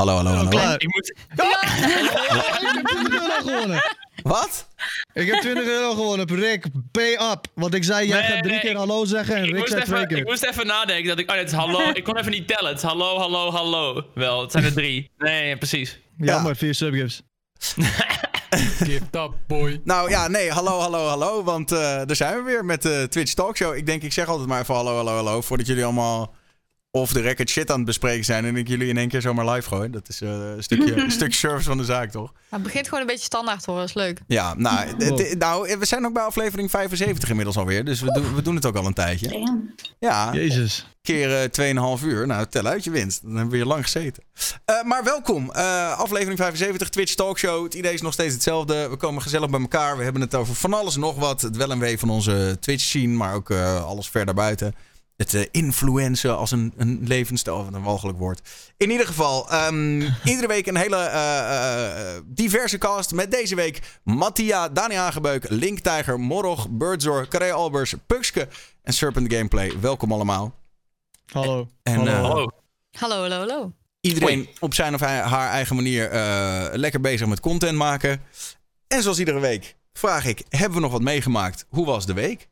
Hallo, hallo, hallo. Klaar. Ik moet, Ik heb 20 euro gewonnen. Wat? Ik heb 20 euro gewonnen. Rick, pay up. Want ik zei, jij Nee, gaat drie nee, keer ik- hallo zeggen en ik, Rick moest zei twee even, ik moest even nadenken. Dat ik, oh, nee, het is hallo. Ik kon even niet tellen. Het is hallo, hallo, hallo. Wel, het zijn er drie. Nee, precies. Jammer, vier subgifts. Gift up, boy. Nou ja, nee, hallo, hallo, hallo. Want eh daar zijn we weer met de Twitch Talkshow. Ik denk, ik zeg altijd maar even hallo, hallo, hallo. Voordat jullie allemaal off the record shit aan het bespreken zijn. En ik jullie in één keer zomaar live gooi. Dat is eh, een, stukje, een stukje service van de zaak, toch? Maar het begint gewoon een beetje standaard hoor, dat is leuk. Ja, nou, nou, we zijn ook bij aflevering 75 inmiddels alweer. Dus we, doen we doen het ook al een tijdje. Damn. Ja, Jezus. keer eh 2,5 uur. Nou, tel uit je winst. Dan hebben we hier lang gezeten. Eh, maar welkom. Eh, aflevering 75, Twitch Talkshow. Het idee is nog steeds hetzelfde. We komen gezellig bij elkaar. We hebben het over van alles en nog wat. Het wel en wee van onze Twitch scene, maar ook eh, alles verder buiten. Het influencen als een, een levensstijl, wat een walgelijk woord. In ieder geval, ehm, iedere week een hele eh, eh, diverse cast. Met deze week Mattia, Dani Hagebeuk, Link Tiger, Morog, Birdzor, Carré Albers, Pukske en Serpent Gameplay. Welkom allemaal. Hallo. En, hallo. eh, Hallo. Hallo, hallo, hallo. Iedereen op zijn of hij- haar eigen manier eh, lekker bezig met content maken. En zoals iedere week vraag ik: hebben we nog wat meegemaakt? Hoe was de week?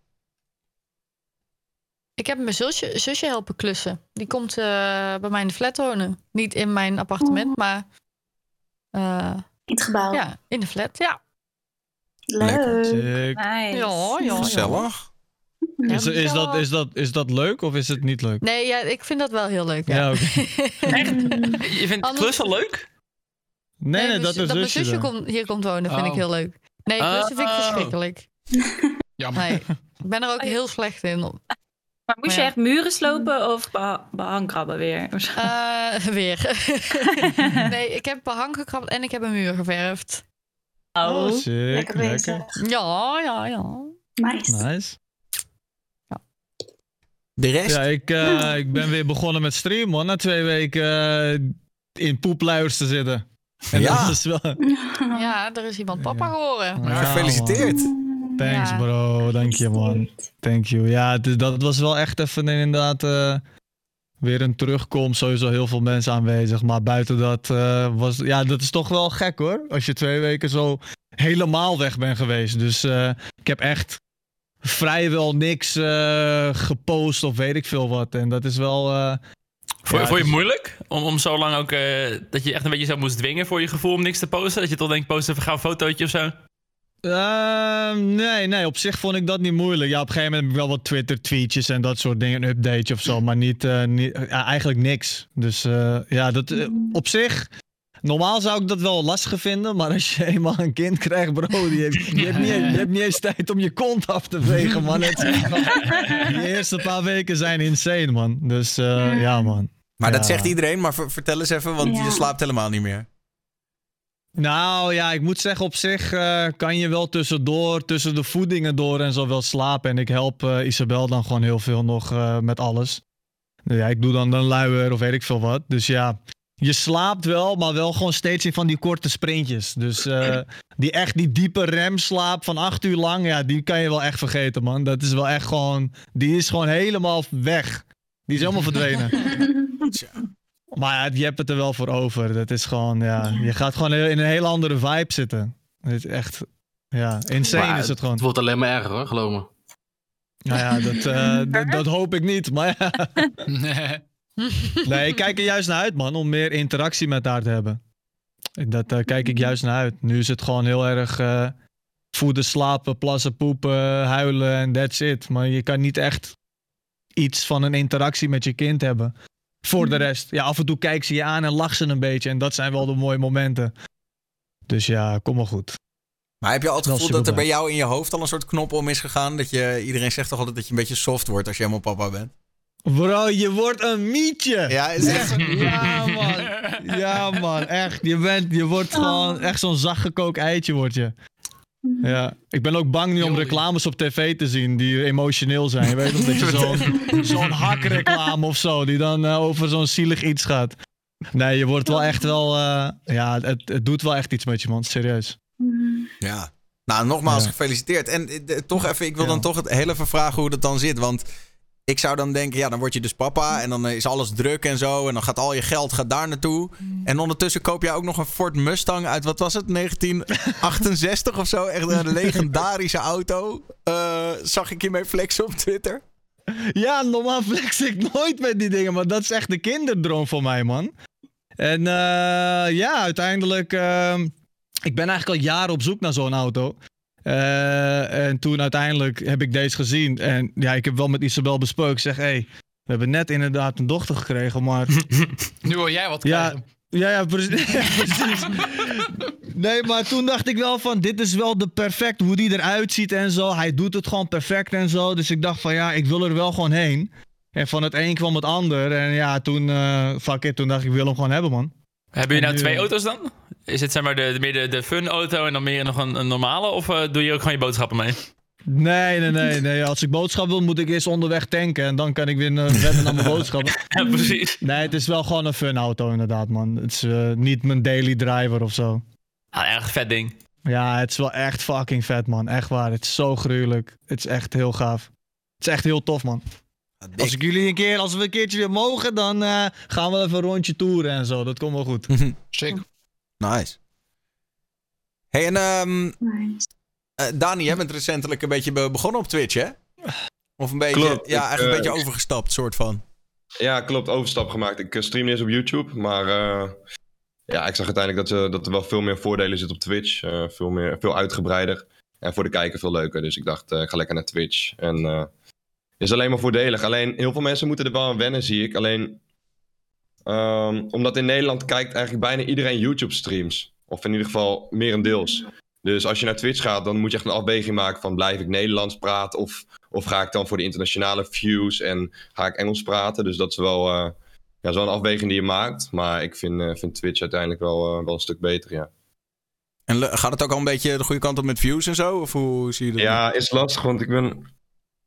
Ik heb mijn zusje, zusje helpen klussen. Die komt eh, bij mij in de flat wonen. Niet in mijn appartement, maar eh, In het gebouw. ja, in de flat. Ja. Leuk. Ja, Nice. ja, ja. Gezellig. Ja, Is, is, dat, is, dat, is dat leuk of is het niet leuk? Nee, ja, ik vind dat wel heel leuk. Ja. Je vindt Anders- klussen leuk? Nee, nee, mijn dat zu- is mijn zusje komt, hier komt wonen, vind Oh. ik heel leuk. Nee, klussen vind ik Oh. verschrikkelijk. Jammer. Nee, ik ben er ook Oh, heel slecht in. Maar moest Maar je ja. echt muren slopen of beha- behangkrabben weer? Eh, weer. nee, ik heb behang gekrapt en ik heb een muur geverfd. Oh, sick. Lekker. Ja, ja, ja. Nice. Nice. De rest? Ja, ik, eh, ik ben weer begonnen met streamen, man. Na twee weken eh, in poepluiers te zitten. En Ja. dat is wel... Ja, er is iemand papa Ja. geworden. Ja, Gefeliciteerd. man. Thanks, Ja. bro. Dank je, man. Thank you. Ja, dat was wel echt even inderdaad eh, weer een terugkomst. Sowieso heel veel mensen aanwezig. Maar buiten dat eh, was... Ja, dat is toch wel gek, hoor. Als je twee weken zo helemaal weg bent geweest. Dus eh, ik heb echt vrijwel niks eh, gepost of weet ik veel wat. En dat is wel... eh, Vond, Ja, vond je het is- moeilijk? Om, om zo lang ook... eh, dat je echt een beetje zo moest dwingen voor je gevoel om niks te posten? Dat je toch denkt, post even gauw een fotootje of zo? Ehm, nee, nee, op zich vond ik dat niet moeilijk. Ja, op een gegeven moment heb ik wel wat Twitter-tweetjes en dat soort dingen, een updateje of zo, maar niet, eh, niet ja, eigenlijk niks. Dus eh, ja, dat eh, op zich. Normaal zou ik dat wel lastig vinden, maar als je eenmaal een kind krijgt, bro, die heeft, je, hebt niet, je hebt niet eens tijd om je kont af te vegen, man. Het die eerste paar weken zijn insane, man. Dus eh, ja, man. Maar dat zegt iedereen, maar ver- vertel eens even, want Ja. je slaapt helemaal niet meer. Nou ja, ik moet zeggen, op zich eh, kan je wel tussendoor, tussen de voedingen door en zo wel slapen. En ik help eh, Isabel dan gewoon heel veel nog eh, met alles. Nou Ja, ik doe dan een luier of weet ik veel wat. Dus ja, je slaapt wel, maar wel gewoon steeds in van die korte sprintjes. Dus eh, die echt die diepe remslaap van acht uur lang, ja, die kan je wel echt vergeten, man. Dat is wel echt gewoon, die is gewoon helemaal weg. Die is helemaal verdwenen. Tja. Maar ja, je hebt het er wel voor over. Dat is gewoon, ja, je gaat gewoon in een hele andere vibe zitten. Het is echt, ja, insane Maar is het gewoon. Het wordt alleen maar erger hoor, geloof me. Nou ja, dat, eh, dat, dat hoop ik niet. Maar ja. Nee. Nee, ik kijk er juist naar uit, man, om meer interactie met haar te hebben. Dat eh, kijk ik juist naar uit. Nu is het gewoon heel erg eh, voeden, slapen, plassen, poepen, huilen en that's it. Maar je kan niet echt iets van een interactie met je kind hebben. Voor de rest. Ja, af en toe kijkt ze je aan en lacht ze een beetje. En dat zijn wel de mooie momenten. Dus ja, kom maar goed. Maar heb je al het gevoel dat er bij jou in je hoofd al een soort knop om is gegaan? Dat je, iedereen zegt toch altijd dat je een beetje soft wordt als je helemaal papa bent? Bro, je wordt een mietje. Ja, is echt... Ja, man. Ja, man. Echt. Je, bent, je wordt gewoon echt zo'n zachtgekookt eitje, word je. Ja. Ik ben ook bang nu om reclames op tv te zien die emotioneel zijn. Weet dat je zo'n zo'n hakreclame of zo, die dan eh, over zo'n zielig iets gaat. Nee, je wordt wel echt wel... eh, ja, het, het doet wel echt iets met je, man. Serieus. Ja. Nou, nogmaals Ja. gefeliciteerd. En eh, de- toch even, ik wil Ja. dan toch het heel even vragen hoe dat dan zit. Want ik zou dan denken, ja, dan word je dus papa en dan eh, is alles druk en zo. En dan gaat al je geld gaat daar naartoe. En ondertussen koop jij ook nog een Ford Mustang uit, wat was het, 1968 of zo? Echt een legendarische auto. Eh, zag ik je mee flexen op Twitter? Ja, normaal flex ik nooit met die dingen, maar dat is echt de kinderdroom voor mij, man. En eh, ja, uiteindelijk, ehm, ik ben eigenlijk al jaren op zoek naar zo'n auto. Eh, en toen uiteindelijk heb ik deze gezien. En ja, ik heb wel met Isabel besproken. Ik zeg, hé, hey, we hebben net inderdaad een dochter gekregen, maar... Nu wil jij wat Ja, krijgen. ja, ja, precies. ja, precies. Nee, maar toen dacht ik wel van, dit is wel de perfect, hoe die eruit ziet en zo. Hij doet het gewoon perfect en zo. Dus ik dacht van, ja, ik wil er wel gewoon heen. En van het een kwam het ander. En ja, toen, eh fuck it, toen dacht ik, ik wil hem gewoon hebben, man. Hebben jullie nou nu, twee eh, auto's dan? Is het zeg maar de, de, meer de, de fun auto en dan meer nog een, een normale? Of eh, doe je ook gewoon je boodschappen mee? Nee, nee, nee, nee. Als ik boodschap wil, moet ik eerst onderweg tanken. En dan kan ik weer eh, verder naar mijn boodschappen. Ja, precies. Nee, het is wel gewoon een fun auto, inderdaad, man. Het is eh, niet mijn daily driver of zo. Ah, echt vet ding. Ja, het is wel echt fucking vet, man. Echt waar. Het is zo gruwelijk. Het is echt heel gaaf. Het is echt heel tof, man. Als ik jullie een keer, als we een keertje weer mogen, dan eh, gaan we even een rondje toeren en zo. Dat komt wel goed. Sick. Nice. Hey, en ehm, Nice. eh, Dani, jij bent recentelijk een beetje be- begonnen op Twitch, hè? Of een beetje, Klopt, ja, ik, eigenlijk een eh, beetje overgestapt, soort van. Ja, klopt. Overstap gemaakt. Ik eh, stream eerst op YouTube, maar eh, ja, ik zag uiteindelijk dat, eh, dat er wel veel meer voordelen zitten op Twitch. Eh, veel, meer, veel uitgebreider. En voor de kijker veel leuker. Dus ik dacht, eh, ik ga lekker naar Twitch. En eh is alleen maar voordelig. Alleen, heel veel mensen moeten er wel aan wennen, zie ik. Alleen, ehm, omdat in Nederland kijkt eigenlijk bijna iedereen YouTube-streams. Of in ieder geval merendeels. Dus als je naar Twitch gaat, dan moet je echt een afweging maken van... blijf ik Nederlands praten of, of ga ik dan voor de internationale views en ga ik Engels praten? Dus dat is wel, eh ja, zo'n afweging die je maakt. Maar ik vind, eh, vind Twitch uiteindelijk wel, eh, wel een stuk beter, ja. En gaat het ook al een beetje de goede kant op met views en zo? Of hoe zie je dat? Ja, is lastig, want ik ben...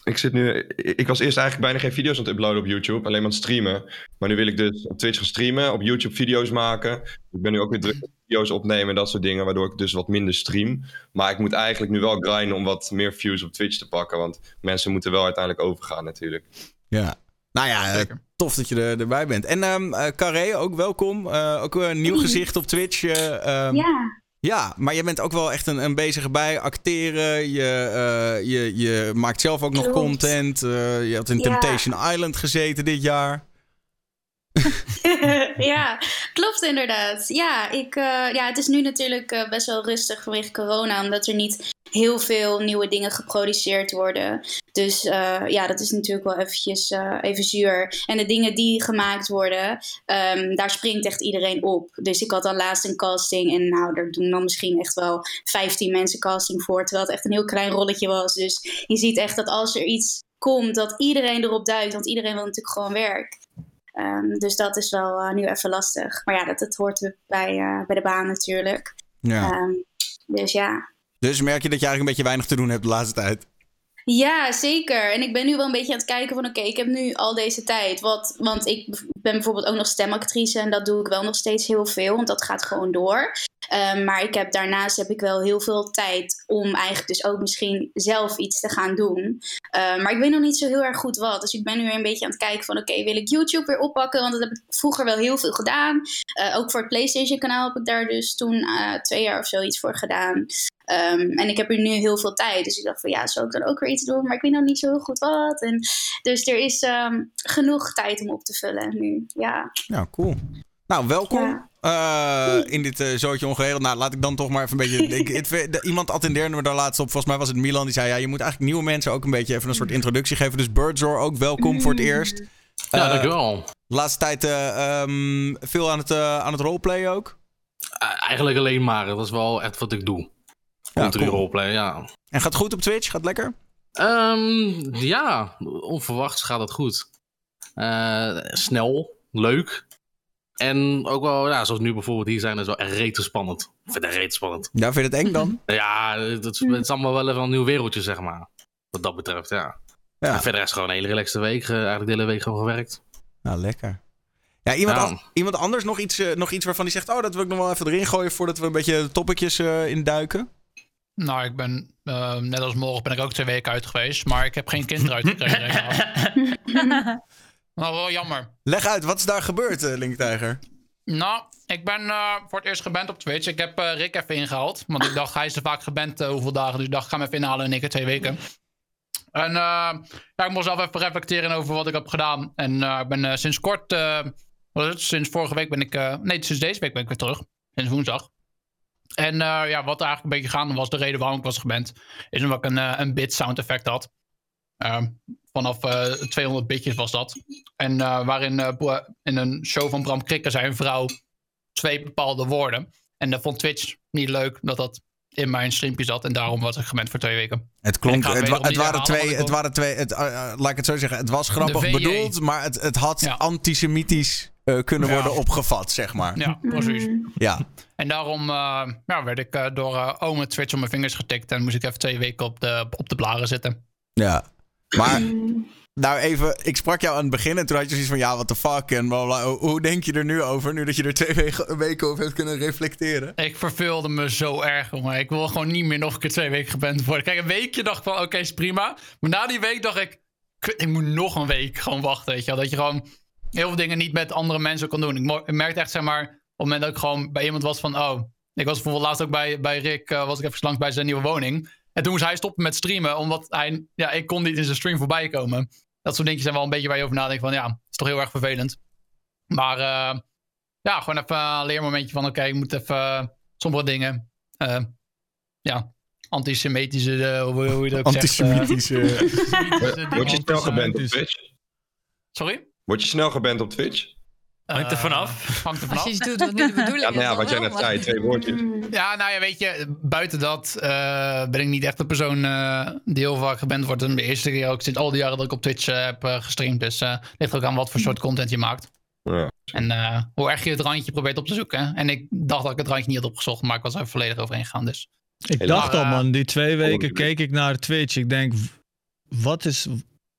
Ik zit nu... Ik was eerst eigenlijk bijna geen video's aan het uploaden op YouTube. Alleen maar aan het streamen. Maar nu wil ik dus op Twitch gaan streamen. Op YouTube video's maken. Ik ben nu ook weer druk met video's opnemen en dat soort dingen. Waardoor ik dus wat minder stream. Maar ik moet eigenlijk nu wel grinden om wat meer views op Twitch te pakken. Want mensen moeten wel uiteindelijk overgaan natuurlijk. Ja. Nou ja, eh, tof dat je er, erbij bent. En ehm eh, Carré, ook welkom. Eh, ook een nieuw gezicht op Twitch. eh, ehm, Ja, Ja, maar je bent ook wel echt een, een bezige bij acteren. Je, eh, je, je maakt zelf ook nog content. Eh, je had in Ja. Temptation Island gezeten dit jaar. ja, klopt inderdaad. Ja, ik, eh, ja, het is nu natuurlijk eh, best wel rustig vanwege corona, omdat er niet heel veel nieuwe dingen geproduceerd worden. Dus eh, ja, dat is natuurlijk wel eventjes even zuur. En de dingen die gemaakt worden, ehm, daar springt echt iedereen op. Dus ik had dan laatst een casting en nou, daar doen dan misschien echt wel 15 mensen casting voor, terwijl het echt een heel klein rolletje was. Dus je ziet echt dat als er iets komt, dat iedereen erop duikt, want iedereen wil natuurlijk gewoon werk. Ehm, dus dat is wel eh, nu even lastig. Maar ja, dat, dat hoort bij, eh, bij de baan natuurlijk. Ja. Ehm, dus ja. Dus merk je dat je eigenlijk een beetje weinig te doen hebt de laatste tijd. Ja, zeker. En ik ben nu wel een beetje aan het kijken van... oké, ik heb nu al deze tijd. Wat, want ik ben bijvoorbeeld ook nog stemactrice... en dat doe ik wel nog steeds heel veel, want dat gaat gewoon door. Ehm, maar ik heb, daarnaast heb ik wel heel veel tijd... om eigenlijk dus ook misschien zelf iets te gaan doen. Ehm, maar ik weet nog niet zo heel erg goed wat. Dus ik ben nu weer een beetje aan het kijken van... oké, wil ik YouTube weer oppakken? Want dat heb ik vroeger wel heel veel gedaan. Eh, ook voor het PlayStation kanaal heb ik daar dus toen eh, twee jaar of zoiets voor gedaan. Ehm, en ik heb er nu heel veel tijd. Dus ik dacht van ja, zou ik dan ook weer iets doen? Maar ik weet nog niet zo heel goed wat. En, dus er is ehm, genoeg tijd om op te vullen nu. Ja. Ja, cool. Nou, welkom Ja. eh, in dit eh zootje ongeregeld. Nou, laat ik dan toch maar even een beetje... ik, het- de- iemand attendeerde me daar laatst op. Volgens mij was het Milan. Die zei, ja, je moet eigenlijk nieuwe mensen ook een beetje even een soort introductie geven. Dus Birdsor ook welkom voor het eerst. Ja, Eh, dankjewel. De laatste tijd eh, ehm, veel aan het, eh, aan het roleplayen ook. Eh, Eigenlijk alleen maar. Dat is wel echt wat ik doe. Ja, cool. roleplay, ja. En gaat goed op Twitch? Gaat lekker? Ehm, ja, onverwachts gaat het goed. Eh, snel, leuk. En ook wel, ja, zoals nu bijvoorbeeld hier zijn, is wel echt rete spannend. Ik vind het rete spannend. Ja, vind je het eng dan? Ja, het is, het is allemaal wel even een nieuw wereldje, zeg maar. Wat dat betreft, ja. Ja. En verder is het gewoon een hele relaxte week. eh, eigenlijk de hele week gewoon gewerkt. Nou, lekker. Ja, iemand, Ja. iemand anders nog iets, eh, nog iets waarvan die zegt... oh, dat wil ik nog wel even erin gooien... voordat we een beetje de topicjes eh induiken? Nou, ik ben, eh, net als morgen ben ik ook twee weken uit geweest. Maar ik heb geen kind eruit gekregen. Nou, wel jammer. Leg uit, wat is daar gebeurd, eh, Link Tiger? Nou, ik ben eh, voor het eerst geband op Twitch. Ik heb eh, Rick even ingehaald. Want ik dacht, hij is er vaak geband hoeveel dagen. Dus ik dacht, ik ga hem even inhalen in één keer twee weken. En eh, ja, ik moest zelf even reflecteren over wat ik heb gedaan. En eh, ik ben eh, sinds kort, eh, wat is het? Sinds vorige week ben ik, eh, nee, sinds deze week ben ik weer terug. Sinds woensdag. En eh, ja, wat eigenlijk een beetje gaande was, de reden waarom ik was geband, is omdat ik een, eh, een bit sound effect had. Ehm, vanaf eh, 200 bitjes was dat. En eh, waarin eh, in een show van Bram Krikke zei een vrouw twee bepaalde woorden. En dat vond Twitch niet leuk dat dat in mijn streampje zat. En daarom was ik gemend voor twee weken. Het klonk, het, het waren twee, het waren twee, het, eh, eh, laat ik het zo zeggen, het was grappig bedoeld, maar het, het had Ja. antisemitisch eh, kunnen Ja. worden opgevat, zeg maar. Ja, precies. Ja. En daarom eh, ja, werd ik eh, door eh ome Twitch op mijn vingers getikt. En moest ik even twee weken op de, op de blaren zitten. Ja. Maar, nou even, ik sprak jou aan het begin en toen had je zoiets van, ja, what the fuck en bla bla. Hoe- denk je er nu over, nu dat je er twee weken, weken over hebt kunnen reflecteren? Ik verveelde me zo erg, jongen. Ik wil gewoon niet meer nog een keer twee weken geband worden. Kijk, een weekje dacht ik van, oké, is prima. Maar na die week dacht ik, ik moet nog een week gewoon wachten, weet je wel. Dat je gewoon heel veel dingen niet met andere mensen kan doen. Ik, merkte echt, zeg maar, op het moment dat ik gewoon bij iemand was van, oh... Ik was bijvoorbeeld laatst ook bij, bij Rick, eh, was ik even langs bij zijn nieuwe woning. En toen moest hij stoppen met streamen, omdat hij, ja, ik kon niet in zijn stream voorbij komen. Dat soort dingetjes zijn wel een beetje waar je over nadenkt van, ja, het is toch heel erg vervelend. Maar eh, ja, gewoon even een leermomentje van, oké, ik moet even eh, sommige dingen, eh, ja, antisemitische, hoe, hoe je dat ook zegt. Antisemitische. antisemitische dingen. Word je geband op. Twitch? Sorry? Word je snel geband op Twitch? Hangt er Eh, vanaf. Hangt er Als vanaf. je doet wat niet de bedoeling Ja, is. nou ja, wat jij net zei, twee woordjes. Ja, nou ja, weet je, buiten dat eh, ben ik niet echt een persoon eh, die heel vaak geband wordt. En de eerste keer ook sinds al die jaren dat ik op Twitch eh, heb eh, gestreamd. Dus eh ligt ook aan wat voor soort content je maakt. Ja. En eh, hoe erg je het randje probeert op te zoeken. En ik dacht dat ik het randje niet had opgezocht, maar ik was er volledig overheen gegaan. Dus Ik Helaas. dacht al, man, die twee weken keek ik naar Twitch. Ik denk, wat is.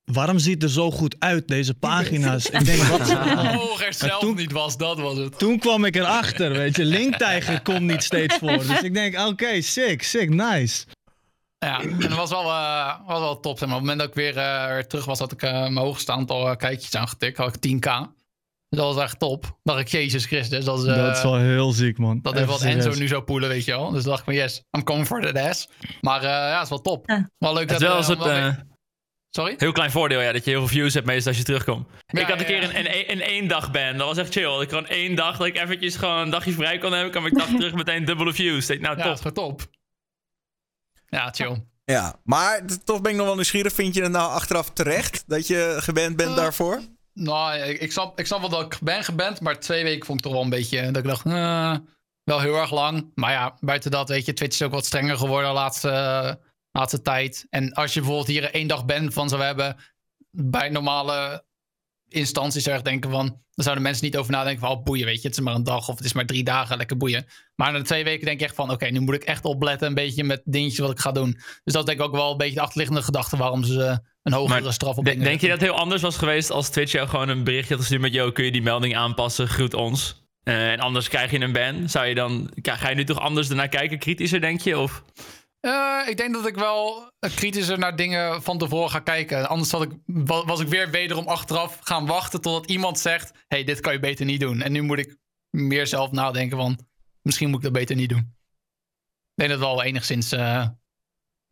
Waarom ziet het er zo goed uit, deze pagina's? Ik denk, wat. oh, er zelf toen- niet was, dat was het. Toen kwam ik erachter, weet je. Linktijger komt niet steeds voor. Dus ik denk, oké, sick, sick, nice. Ja, en dat was wel, eh, was wel top. Zeg maar. Op het moment dat ik weer, eh, weer terug was, had ik eh, mijn hoogste aantal kijkjes aangetikt. Had ik 10k. Dus dat was echt top. dacht ik, Jezus Christus. Dat is, eh, dat is wel heel ziek, man. Dat is wat. Enzo nu zou poelen, weet je wel. Dus dacht ik van yes, I'm coming for that ass. Maar eh, ja, het is wel top. Ja. Wel leuk Het is dat... wel Sorry? heel klein voordeel, ja, dat je heel veel views hebt meestal als je terugkomt. Ja, ik had een ja, keer ja. een, een, een één dag ban, dat was echt chill. Ik kon één dag, dat ik eventjes gewoon een dagje vrij kon hebben, kwam ik dag terug meteen dubbele views. Ik, nou, Ja, top. wel top. Ja, chill. Ja, maar toch ben ik nog wel nieuwsgierig. Vind je het nou achteraf terecht dat je geband bent Eh, daarvoor? Nou, ik, ik, snap, ik snap wel dat ik ben geband, maar twee weken vond ik toch wel een beetje... Dat ik dacht, eh, wel heel erg lang. Maar ja, buiten dat, weet je, Twitch is ook wat strenger geworden de laatste, laatste tijd. En als je bijvoorbeeld hier één dag ban van zou hebben... bij normale instanties zou denken van... dan zouden mensen niet over nadenken van... oh, boeien, weet je, het is maar een dag of het is maar drie dagen, lekker boeien. Maar na twee weken denk je echt van... oké, nu moet ik echt opletten een beetje met dingetjes wat ik ga doen. Dus dat is denk ik ook wel een beetje de achterliggende gedachte... waarom ze een hogere Maar straf op denk je dat het heel anders was geweest als Twitch jou gewoon een berichtje had gestuurd met... yo, kun je die melding aanpassen, groet ons. Eh, en anders krijg je een ban. Zou je dan, ga je nu toch anders ernaar kijken, kritischer denk je? Of? Eh, ik denk dat ik wel kritischer naar dingen van tevoren ga kijken. Anders had ik, wa- was ik weer wederom achteraf gaan wachten totdat iemand zegt: hey, dit kan je beter niet doen. En nu moet ik meer zelf nadenken van: misschien moet ik dat beter niet doen. Ik denk dat het wel enigszins eh,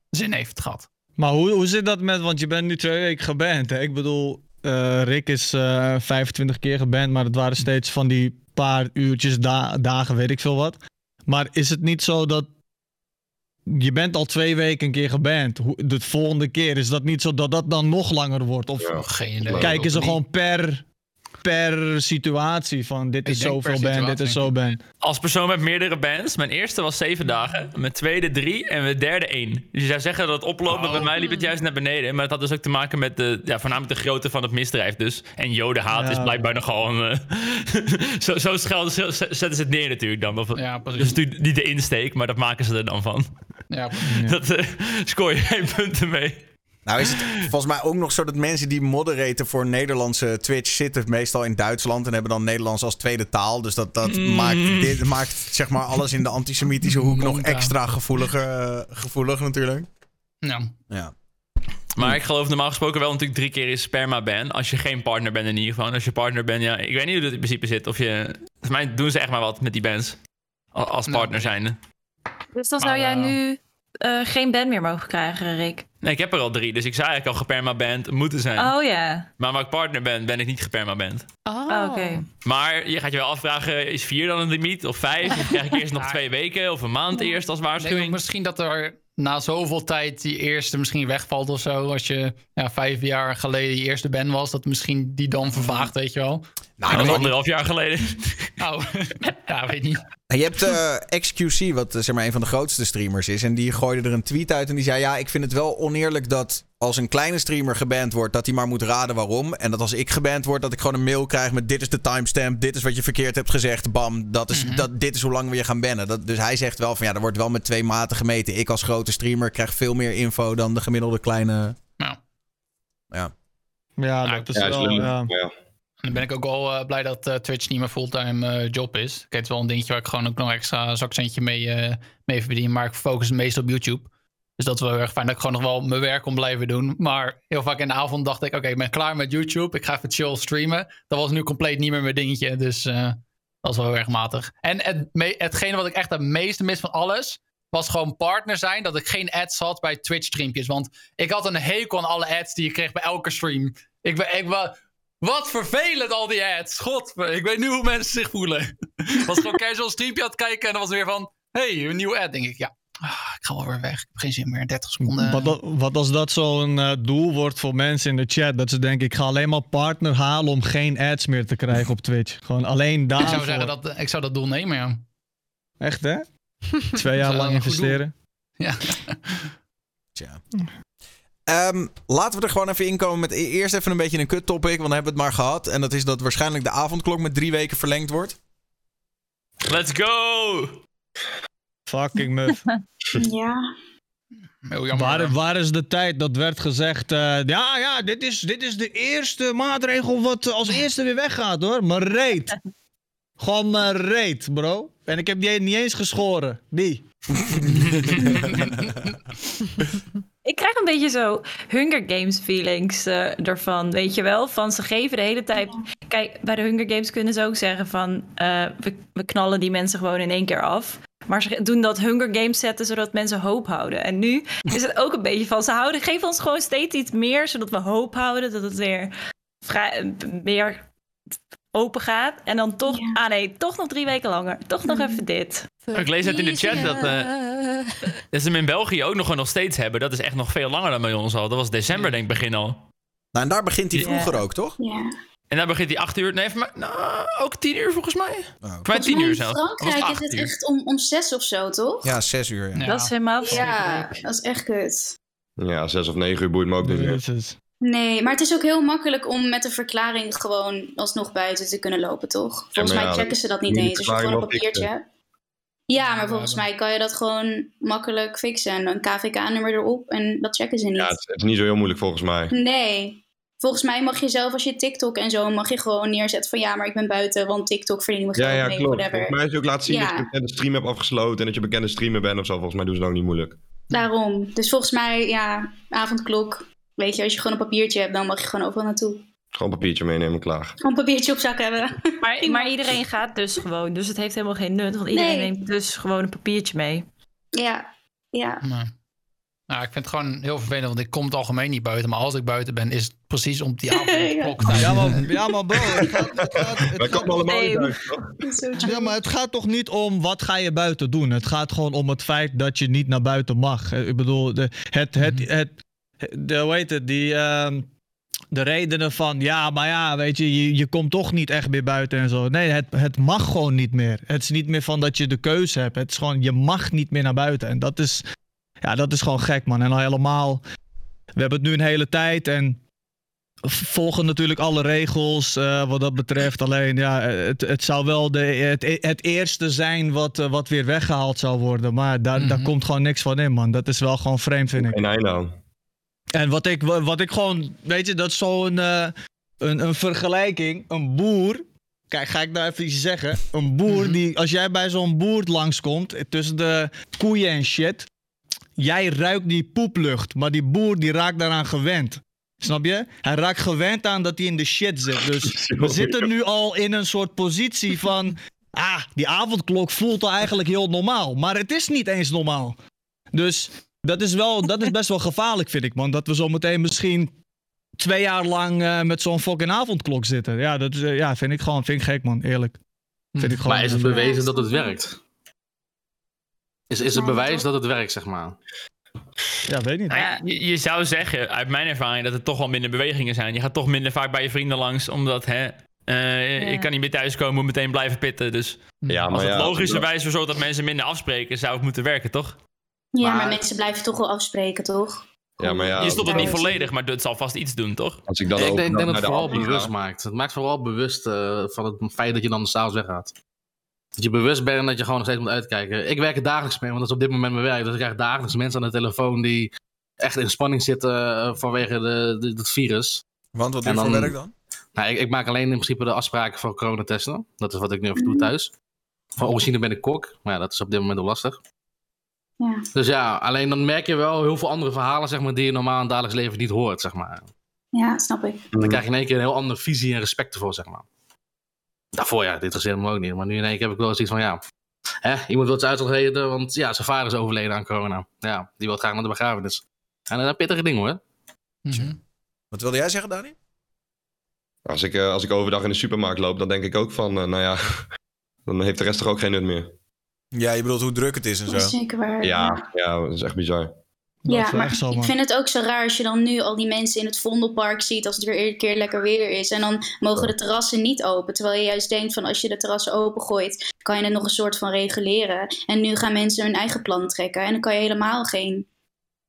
zin heeft gehad. Maar hoe, hoe zit dat met, want je bent nu twee weken geband, hè? Ik bedoel, eh, Rick is eh 25 keer geband, maar het waren steeds van die paar uurtjes, da- dagen, weet ik veel wat. Maar is het niet zo dat je bent al twee weken een keer geband. Hoe- De volgende keer is dat niet zo dat dat dan nog langer wordt? Of Ja. Geen idee. kijken ze Niet. gewoon per, per situatie van dit is zoveel band, dit is zo band. Als persoon met meerdere bands. Mijn eerste was zeven dagen. Mijn tweede drie. En mijn derde één. Dus je zou zeggen dat het oploopt. maar Bij mij liep het juist naar beneden. Maar het had dus ook te maken met de, ja, voornamelijk de grootte van het misdrijf. Dus. En jodenhaat Ja. is blijkbaar nogal een... eh, zo, zo, zetten ze het neer natuurlijk dan. Of, Ja, dat is natuurlijk niet de insteek. Maar dat maken ze er dan van. Ja, Dat eh, scoor je geen punten mee. Nou is het volgens mij ook nog zo dat mensen die moderaten voor Nederlandse Twitch zitten meestal in Duitsland en hebben dan Nederlands als tweede taal. Dus dat, dat Mm. maakt, dit, maakt zeg maar alles in de antisemitische hoek nog extra gevoeliger, eh, gevoelig natuurlijk. Ja. Ja. Maar ik geloof normaal gesproken wel natuurlijk drie keer is sperma-ban. Als je geen partner bent in ieder geval. En als je partner bent, ja, ik weet niet hoe dat in principe zit. Of je, volgens mij doen ze echt maar wat met die bands. Al- Als partner zijnde. Dus dan zou Maar, jij eh, nu eh, geen band meer mogen krijgen, Rick. Nee, ik heb er al drie. Dus ik zou eigenlijk al geperma-band moeten zijn. Oh ja. Maar waar ik partner ben, ben ik niet geperma-band. Oh, Oh, Oké. Maar je gaat je wel afvragen, is vier dan een limiet? Of vijf? Of krijg ik eerst nog twee weken? Of een maand eerst als Ik denk waarschuwing? misschien dat er na zoveel tijd die eerste misschien wegvalt of zo. Als je ja, vijf jaar geleden die eerste band was, dat misschien die dan vervaagt, weet je wel. Nou, dat was anderhalf jaar geleden. Nou, ja, weet niet. Je hebt eh, XQC, wat eh, zeg maar een van de grootste streamers is. En die gooide er een tweet uit en die zei... Ja, ik vind het wel oneerlijk dat als een kleine streamer geband wordt... dat hij maar moet raden waarom. En dat als ik geband word, dat ik gewoon een mail krijg met... dit is de timestamp, dit is wat je verkeerd hebt gezegd. Bam, dat is, dat, dit is hoe lang we je gaan bannen. Dat, dus hij zegt wel van ja, er wordt wel met twee maten gemeten. Ik als grote streamer krijg veel meer info dan de gemiddelde kleine... Nou. Ja. Ja, dat is wel... Ja. Dan ben ik ook wel eh, blij dat eh, Twitch niet mijn fulltime eh, job is. Kijk, het wel een dingetje waar ik gewoon ook nog extra zakcentje mee, mee verdien. Maar ik focus het meest op YouTube. Dus dat is wel erg fijn dat ik gewoon nog wel mijn werk kon blijven doen. Maar heel vaak in de avond dacht ik, oké, ik ben klaar met YouTube. Ik ga even chill streamen. Dat was nu compleet niet meer mijn dingetje. Dus dat is wel erg matig. En het, hetgene wat ik echt het meeste mis van alles... was gewoon partner zijn. Dat ik geen ads had bij Twitch streampjes. Want ik had een hekel aan alle ads die je kreeg bij elke stream. Ik ben... Ik ben wat vervelend al die ads. God, ik weet nu hoe mensen zich voelen. was gewoon casual streampje aan het kijken en dan was het weer van... hey, een nieuwe ad. denk ik, ja, ah, ik ga wel weer weg. Ik heb geen zin meer. 30 seconden. Wat, wat als dat zo'n eh, doel wordt voor mensen in de chat? Dat ze denken, ik ga alleen maar partner halen om geen ads meer te krijgen op Twitch. Gewoon alleen ik daarvoor. zou zeggen dat ik zou dat doel nemen, ja. Echt hè? Twee jaar lang investeren. Ja. Tja. Ehm, laten we er gewoon even inkomen met e- eerst even een beetje een kut topic. Want dan hebben we het maar gehad. En dat is dat waarschijnlijk de avondklok met drie weken verlengd wordt. Let's go! Fucking muf. Ja. Heel jammer. Waar, waar is de tijd dat werd gezegd... eh, ja, ja, dit is, dit is de eerste maatregel wat als eerste weer weggaat hoor. Maar reet. Gewoon maar reet, bro. En ik heb die niet eens geschoren. Die. Ik krijg een beetje zo Hunger Games feelings eh, ervan, weet je wel? Van ze geven de hele tijd... Kijk, bij de Hunger Games kunnen ze ook zeggen van... eh, we, we knallen die mensen gewoon in één keer af. Maar ze doen dat Hunger Games zetten zodat mensen hoop houden. En nu is het ook een beetje van... Ze houden, geven ons gewoon steeds iets meer, zodat we hoop houden. Dat het weer vrij, meer open gaat. En dan toch... Ja. Ah nee, toch nog drie weken langer. Toch nog even dit. Ik lees het in de chat dat, eh, Dat ze hem in België ook nog gewoon nog steeds hebben. Dat is echt nog veel langer dan bij ons al. Dat was december denk ik begin al. Nou, en daar begint hij Ja. vroeger ook, toch? ja. En dan begint hij 8 uur. Nee, voor mij, nou, ook 10 uur volgens mij. Oh. Voor mij Volgens 10 mij uur in zelfs. Was het Frankrijk is 8 het uur? echt om, om zes of zo, toch? Ja, zes uur. Ja. Ja. Dat is helemaal Ja, dat is echt kut. ja, zes of negen uur boeit me ook niet meer. Nee, maar het is ook heel makkelijk om met een verklaring gewoon alsnog buiten te kunnen lopen, toch? Volgens mij ja, checken ze dat niet eens. Als je gewoon een papiertje hebt. Ja, maar Ja, volgens mij kan je dat gewoon makkelijk fixen. En een KVK-nummer erop en dat checken ze niet. Ja, het, is- het is niet zo heel moeilijk volgens mij. Nee. Volgens mij mag je zelf als je TikTok en zo mag je gewoon neerzetten van ja, maar ik ben buiten, want TikTok verdient me Ja, geld ja, mee, klopt. whatever. Volgens mij is het ook laten zien Ja. dat je een bekende stream hebt afgesloten en dat je bekende streamer bent of zo. Volgens mij doen ze dat ook niet moeilijk. Daarom. Dus volgens mij, ja, avondklok. Weet je, als je gewoon een papiertje hebt, dan mag je gewoon overal naartoe. Gewoon een papiertje meenemen, klaar. Gewoon een papiertje op zak hebben. Maar, maar iedereen gaat dus gewoon. Dus het heeft helemaal geen nut. Want iedereen Nee. neemt dus gewoon een papiertje mee. ja, ja. Nee. Nou, ik vind het gewoon heel vervelend, want ik kom het algemeen niet buiten. Maar als ik buiten ben, is het precies om die avondkloktijd. Ja maar, ja, maar bro, het gaat, het gaat, het Wij gaat komen allemaal Nee. toch? Ja, maar het gaat toch niet om wat ga je buiten doen. Het gaat gewoon om het feit dat je niet naar buiten mag. Ik bedoel, de, het, het, het, de, hoe heet het, die, ehm, de redenen van, ja, maar ja, weet je, je, je komt toch niet echt meer buiten en zo. Nee, het, het mag gewoon niet meer. Het is niet meer van dat je de keuze hebt. Het is gewoon, je mag niet meer naar buiten. En dat is, ja, dat is gewoon gek, man. En al helemaal, we hebben het nu een hele tijd en volgen natuurlijk alle regels eh, wat dat betreft. Alleen ja, het, het zou wel de, het, het eerste zijn wat, wat weer weggehaald zou worden. Maar daar, daar Mhm. komt gewoon niks van in, man. Dat is wel gewoon vreemd, vind ik. Einde aan. En wat ik, wat ik gewoon, weet je, dat is zo'n eh, een, een vergelijking. Een boer, kijk, ga ik nou even iets zeggen. Een boer die, als jij bij zo'n boer langskomt, tussen de koeien en shit, jij ruikt die poeplucht, maar die boer die raakt daaraan gewend. Snap je? Hij raakt gewend aan dat hij in de shit zit. Dus we zitten nu al in een soort positie van. Ah, die avondklok voelt al eigenlijk heel normaal. Maar het is niet eens normaal. Dus dat is, wel, dat is best wel gevaarlijk, vind ik, man. Dat we zo meteen misschien twee jaar lang eh, met zo'n fucking avondklok zitten. Ja, dat is, eh, ja, vind ik gewoon vind ik gek, man. Eerlijk. Vind ik gewoon, Maar is het eh, bewezen dat het werkt? Is, is het bewijs dat het werkt, zeg maar? Ja, weet niet. Nou ja, je, je zou zeggen, uit mijn ervaring, dat er toch wel minder bewegingen zijn. Je gaat toch minder vaak bij je vrienden langs, omdat hè, eh, ik kan niet meer thuiskomen, moet meteen blijven pitten. Dus Ja, als maar het ja, logischerwijs zo dat mensen minder afspreken, zou het moeten werken, toch? Ja, maar, Maar- mensen blijven toch wel afspreken, toch? Ja, maar ja, je stopt het niet volledig, maar het zal vast iets doen, toch? Als ik dan ik ook denk, denk dat naar het de vooral bewust maakt. Het maakt vooral bewust eh, van het feit dat je dan s'avonds weggaat. Dat je bewust bent dat je gewoon nog steeds moet uitkijken. Ik werk er dagelijks mee, want dat is op dit moment mijn werk. Dus ik krijg dagelijks mensen aan de telefoon die echt in spanning zitten eh, vanwege de, de, het virus. Want wat doe je voor dan- werk dan? Nou, ik, ik maak alleen in principe de afspraken voor coronatesten. Dat is wat ik nu even doe thuis. Van origine ben ik kok, maar ja, dat is op dit moment wel lastig. Ja. Dus ja, alleen dan merk je wel heel veel andere verhalen zeg maar, die je normaal in het dagelijks leven niet hoort. Zeg maar. ja, snap ik. Dan krijg je in één keer een heel andere visie en respect ervoor, zeg maar. Daarvoor, ja, dit interesseert me ook niet. Maar nu in één keer heb ik wel eens iets van, ja... Hè, iemand wil het eten, want ja, zijn vader is overleden aan corona. Ja, die wil graag naar de begrafenis. En dat is een pittige ding, hoor. Mhm. Wat wilde jij zeggen, Dani? Als ik, eh, als ik overdag in de supermarkt loop, dan denk ik ook van, eh, nou ja, dan heeft de rest toch ook geen nut meer. Ja, je bedoelt hoe druk het is en Dat is zo. zeker waar. Ja, ja, dat is echt bizar. Dat Ja, maar ik vind het ook zo raar als je dan nu al die mensen in het Vondelpark ziet als het weer een keer lekker weer is. En dan mogen de terrassen niet open. Terwijl je juist denkt van als je de terrassen opengooit, kan je het nog een soort van reguleren. En nu gaan mensen hun eigen plan trekken. En dan kan je helemaal geen,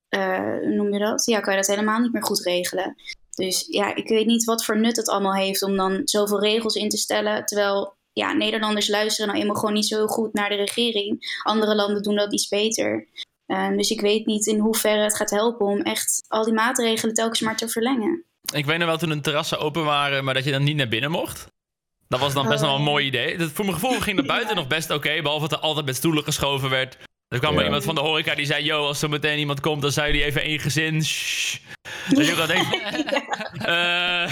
eh, hoe noem je dat? Ja, kan je dat helemaal niet meer goed regelen. Dus ja, ik weet niet wat voor nut het allemaal heeft om dan zoveel regels in te stellen. Terwijl ja, Nederlanders luisteren nou eenmaal gewoon niet zo heel goed naar de regering. Andere landen doen dat iets beter. Um, dus ik weet niet in hoeverre het gaat helpen om echt al die maatregelen telkens maar te verlengen. Ik weet nog wel toen de terrassen open waren, maar dat je dan niet naar binnen mocht. Dat was dan best wel een Oh. mooi idee. Dat, voor mijn gevoel ging dat buiten nog best oké, behalve dat er altijd met stoelen geschoven werd. Er kwam Ja. er iemand van de horeca die zei, yo, als zo meteen iemand komt, dan zou je die even één gezin... Shh. Dat je ook al denkt, Eh,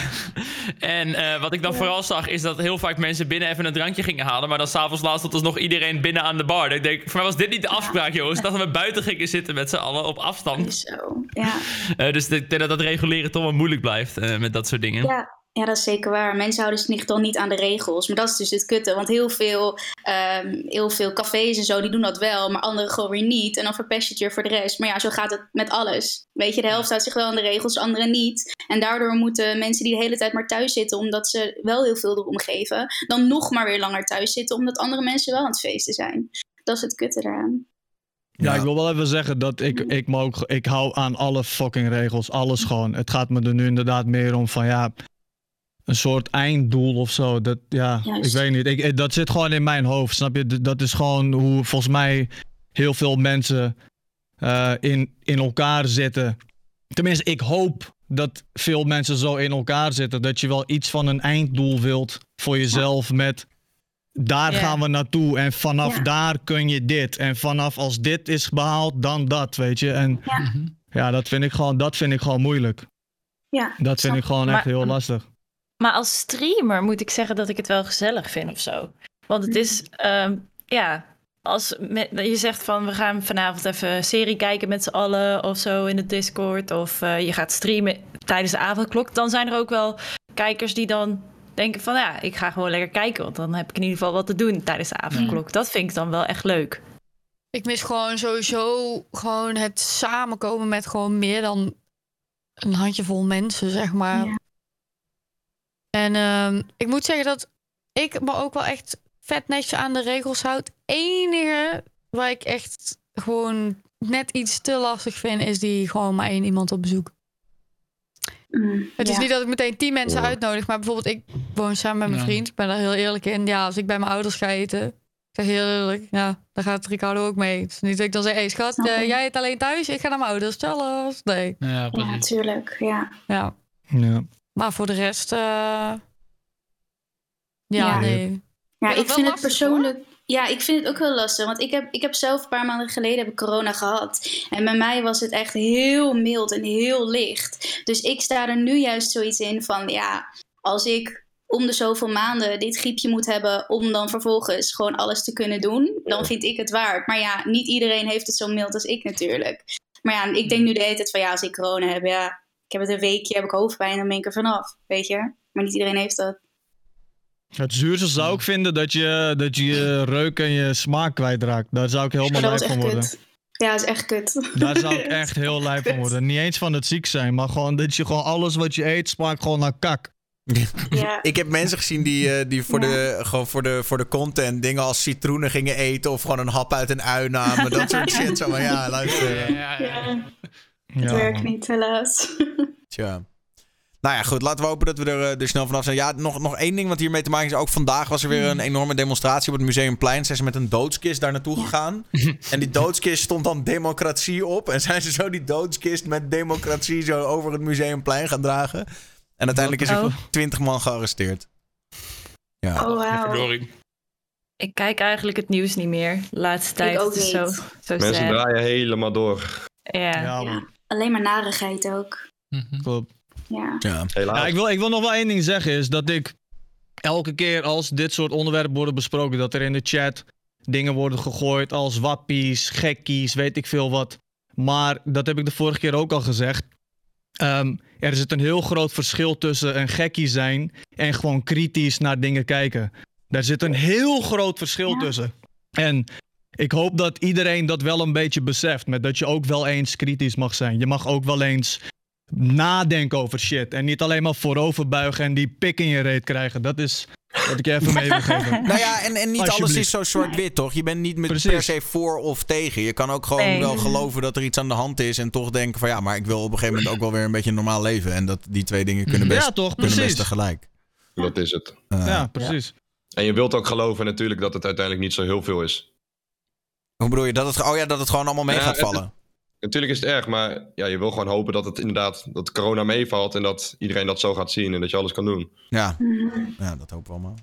en eh, wat ik dan vooral zag, is dat heel vaak mensen binnen even een drankje gingen halen. Maar dan s'avonds laatst tot nog iedereen binnen aan de bar. Dat ik denk, voor mij was dit niet de afspraak, jongens. Dat we buiten gingen zitten met z'n allen op afstand. Zo, ja. Eh, dus ik denk dat dat reguleren toch wel moeilijk blijft met dat soort dingen. Ja, ja, dat is zeker waar. Mensen houden zich dan niet aan de regels. Maar dat is dus het kutte. Want heel veel, ehm, heel veel cafés en zo, die doen dat wel. Maar anderen gewoon weer niet. En dan verpest je het weer voor de rest. Maar ja, zo gaat het met alles. Weet je, de helft houdt zich wel aan de regels, anderen niet. En daardoor moeten mensen die de hele tijd maar thuis zitten... omdat ze wel heel veel erom geven... dan nog maar weer langer thuis zitten... omdat andere mensen wel aan het feesten zijn. Dat is het kutte eraan. Ja, Ja. ik wil wel even zeggen dat ik, ik, me ook, ik hou aan alle fucking regels. Alles gewoon. Het gaat me er nu inderdaad meer om van ja. Een soort einddoel of zo. Dat, ja, Juist. ik weet niet. Ik, ik- dat zit gewoon in mijn hoofd. Snap je? Dat is gewoon hoe volgens mij heel veel mensen eh, in, in elkaar zitten. Tenminste, ik hoop dat veel mensen zo in elkaar zitten. Dat je wel iets van een einddoel wilt voor jezelf met. Daar gaan we naartoe en vanaf Ja. daar kun je dit. En vanaf als dit is behaald, dan dat, weet je. En Ja. Ja, dat vind ik gewoon, dat vind ik gewoon moeilijk. Ja, Dat vind ik gewoon Maar- echt heel lastig. Maar als streamer moet ik zeggen dat ik het wel gezellig vind of zo. Want het is, ehm, ja, als je zegt van we gaan vanavond even een serie kijken met z'n allen of zo in de Discord. Of eh, je gaat streamen tijdens de avondklok. Dan zijn er ook wel kijkers die dan denken van ja, ik ga gewoon lekker kijken. Want dan heb ik in ieder geval wat te doen tijdens de avondklok. Dat vind ik dan wel echt leuk. Ik mis gewoon sowieso gewoon het samenkomen met gewoon meer dan een handjevol mensen, zeg maar. Ja. En ehm, ik moet zeggen dat ik me ook wel echt vet netjes aan de regels houd. Het enige waar ik echt gewoon net iets te lastig vind, is die gewoon maar één iemand op bezoek. Mm, Het is ja. niet dat ik meteen tien mensen uitnodig, maar bijvoorbeeld ik woon samen met mijn Ja. vriend. Ik ben daar heel eerlijk in. Ja, als ik bij mijn ouders ga eten, Ik zeg heel eerlijk, ja, daar gaat Ricardo ook mee. Het is niet dat ik dan zeg, hé hey, schat, eh, jij eet alleen thuis, ik ga naar mijn ouders, zelfs. Nee, Ja, Ja, precies. tuurlijk. Ja. ja. Ja. Maar voor de rest, eh, ja, Ja. nee. Ja, ik vind het persoonlijk. Ja, ik vind het ook wel lastig. Want ik heb, ik heb zelf een paar maanden geleden heb ik corona gehad. En bij mij was het echt heel mild en heel licht. Dus ik sta er nu juist zoiets in van ja, als ik om de zoveel maanden dit griepje moet hebben om dan vervolgens gewoon alles te kunnen doen, dan vind ik het waard. Maar ja, niet iedereen heeft het zo mild als ik natuurlijk. Maar ja, ik denk nu de hele tijd van ja, als ik corona heb, ja, ik heb het een weekje, heb ik hoofdpijn, dan ben ik er vanaf, weet je. Maar niet iedereen heeft dat. Het zuurste zou ik vinden dat je, dat je je reuk en je smaak kwijtraakt. Daar zou ik helemaal echt van worden. kut. Ja, dat is echt kut. Daar zou ik echt heel lijp van worden. Niet eens van het ziek zijn, maar gewoon dat je gewoon alles wat je eet smaakt gewoon naar kak. Ja. Ik heb mensen gezien die, eh, die voor, de, gewoon voor, de, voor de content dingen als citroenen gingen eten of gewoon een hap uit een ui namen. Dat soort shit. Zo, maar ja, luister. Ja, ja. Het werkt man. niet, helaas. Tja. Nou ja, goed. Laten we hopen dat we er, eh, er snel vanaf zijn. Ja, nog, nog één ding wat hiermee te maken is. Ook vandaag was er weer een enorme demonstratie op het Museumplein. Zijn ze met een doodskist daar naartoe gegaan. En die doodskist stond dan democratie op. En zijn ze zo die doodskist met democratie zo over het Museumplein gaan dragen. En uiteindelijk is er Oh. 20 man gearresteerd. Ja. Oh, wauw. Verdorie. Ik kijk eigenlijk het nieuws niet meer. De laatste tijd. ook het is zo, zo Mensen sad. draaien helemaal door. Ja. Ja. Alleen maar narigheid ook. Mhm. Klopt. Ja. ja. Helaas. Ja, ik, wil, ik wil nog wel één ding zeggen, is dat ik elke keer als dit soort onderwerpen worden besproken, dat er in de chat dingen worden gegooid als wappies, gekkies, weet ik veel wat. Maar dat heb ik de vorige keer ook al gezegd. Ehm, er zit een heel groot verschil tussen een gekkie zijn en gewoon kritisch naar dingen kijken. Daar zit een heel groot verschil Ja. tussen. En ik hoop dat iedereen dat wel een beetje beseft. Met dat je ook wel eens kritisch mag zijn. Je mag ook wel eens nadenken over shit. En niet alleen maar voorover buigen en die pik in je reet krijgen. Dat is wat ik je even mee wil geven. Nou ja, en, en niet alles is zo zwart-wit, toch? Je bent niet met Precies. per se voor of tegen. Je kan ook gewoon Nee. wel geloven dat er iets aan de hand is. En toch denken van ja, maar ik wil op een gegeven moment ook wel weer een beetje een normaal leven. En dat die twee dingen kunnen best, Ja, toch? kunnen best Precies. tegelijk. Dat is het. Eh, Ja, precies. En je wilt ook geloven natuurlijk dat het uiteindelijk niet zo heel veel is. Hoe bedoel je? Dat het, oh ja, dat het gewoon allemaal mee Ja, gaat het- vallen. Natuurlijk is het erg, maar ja, je wil gewoon hopen dat het inderdaad dat corona meevalt en dat iedereen dat zo gaat zien en dat je alles kan doen. Ja. Mhm. ja, dat hopen we allemaal.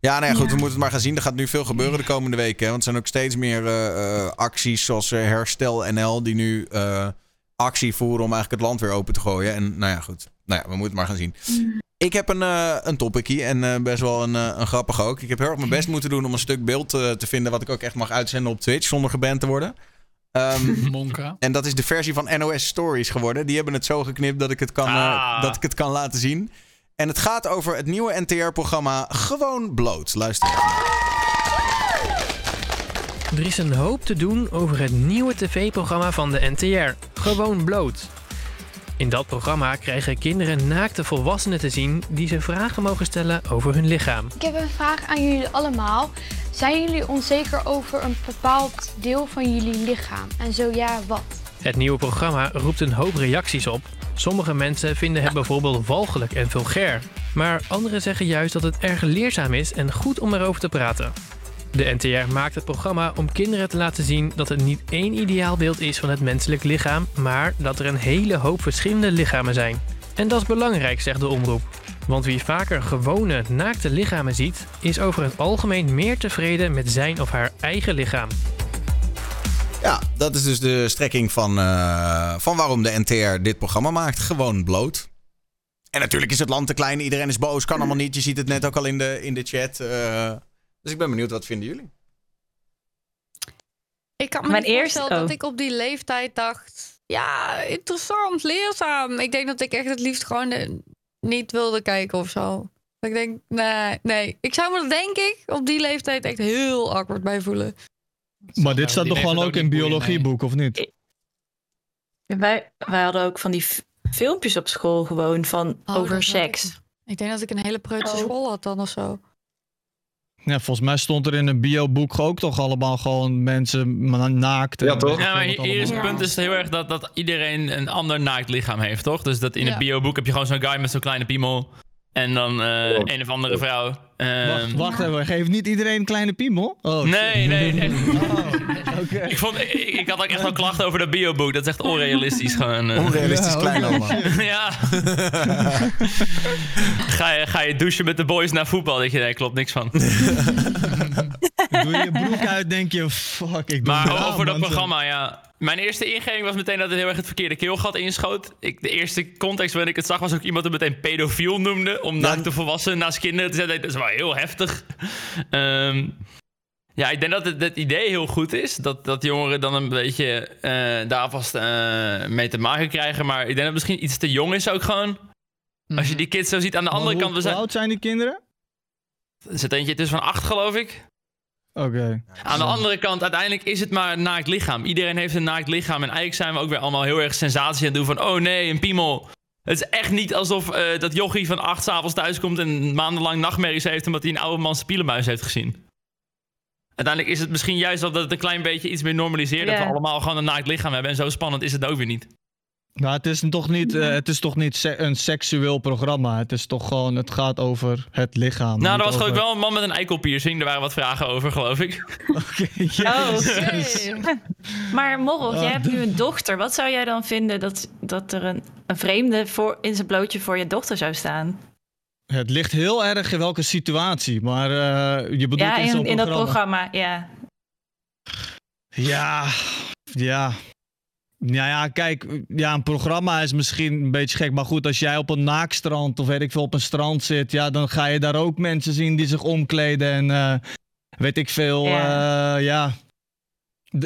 Ja, nou ja, goed, we moeten het maar gaan zien. Er gaat nu veel gebeuren de komende weken. Hè? Want er zijn ook steeds meer eh, eh, acties zoals eh, Herstel NL... die nu eh, actie voeren om eigenlijk het land weer open te gooien. En nou ja, goed. Nou ja, we moeten het maar gaan zien. Ik heb een, eh een topickie en eh, best wel een, eh, een grappig ook. Ik heb heel erg mijn best moeten doen om een stuk beeld eh, te vinden... wat ik ook echt mag uitzenden op Twitch zonder geband te worden. Ehm, Monka. en dat is de versie van NOS Stories geworden. Die hebben het zo geknipt dat ik het kan, eh, Ah. dat ik het kan laten zien. En het gaat over het nieuwe NTR-programma Gewoon Bloot. Luister even. Er is een hoop te doen over het nieuwe tv-programma van de NTR, Gewoon Bloot. In dat programma krijgen kinderen naakte volwassenen te zien die ze vragen mogen stellen over hun lichaam. Ik heb een vraag aan jullie allemaal. Zijn jullie onzeker over een bepaald deel van jullie lichaam? En zo ja, wat? Het nieuwe programma roept een hoop reacties op. Sommige mensen vinden het bijvoorbeeld walgelijk en vulgair. Maar anderen zeggen juist dat het erg leerzaam is en goed om erover te praten. De NTR maakt het programma om kinderen te laten zien dat het niet één ideaalbeeld is van het menselijk lichaam, maar dat er een hele hoop verschillende lichamen zijn. En dat is belangrijk, zegt de omroep. Want wie vaker gewone, naakte lichamen ziet, is over het algemeen meer tevreden met zijn of haar eigen lichaam. Ja, dat is dus de strekking van, eh, van waarom de NTR dit programma maakt. Gewoon bloot. En natuurlijk is het land te klein. Iedereen is boos. Kan allemaal niet. Je ziet het net ook al in de, in de chat. eh, dus ik ben benieuwd. Wat vinden jullie? Ik kan me Mijn voorstellen dat ik op die leeftijd dacht... Ja, interessant, leerzaam. Ik denk dat ik echt het liefst gewoon eh, niet wilde kijken of zo. Dat Ik denk, nee, nee. Ik zou me er denk ik op die leeftijd echt heel awkward bij voelen. Maar dit staat toch gewoon ook ook in biologieboek, of niet? Wij, wij hadden ook van die filmpjes op school gewoon van Oh, over had seks. ik. Ik denk dat ik een hele preutse Oh. school had dan of zo. Ja, volgens mij stond er in een bioboek ook toch allemaal gewoon mensen naakt. Ja, toch? Ja, maar veel wat hier is het punt is heel erg dat, dat iedereen een ander naakt lichaam heeft, toch? Dus dat in Ja. het bioboek heb je gewoon zo'n guy met zo'n kleine piemel. En dan eh, een of andere vrouw Wacht, wacht even. Geeft niet iedereen een kleine piemel? Oh, Nee, nee. echt. Oh, oké. Ik, vond, ik, ik had ook echt wel klachten over dat bioboek. Dat is echt onrealistisch gewoon. eh. Onrealistisch Ja, klein allemaal. ja. ga, je, ga je douchen met de boys na voetbal? Dat je nee, klopt niks van. Doe je broek uit, denk je, fuck, ik doe Maar over dat man. programma, ja. Mijn eerste ingeving was meteen dat het heel erg het verkeerde keelgat inschoot. Ik, de eerste context waarin ik het zag was ook iemand het meteen pedofiel noemde. Om naakte volwassenen naast kinderen te zetten. Dat is wel heel heftig. Ehm, ja, ik denk dat het, het idee heel goed is. Dat, dat jongeren dan een beetje eh, daar vast eh, mee te maken krijgen. Maar ik denk dat het misschien iets te jong is ook gewoon. Als je die kids zo ziet aan de Maar andere hoe- kant. We Hoe zijn, oud zijn die kinderen? er zit eentje tussen van acht, geloof ik. Oké. Aan de andere kant, uiteindelijk is het maar een naakt lichaam. Iedereen heeft een naakt lichaam. En eigenlijk zijn we ook weer allemaal heel erg sensatie aan het doen van... oh nee, een piemel. Het is echt niet alsof eh, dat jochie van acht s'avonds thuis komt... en maandenlang nachtmerries heeft... omdat hij een oude man spielenmuis heeft gezien. Uiteindelijk is het misschien juist wel dat het een klein beetje iets meer normaliseert... dat we allemaal gewoon een naakt lichaam hebben. En zo spannend is het ook weer niet. Maar het is toch niet, eh, het is toch niet se- een seksueel programma. Het is toch gewoon, het gaat over het lichaam. nou, er was geloof ik over- wel een man met een eikelpiercing. Er waren wat vragen over, geloof ik. Oké, Oh, jezus. Maar Morrel, jij Ah, hebt nu een dochter. Wat zou jij dan vinden dat, dat er een, een vreemde voor, in zijn blootje voor je dochter zou staan? Het ligt heel erg in welke situatie, maar eh, je bedoelt ja, in, zo'n in, in dat programma. programma, ja. Ja, ja. Ja, ja, kijk, ja, een programma is misschien een beetje gek. Maar goed, als jij op een naakstrand of weet ik veel op een strand zit, ja, dan ga je daar ook mensen zien die zich omkleden en eh, weet ik veel. Ja. Ja. ja.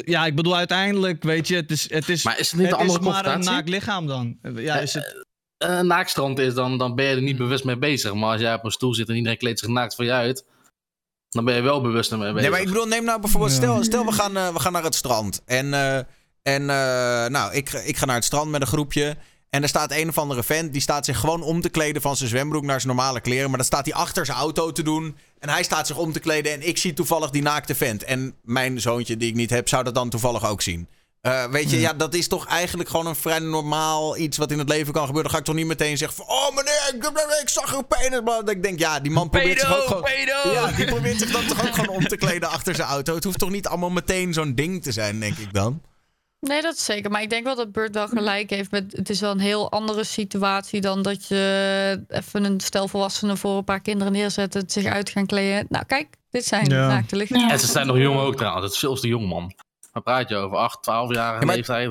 Ja, ik bedoel uiteindelijk, weet je, het is, het is, Maar is het niet het een andere is maar een naakt lichaam dan. Ja, is het, Eh, Een naakstrand is, dan, dan ben je er niet bewust mee bezig. Maar als jij op een stoel zit en iedereen kleedt zich naakt voor je uit... dan ben je wel bewust ermee bezig. Nee, maar ik bedoel, neem nou bijvoorbeeld, Ja. stel, stel we, gaan, eh, we gaan naar het strand. En, eh, en eh, nou, ik, ik ga naar het strand met een groepje. En er staat een of andere vent, die staat zich gewoon om te kleden van zijn zwembroek naar zijn normale kleren. Maar dan staat hij achter zijn auto te doen. En hij staat zich om te kleden en ik zie toevallig die naakte vent. En mijn zoontje, die ik niet heb, zou dat dan toevallig ook zien. Eh, weet je, ja. dat is toch eigenlijk gewoon een vrij normaal iets wat in het leven kan gebeuren. Dan ga ik toch niet meteen zeggen van... Oh meneer, ik, ik zag een penis. Maar dat ik denk, ja, die man probeert zich ook gewoon... pedo! Ja, die probeert zich dan toch ook gewoon om te kleden achter zijn auto. Het hoeft toch niet allemaal meteen zo'n ding te zijn, denk ik dan. Nee, dat is zeker. Maar ik denk wel dat Bert wel gelijk heeft. Met, het is wel een heel andere situatie dan dat je even een stel volwassenen voor een paar kinderen neerzet. Het zich uit gaan kleden. Nou, kijk, dit zijn Ja. naakte lichamen. Ja. En ze zijn nog jong ook trouwens. Het is veel te jong, man. Waar praat je over? 8, 12 jaar Ja, leeftijd?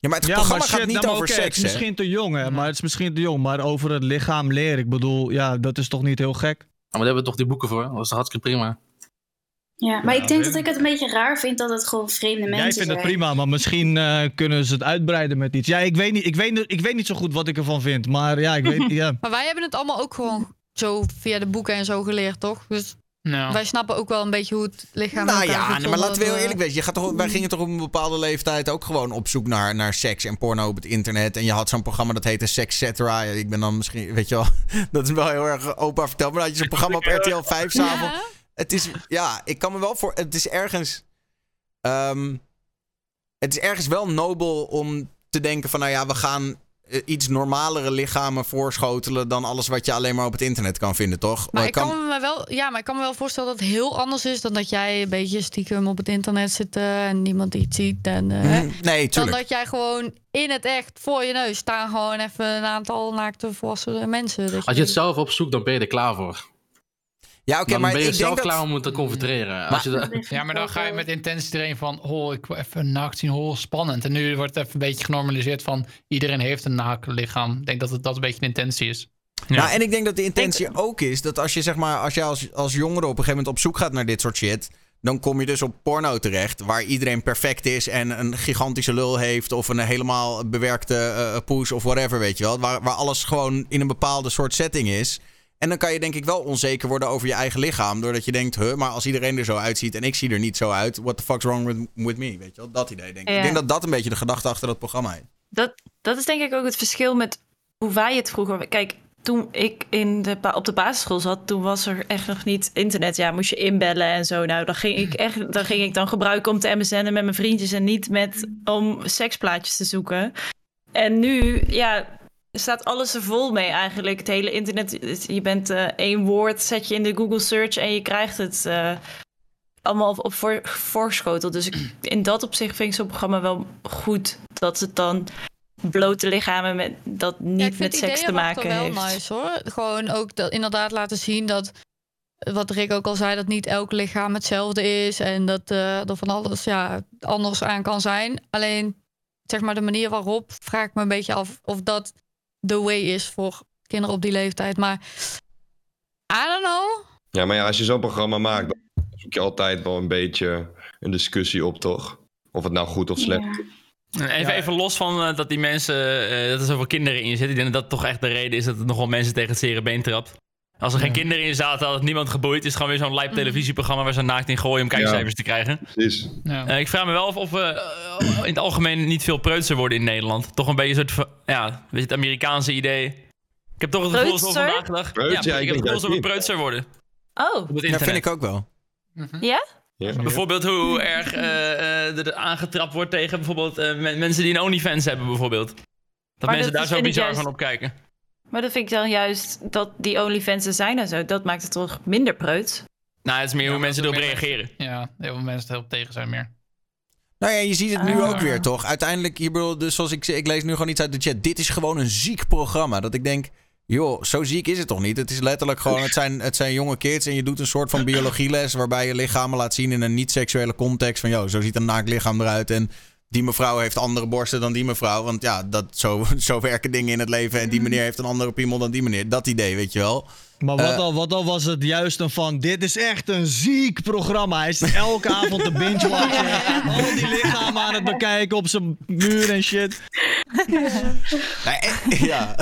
Ja, maar het ja, programma maar gaat niet nou, over seks, Het is hè? misschien te jong, hè, maar het is misschien te jong. Maar over het lichaam leren, ik bedoel, ja, dat is toch niet heel gek? Maar daar hebben we toch die boeken voor? Dat is hartstikke prima. Ja, maar Ja, ik denk dat ik het een beetje raar vind dat het gewoon vreemde mensen Jij vindt het zijn. prima, maar misschien eh, kunnen ze het uitbreiden met iets. Ja, ik weet, niet, ik, weet, ik weet niet zo goed wat ik ervan vind. Maar ja, ik weet. Ja. Maar wij hebben het allemaal ook gewoon zo via de boeken en zo geleerd, toch? Dus Nou. wij snappen ook wel een beetje hoe het lichaam. Nou ja, nee, maar laten we heel eerlijk wezen. Je gaat toch, wij gingen toch op een bepaalde leeftijd ook gewoon op zoek naar, naar seks en porno op het internet. En je had zo'n programma dat heette Sex Cetera. Ja, ik ben dan misschien, weet je wel, dat is wel heel erg opa verteld. Maar dan had je zo'n programma op RTL 5 eh, s'avonds. Ja? Het is, ja, ik kan me wel voor. Het is ergens. ehm, het is ergens wel nobel om te denken van, nou ja, we gaan eh, iets normalere lichamen voorschotelen dan alles wat je alleen maar op het internet kan vinden, toch? Maar Eh, ik kan me wel, ja, maar ik kan me wel voorstellen dat het heel anders is dan dat jij een beetje stiekem op het internet zit eh, en niemand iets ziet. En, eh? Mhm, Nee, Dan dat jij gewoon in het echt voor je neus staan gewoon even een aantal naakte volwassen mensen. Als je het zelf opzoekt, dan ben je er klaar voor. Ja, oké, dan maar ben je ik denk zelf dat... klaar om het te confronteren. Als je dat- Ja, maar dan ga je met intentie erin van... Oh, ik wil even naakt zien, oh, spannend. En nu wordt het even een beetje genormaliseerd van... Iedereen heeft een naakt lichaam. Ik denk dat het dat een beetje de intentie is. Nou, en ik denk dat de intentie ook is dat als je zeg maar, als je als, als jongere op een gegeven moment op zoek gaat naar dit soort shit, dan kom je dus op porno terecht, waar iedereen perfect is en een gigantische lul heeft of een helemaal bewerkte eh poes of whatever, weet je wel, waar, waar alles gewoon in een bepaalde soort setting is. En dan kan je denk ik wel onzeker worden over je eigen lichaam, doordat je denkt, huh, maar als iedereen er zo uitziet en ik zie er niet zo uit, what the fuck's wrong with, with me, weet je wel, dat idee denk ik. Ja. Ik denk dat dat een beetje de gedachte achter dat programma is. Dat, dat is denk ik ook het verschil met hoe wij het vroeger... Kijk, toen ik in de, op de basisschool zat, toen was er echt nog niet internet. Ja, moest je inbellen en zo. Nou, dan ging ik echt, dan ging ik dan gebruiken om te MSN'en met mijn vriendjes en niet met om seksplaatjes te zoeken. En nu, ja, staat alles er vol mee eigenlijk. Het hele internet, je bent eh, één woord, zet je in de Google search en je krijgt het eh, allemaal op, op voor, voorschotel. Dus ik, in dat opzicht vind ik zo'n programma wel goed. Dat het dan blote lichamen met, dat niet met seks te maken wel heeft. nice hoor. Gewoon ook dat, inderdaad laten zien dat, wat Rick ook al zei, dat niet elk lichaam hetzelfde is. En dat eh, er van alles ja, anders aan kan zijn. Alleen, zeg maar, de manier waarop vraag ik me een beetje af of dat the way is voor kinderen op die leeftijd. Maar, I don't know. Ja, maar ja, als je zo'n programma maakt, dan zoek je altijd wel een beetje een discussie op, toch? Of het nou goed of slecht is. En Even, even los van eh, dat die mensen, eh, dat er zoveel kinderen in zitten. Ik denk dat dat toch echt de reden is dat het nog wel mensen tegen het zere been trapt. Als er geen kinderen in zaten, had het niemand geboeid. Het is gewoon weer zo'n live televisieprogramma waar ze naakt in gooien om kijkcijfers te krijgen. Precies. Ja. Eh, ik vraag me wel of, of we eh, in het algemeen niet veel preutser worden in Nederland. Toch een beetje een soort van, ja, weet je, het Amerikaanse idee. Ik heb toch het gevoel alsof we Preutser? vandaag de dag... Preut? Ja, Ja, ik ik heb het gevoel alsof we preutser worden Oh, internet. vind ik ook wel. ja? Ja. Bijvoorbeeld hoe erg eh, eh, er aangetrapt wordt tegen bijvoorbeeld eh, men- mensen die een OnlyFans hebben bijvoorbeeld. Dat Maar mensen dat daar zo bizar juist- van op kijken. Maar dat vind ik dan juist dat die OnlyFans er zijn en zo. Dat maakt het toch minder preut. Nou, het is meer Ja, hoe mensen erop reageren. Ja, heel veel mensen er heel tegen zijn meer. Nou ja, je ziet het nu Ah. ook weer, toch? Uiteindelijk, hier bedoel, dus zoals ik ik lees nu gewoon iets uit de chat. Dit is gewoon een ziek programma. Dat ik denk, joh, zo ziek is het toch niet? Het is letterlijk gewoon, het zijn, het zijn jonge kids en je doet een soort van biologieles waarbij je lichamen laat zien in een niet-seksuele context. Van, joh, zo ziet een naakt lichaam eruit en die mevrouw heeft andere borsten dan die mevrouw. Want ja, dat, zo, zo werken dingen in het leven en die meneer heeft een andere piemel dan die meneer. Dat idee, weet je wel. Maar wat, Eh. al, wat al was het juist een van, dit is echt een ziek programma. Hij is elke avond te binge-watchen. Al die lichamen aan het bekijken op zijn muur en shit. Nee, eh, ja.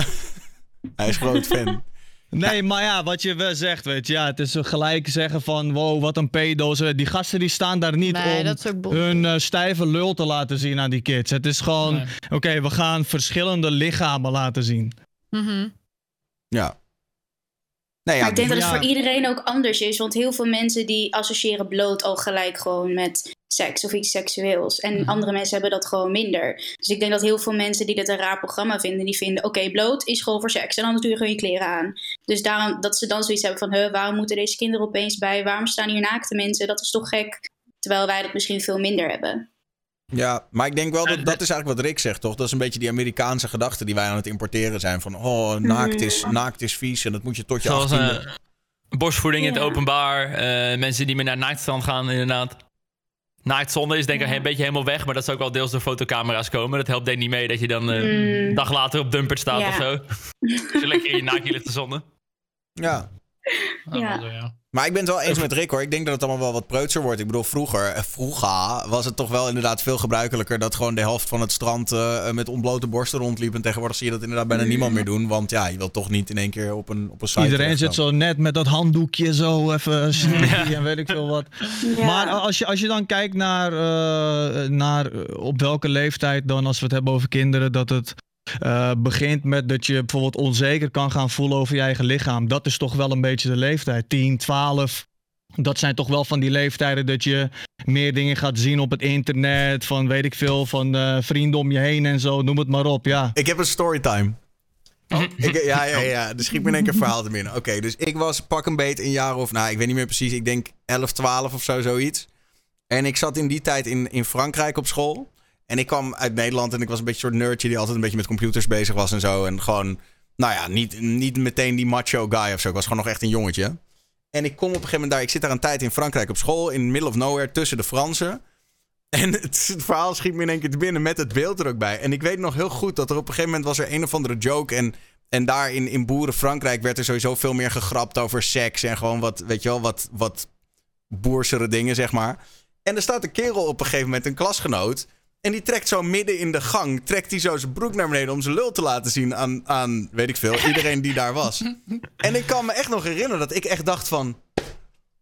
Hij is groot fan. Nee, maar ja, wat je wel zegt, weet je, ja, het is gelijk zeggen van, wow, wat een pedo's. Die gasten die staan daar niet Nee, om hun eh, stijve lul te laten zien aan die kids. Het is gewoon, Nee. oké, we gaan verschillende lichamen laten zien. Mhm. Ja. Nee, ja, maar ik denk dat het voor iedereen ook anders is. Want heel veel mensen die associëren bloot al gelijk gewoon met seks of iets seksueels. En Mhm. andere mensen hebben dat gewoon minder. Dus ik denk dat heel veel mensen die dit een raar programma vinden, die vinden: oké, bloot is gewoon voor seks. En anders doe je gewoon je kleren aan. Dus daarom dat ze dan zoiets hebben van: huh, waarom moeten deze kinderen opeens bij? Waarom staan hier naakte mensen? Dat is toch gek. Terwijl wij dat misschien veel minder hebben. Ja, maar ik denk wel dat dat is eigenlijk wat Rick zegt, toch? Dat is een beetje die Amerikaanse gedachte die wij aan het importeren zijn. Van, oh, naakt is, naakt is vies en dat moet je tot je Zoals 18e. eh, borstvoeding in het openbaar. eh, mensen die meer naar naaktstrand gaan, inderdaad. Naaktzonde is denk ik Ja. een beetje helemaal weg. Maar dat zou ook wel deels door fotocamera's komen. Dat helpt denk ik niet mee dat je dan eh, Mm. een dag later op Dumpert staat Ja. of zo. Als je lekker in je naakje ligt te zonnen. Ja. Ja. Ja. Ja. Maar ik ben het wel eens met Rick hoor. Ik denk dat het allemaal wel wat preutser wordt. Ik bedoel, vroeger, eh, vroeger was het toch wel inderdaad veel gebruikelijker dat gewoon de helft van het strand eh, met ontblote borsten rondliep. En tegenwoordig zie je dat inderdaad bijna niemand meer doen. Want ja, je wilt toch niet in één keer op een, op een site Iedereen zit zo net met dat handdoekje zo even sneaky en weet ik veel wat. Ja. Maar als je, als je dan kijkt naar, eh, naar eh, op welke leeftijd dan, als we het hebben over kinderen, dat het eh, begint met dat je bijvoorbeeld onzeker kan gaan voelen over je eigen lichaam. Dat is toch wel een beetje de leeftijd. 10, 12. Dat zijn toch wel van die leeftijden dat je meer dingen gaat zien op het internet. Van weet ik veel, van eh, vrienden om je heen en zo. Noem het maar op, ja. Ik heb een storytime. Ik, ja, ja, ja. Er schiet me in één keer een verhaal te binnen. Oké, dus ik was pak een beet een jaar of... Nou, ik weet niet meer precies. Ik denk 11, 12 of zo, zoiets. En ik zat in die tijd in, in Frankrijk op school. En ik kwam uit Nederland en ik was een beetje een soort nerdje... die altijd een beetje met computers bezig was en zo. En gewoon, nou ja, niet, niet meteen die macho guy of zo. Ik was gewoon nog echt een jongetje. En ik kom op een gegeven moment daar... Ik zit daar een tijd in Frankrijk op school... in middle of nowhere, tussen de Fransen... En het, het verhaal schiet me in één keer te binnen met het beeld er ook bij. En ik weet nog heel goed dat er op een gegeven moment was er een of andere joke. En, en daar in, in Boeren Frankrijk werd er sowieso veel meer gegrapt over seks. En gewoon wat, weet je wel, wat, wat boersere dingen, zeg maar. En er staat een kerel op een gegeven moment, een klasgenoot. En die trekt zo midden in de gang, trekt hij zo zijn broek naar beneden om zijn lul te laten zien aan, aan weet ik veel, iedereen die daar was. En ik kan me echt nog herinneren dat ik echt dacht van...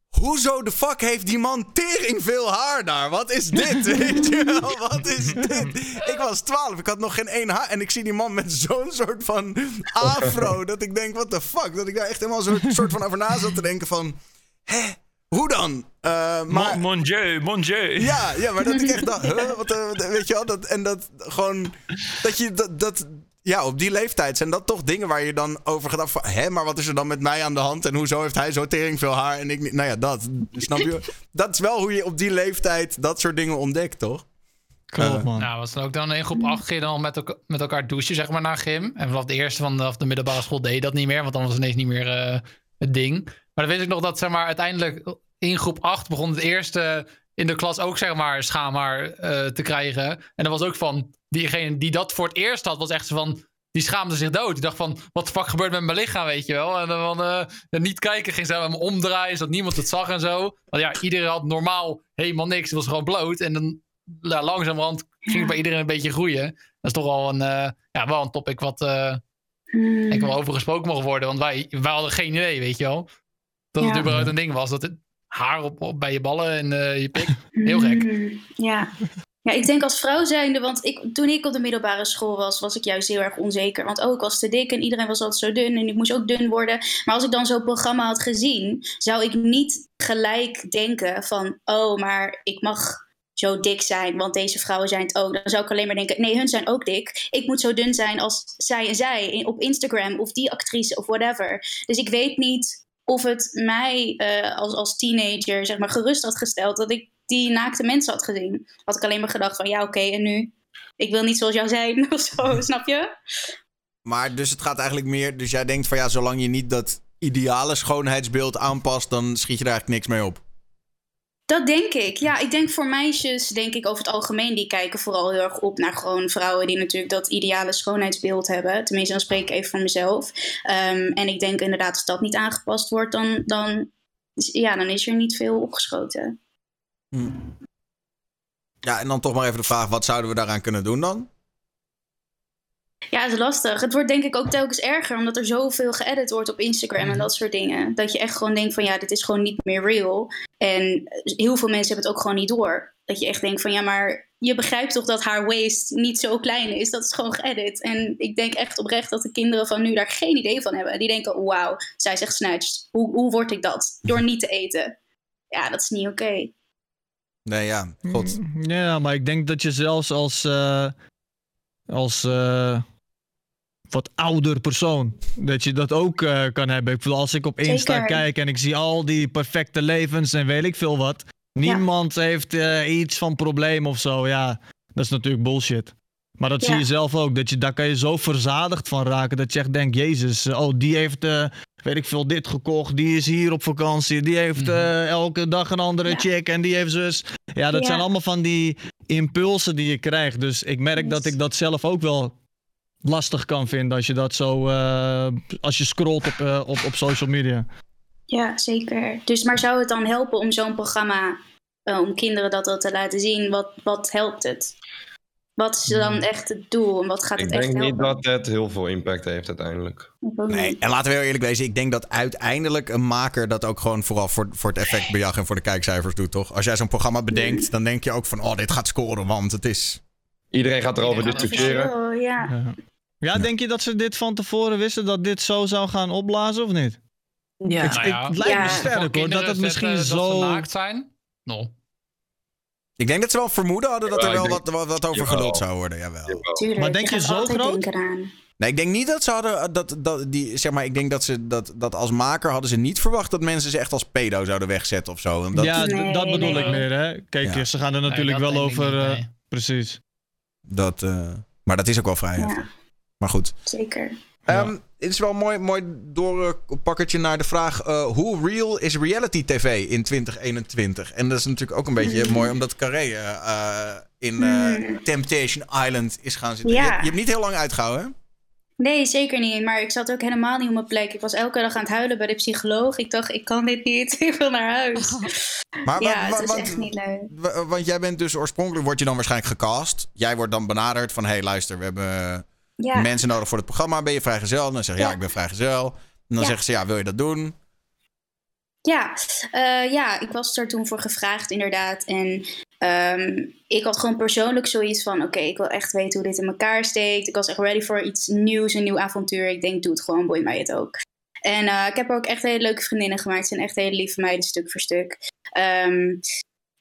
Hoezo de fuck heeft die man tering veel haar daar? Wat is dit? Weet je wel, wat is dit? Ik was 12, ik had nog geen één haar. En ik zie die man met zo'n soort van afro. Dat ik denk, what the fuck? Dat ik daar echt helemaal zo'n soort van over na zat te denken van... Hè? Hoe dan? Eh, maar, Mon, mon dieu, mon dieu. ja, ja, maar dat ik echt dacht, huh, wat, eh, wat, weet je wel, dat, en dat gewoon, dat je, dat, dat, Ja, op die leeftijd zijn dat toch dingen waar je dan over gedacht van... Hé, maar wat is er dan met mij aan de hand? En hoezo heeft hij zo tering veel haar en ik niet? Nou ja, dat. Snap je? dat is wel hoe je op die leeftijd dat soort dingen ontdekt, toch? Klopt, man. Nou, was dan ook dan in groep 8 ging je dan met, elka- met elkaar douchen, zeg maar, na gym. En vanaf de eerste van de, middelbare school deed je dat niet meer, want dan was het ineens niet meer eh, het ding. Maar dan weet ik nog dat, zeg maar, uiteindelijk in groep 8 begon het eerste in de klas ook, zeg maar, schaamhaar eh, te krijgen. En dat was ook van, diegene die dat voor het eerst had, was echt van, die schaamde zich dood. Die dacht van, wat de fuck gebeurt met mijn lichaam, weet je wel? En dan eh, niet kijken, ging ze me omdraaien, zodat niemand het zag en zo. Want ja, iedereen had normaal helemaal niks, het was gewoon bloot. En dan ja, langzamerhand ging het bij iedereen een beetje groeien. Dat is toch wel een, eh, ja, wel een topic wat Hmm. ik wel over gesproken mogen worden. Want wij, wij hadden geen idee, weet je wel. Dat het Ja. überhaupt een ding was. Dat het haar op, op bij je ballen en eh, je pik. Heel gek. Mm, Ja. Ja, ik denk als vrouw zijnde, want ik, toen ik op de middelbare school was, was ik juist heel erg onzeker. Want ook was te dik en iedereen was altijd zo dun en ik moest ook dun worden. Maar als ik dan zo'n programma had gezien, zou ik niet gelijk denken van, oh, maar ik mag zo dik zijn, want deze vrouwen zijn het ook. Dan zou ik alleen maar denken, nee, hun zijn ook dik. Ik moet zo dun zijn als zij en zij op Instagram of die actrice of whatever. Dus ik weet niet of het mij eh, als, als teenager zeg maar, gerust had gesteld dat ik die naakte mensen had gezien. Had ik alleen maar gedacht van ja, oké, en nu? Ik wil niet zoals jou zijn of zo, snap je? Maar dus het gaat eigenlijk meer... Dus jij denkt van ja, zolang je niet dat ideale schoonheidsbeeld aanpast... dan schiet je er eigenlijk niks mee op. Dat denk ik. Ja, ik denk voor meisjes, denk ik over het algemeen, die kijken vooral heel erg op naar gewoon vrouwen die natuurlijk dat ideale schoonheidsbeeld hebben. Tenminste, dan spreek ik even voor mezelf. Ehm, en ik denk inderdaad, als dat niet aangepast wordt, dan, dan, ja, dan is er niet veel opgeschoten. Ja, en dan toch maar even de vraag... wat zouden we daaraan kunnen doen dan? Ja, het is lastig. Het wordt denk ik ook telkens erger, omdat er zoveel geëdit wordt op Instagram en dat soort dingen. Dat je echt gewoon denkt van ja, dit is gewoon niet meer real. En heel veel mensen hebben het ook gewoon niet door. Dat je echt denkt van ja, maar je begrijpt toch dat haar waist niet zo klein is. Dat is gewoon geëdit. En ik denk echt oprecht dat de kinderen van nu daar geen idee van hebben. Die denken, wauw, zij zegt snatched. Hoe, hoe word ik dat? Door niet te eten. Ja, dat is niet oké. Nee, ja, god. Ja, maar ik denk dat je zelfs als, eh, als eh, wat ouder persoon, dat je dat ook eh, kan hebben. Ik bedoel, als ik op Insta Zeker. kijk en ik zie al die perfecte levens en weet ik veel wat. Niemand heeft eh, iets van probleem of zo. Ja, dat is natuurlijk bullshit. Maar dat zie je zelf ook. Dat je, daar kan je zo verzadigd van raken. Dat je echt denkt, jezus, oh die heeft, eh, weet ik veel, dit gekocht. Die is hier op vakantie. Die heeft eh, elke dag een andere Ja. chick. En die heeft zus. Ja, dat Ja. zijn allemaal van die impulsen die je krijgt. Dus ik merk dat ik dat zelf ook wel lastig kan vinden. Als je dat zo, eh, als je scrolt op, eh, op, op social media. Ja, zeker. Dus, maar zou het dan helpen om zo'n programma, eh, om kinderen dat, dat te laten zien? Wat, wat helpt het? Wat is dan echt het doel en wat gaat Ik het echt denk niet helpen? dat het heel veel impact heeft uiteindelijk. Ik Nee, en laten we heel eerlijk wezen. Ik denk dat uiteindelijk een maker dat ook gewoon vooral voor, voor het effectbejag en voor de kijkcijfers doet, toch? Als jij zo'n programma bedenkt, dan denk je ook van, oh, dit gaat scoren, want het is... Iedereen gaat erover Iedereen gaat discussiëren. Ja. Ja. Ja, denk je dat ze dit van tevoren wisten dat dit zo zou gaan opblazen of niet? Ja. Ik- Nou ja, het lijkt me sterk hoor, dat het misschien zetten Dat zo... ze naakt zijn? No. Ik denk dat ze wel vermoeden hadden dat Ja, er wel denk- wat, wat, wat over Jawel. geluld zou worden, jawel. Tuurlijk. Maar denk je zo groot? Nee, ik denk niet dat ze hadden. Dat, dat, die, zeg maar, ik denk dat ze dat, dat als maker hadden ze niet verwacht dat mensen ze echt als pedo zouden wegzetten of zo. En dat, ja, Nee, dat bedoel nee. ik meer hè. Kijk, Ja. ze gaan er natuurlijk Nee, wel over... eh. Precies. dat, eh, maar dat is ook wel vrij heftig. Ja, Maar goed. zeker. Ja. Ehm, het is wel een mooi, mooi doorpakkertje naar de vraag: eh, hoe real is reality TV in 2021? En dat is natuurlijk ook een beetje mooi, omdat Carré eh, eh, in Hmm. Temptation Island is gaan zitten. Ja. Je, je hebt niet heel lang uitgehouden, hè? Nee, zeker niet. Maar ik zat ook helemaal niet op mijn plek. Ik was elke dag aan het huilen bij de psycholoog. Ik dacht, ik kan dit niet. Ik wil naar huis. Maar ja, het is want- echt niet leuk. wa- Want jij bent dus oorspronkelijk, word je dan waarschijnlijk gecast. Jij wordt dan benaderd van: hé, hey, luister, we hebben Ja. mensen nodig voor het programma. Ben je vrijgezel? Dan zeg je ja, ik ben vrijgezel. En dan zeggen ze ja, wil je dat doen? Ja, eh, ja, ik was er toen voor gevraagd, inderdaad. En ehm, ik had gewoon persoonlijk zoiets van: oké, ik wil echt weten hoe dit in elkaar steekt. Ik was echt ready voor iets nieuws, een nieuw avontuur. Ik denk, doe het gewoon, boeit mij het ook. En eh, ik heb ook echt hele leuke vriendinnen gemaakt. Het zijn echt hele lieve meiden, stuk voor stuk. Ehm,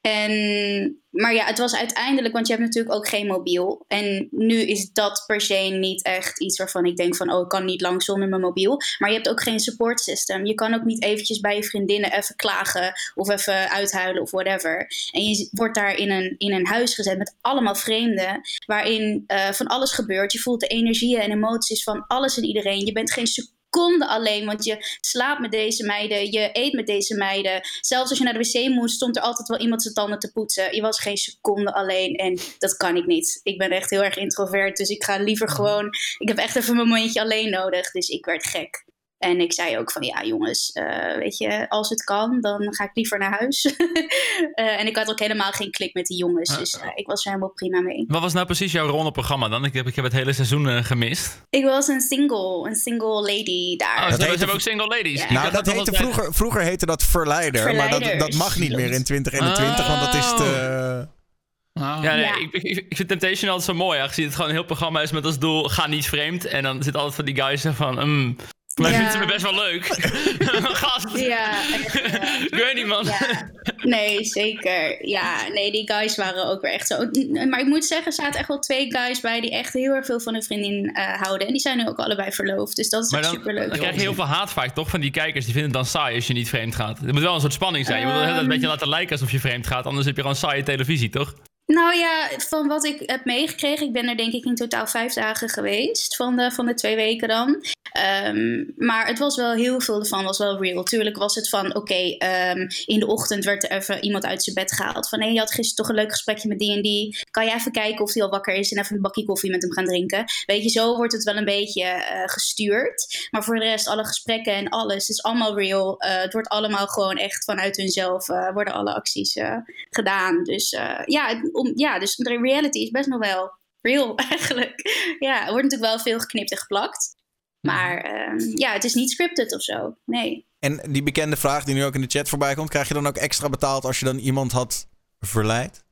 En, maar ja, het was uiteindelijk, want je hebt natuurlijk ook geen mobiel. En nu is dat per se niet echt iets waarvan ik denk van, oh, ik kan niet lang zonder mijn mobiel. Maar je hebt ook geen support system. Je kan ook niet eventjes bij je vriendinnen even klagen of even uithuilen of whatever. En je wordt daar in een, in een huis gezet met allemaal vreemden, waarin eh, van alles gebeurt. Je voelt de energieën en emoties van alles en iedereen. Je bent geen seconde alleen, want je slaapt met deze meiden, je eet met deze meiden. Zelfs als je naar de wc moest, stond er altijd wel iemand zijn tanden te poetsen. Je was geen seconde alleen en dat kan ik niet. Ik ben echt heel erg introvert, dus ik ga liever gewoon... Ik heb echt even mijn momentje alleen nodig, dus ik werd gek. En ik zei ook van ja, jongens, eh, weet je, als het kan, dan ga ik liever naar huis. Eh, en ik had ook helemaal geen klik met die jongens, dus eh, ik was er helemaal prima mee. Wat was nou precies jouw rol het programma dan? Ik heb, ik heb het hele seizoen gemist. Ik was een single, een single lady daar. Oh, ze hebben ook single ladies. Ja. Nou, dat heette vroeger, vroeger heette dat verleider, maar dat, dat mag niet meer in 2021, want dat is te... Ah. Ja, nee, Ja. Ik, ik, ik vind Temptation altijd zo mooi. Aangezien het gewoon een heel programma is met als doel: ga niet vreemd. En dan zit altijd van die guys van. Mm, maar Ja. vindt ze me best wel leuk. Gast. Ja, echt, ja. Ik weet niet, man. Ja, nee, zeker. Ja, nee, die guys waren ook weer echt zo. Maar ik moet zeggen, er zaten echt wel twee guys bij die echt heel erg veel van hun vriendin eh, houden. En die zijn nu ook allebei verloofd. Dus dat is Maar echt dan, super leuk. dan krijg je heel veel haat vaak, toch? Van die kijkers. Die vinden het dan saai als je niet vreemd gaat. Er moet wel een soort spanning zijn. Je moet wel Ehm. een beetje laten lijken alsof je vreemd gaat. Anders heb je gewoon saaie televisie, toch? Nou ja, van wat ik heb meegekregen, ik ben er denk ik in totaal vijf dagen geweest van de, van de twee weken dan. Ehm, maar het was wel heel veel ervan, was wel real. Tuurlijk was het van, oké, ehm, in de ochtend werd er even iemand uit zijn bed gehaald. Van, hé, je had gisteren toch een leuk gesprekje met die en die. Kan je even kijken of hij al wakker is en even een bakje koffie met hem gaan drinken? Weet je, zo wordt het wel een beetje eh, gestuurd. Maar voor de rest, alle gesprekken en alles is allemaal real. Eh, het wordt allemaal gewoon echt vanuit hunzelf, eh, worden alle acties gedaan. Dus ja, om, ja, dus de reality is best nog wel real eigenlijk. Ja, er wordt natuurlijk wel veel geknipt en geplakt. Maar ehm, ja, het is niet scripted of zo. Nee. En die bekende vraag die nu ook in de chat voorbij komt, krijg je dan ook extra betaald als je dan iemand had verleid?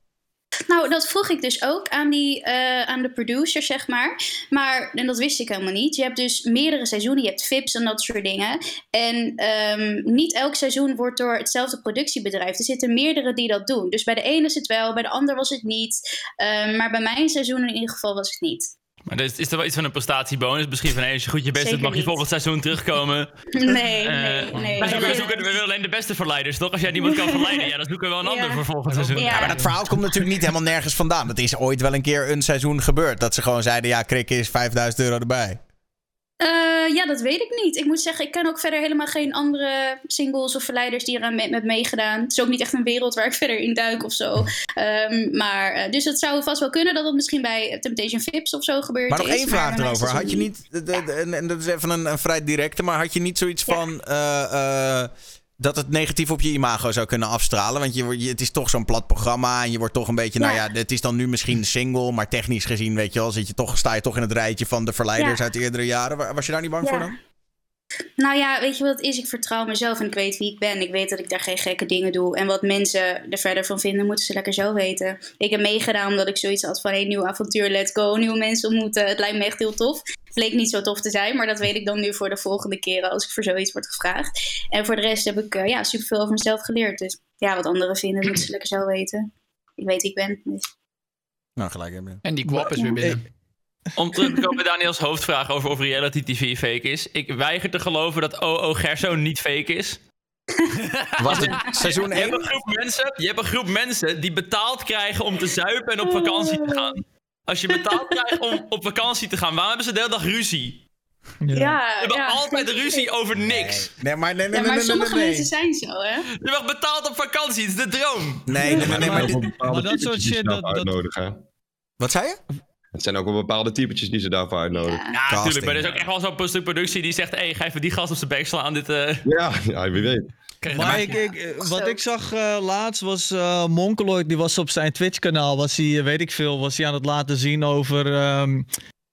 Nou, dat vroeg ik dus ook aan, die, eh, aan de producer, zeg maar. Maar, dat wist ik helemaal niet. Je hebt dus meerdere seizoenen, je hebt VIP's en dat soort dingen. En ehm, niet elk seizoen wordt door hetzelfde productiebedrijf. Er zitten meerdere die dat doen. Dus bij de ene is het wel, bij de ander was het niet. Ehm, maar bij mijn seizoen in ieder geval was het niet. Maar is, is er wel iets van een prestatiebonus? Misschien van hey, als je goed je best doet, mag je volgend seizoen terugkomen. Nee, nee, Eh, nee. we, zoeken, we, zoeken, we willen alleen de beste verleiders, toch? Als jij niemand kan verleiden, ja, dan zoeken we wel een Ja. ander voor volgend seizoen. Ja. Ja, maar dat verhaal komt natuurlijk niet helemaal nergens vandaan. Dat is ooit wel een keer een seizoen gebeurd. Dat ze gewoon zeiden, ja, krik is 5000 euro erbij. Eh, ja, dat weet ik niet. Ik moet zeggen, ik ken ook verder helemaal geen andere singles of verleiders die eraan mee- met meegedaan. Het is ook niet echt een wereld waar ik verder in duik of zo. Ehm, maar, eh, dus het zou vast wel kunnen dat het misschien bij Temptation Vips of zo gebeurt. Maar nog één vraag erover. Had je niet, en- dat is even een, een vrij directe, maar had je niet zoiets van eh, dat het negatief op je imago zou kunnen afstralen? Want je, wordt- je, het is toch zo'n plat programma en je wordt toch een beetje, nou Ja. het is dan nu misschien single, maar technisch gezien, weet je wel, zit je toch, sta je toch in het rijtje van de verleiders Ja. uit de eerdere jaren. Wa- Was je daar niet bang voor dan? Nou ja, weet je wat het is? Ik vertrouw mezelf en ik weet wie ik ben. Ik weet dat ik daar geen gekke dingen doe. En wat mensen er verder van vinden, moeten ze lekker zelf weten. Ik heb meegedaan omdat ik zoiets had van... hey, nieuw avontuur, let's go, nieuwe mensen ontmoeten. Het lijkt me echt heel tof. Bleek niet zo tof te zijn, maar dat weet ik dan nu voor de volgende keren... als ik voor zoiets word gevraagd. En voor de rest heb ik eh, ja, superveel over mezelf geleerd. Dus ja, wat anderen vinden, moeten ze lekker zelf weten. Ik weet wie ik ben, dus... Nou, gelijk hebben. En die kwap is weer binnen. Om terug te komen bij Daniels hoofdvraag over of reality TV fake is. Ik weiger te geloven dat OO Gerso niet fake is. Was het seizoen Je hebt, 1? een groep mensen, je hebt een groep mensen die betaald krijgen om te zuipen en op vakantie te gaan. Als je betaald krijgt om op vakantie te gaan, waarom hebben ze de hele dag ruzie? Ja, Ze hebben ja. altijd ruzie over niks. Nee, maar nee, nee, Ja, nee, maar nee, nee, sommige nee. mensen zijn zo, hè? Je mag betaald op vakantie, het is de droom. Nee, nee, nee, nee, maar dit- maar dat soort shit, dat- dat-. Wat zei je? Het zijn ook wel bepaalde typetjes die ze daarvoor uitnodigen. Ja. Natuurlijk. Maar er is ook echt wel zo'n stuk productie die zegt: hé, hey, ga even die gast op zijn bek slaan. Dit, eh, Ja, ja, wie weet. Maar ik, ik, wat ik zag eh, laatst was eh Monkeloid, die was op zijn Twitch-kanaal, was hij, weet ik veel, was hij aan het laten zien over ehm,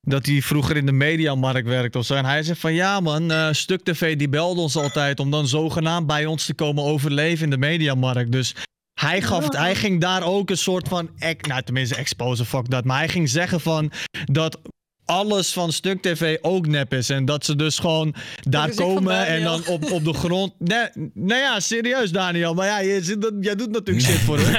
dat hij vroeger in de mediamarkt werkte of zo. En hij zegt van ja man, eh, Stuk TV die belde ons altijd om dan zogenaamd bij ons te komen overleven in de mediamarkt. Dus hij, gaf het, hij ging daar ook een soort van, nou tenminste exposen, fuck dat, maar hij ging zeggen van dat alles van Stuk TV ook nep is. En dat ze dus gewoon daar komen en dan op, op de grond. Nee, nou ja, serieus Daniel. Maar ja, je zit, dat- jij doet natuurlijk shit voor hun.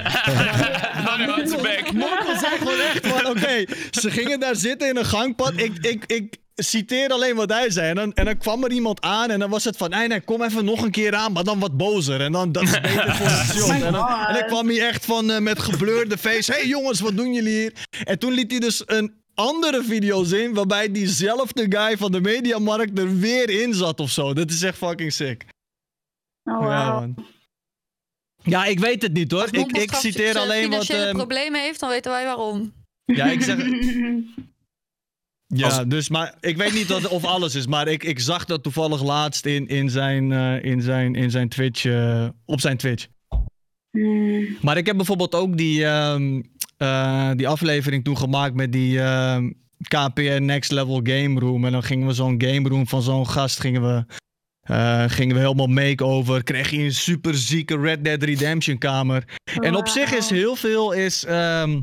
Daniel had zijn bek. Marco zei gewoon echt van, oké, ze gingen daar zitten in een gangpad. Ik, ik, ik citeer alleen wat hij zei. En dan, en dan kwam er iemand aan en dan was het van, nee, nee, kom even nog een keer aan, maar dan wat bozer. En dan, dat is beter voor het shot. En dan, en dan kwam hij echt van, eh, met gebleurde face, hey jongens, wat doen jullie hier? En toen liet hij dus een andere video zien, waarbij diezelfde guy van de Mediamarkt er weer in zat of zo. Dat is echt fucking sick. Oh, Ja, man. Ja, ik weet het niet hoor. Ik, ik citeer alleen wat... financiële ehm, problemen heeft, dan weten wij waarom. ja, ik zeg... Ja, Als- dus maar ik weet niet wat, of alles is, maar ik, ik zag dat toevallig laatst in, in, zijn, eh, in, zijn, in zijn Twitch, eh, op zijn Twitch. Hmm. Maar ik heb bijvoorbeeld ook die, ehm, eh, die aflevering toen gemaakt met die ehm, KPN Next Level Game Room. En dan gingen we zo'n game room van zo'n gast gingen we, eh, gingen we helemaal make-over. Kreeg je een super zieke Red Dead Redemption kamer. En op zich is heel veel is, ehm,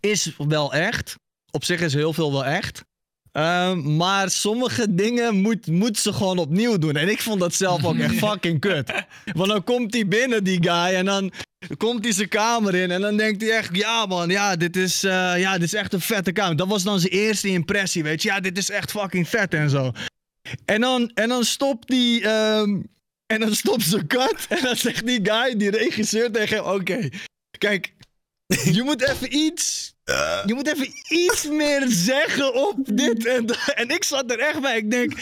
is wel echt. Op zich is heel veel wel echt. Ehm, maar sommige dingen moet, moet ze gewoon opnieuw doen. En ik vond dat zelf ook echt fucking kut. Want dan komt hij binnen, die guy, en dan komt hij zijn kamer in. En dan denkt hij echt, ja man, ja dit, is, eh, ja, dit is echt een vette kamer. Dat was dan zijn eerste impressie, weet je. Ja, dit is echt fucking vet en zo. En dan, en dan stopt die... ehm, en dan stopt ze cut. En dan zegt die guy, die regisseur tegen hem... Oké, kijk, je moet even iets... Je moet even iets meer zeggen op dit en dat. En ik zat er echt bij. Ik denk,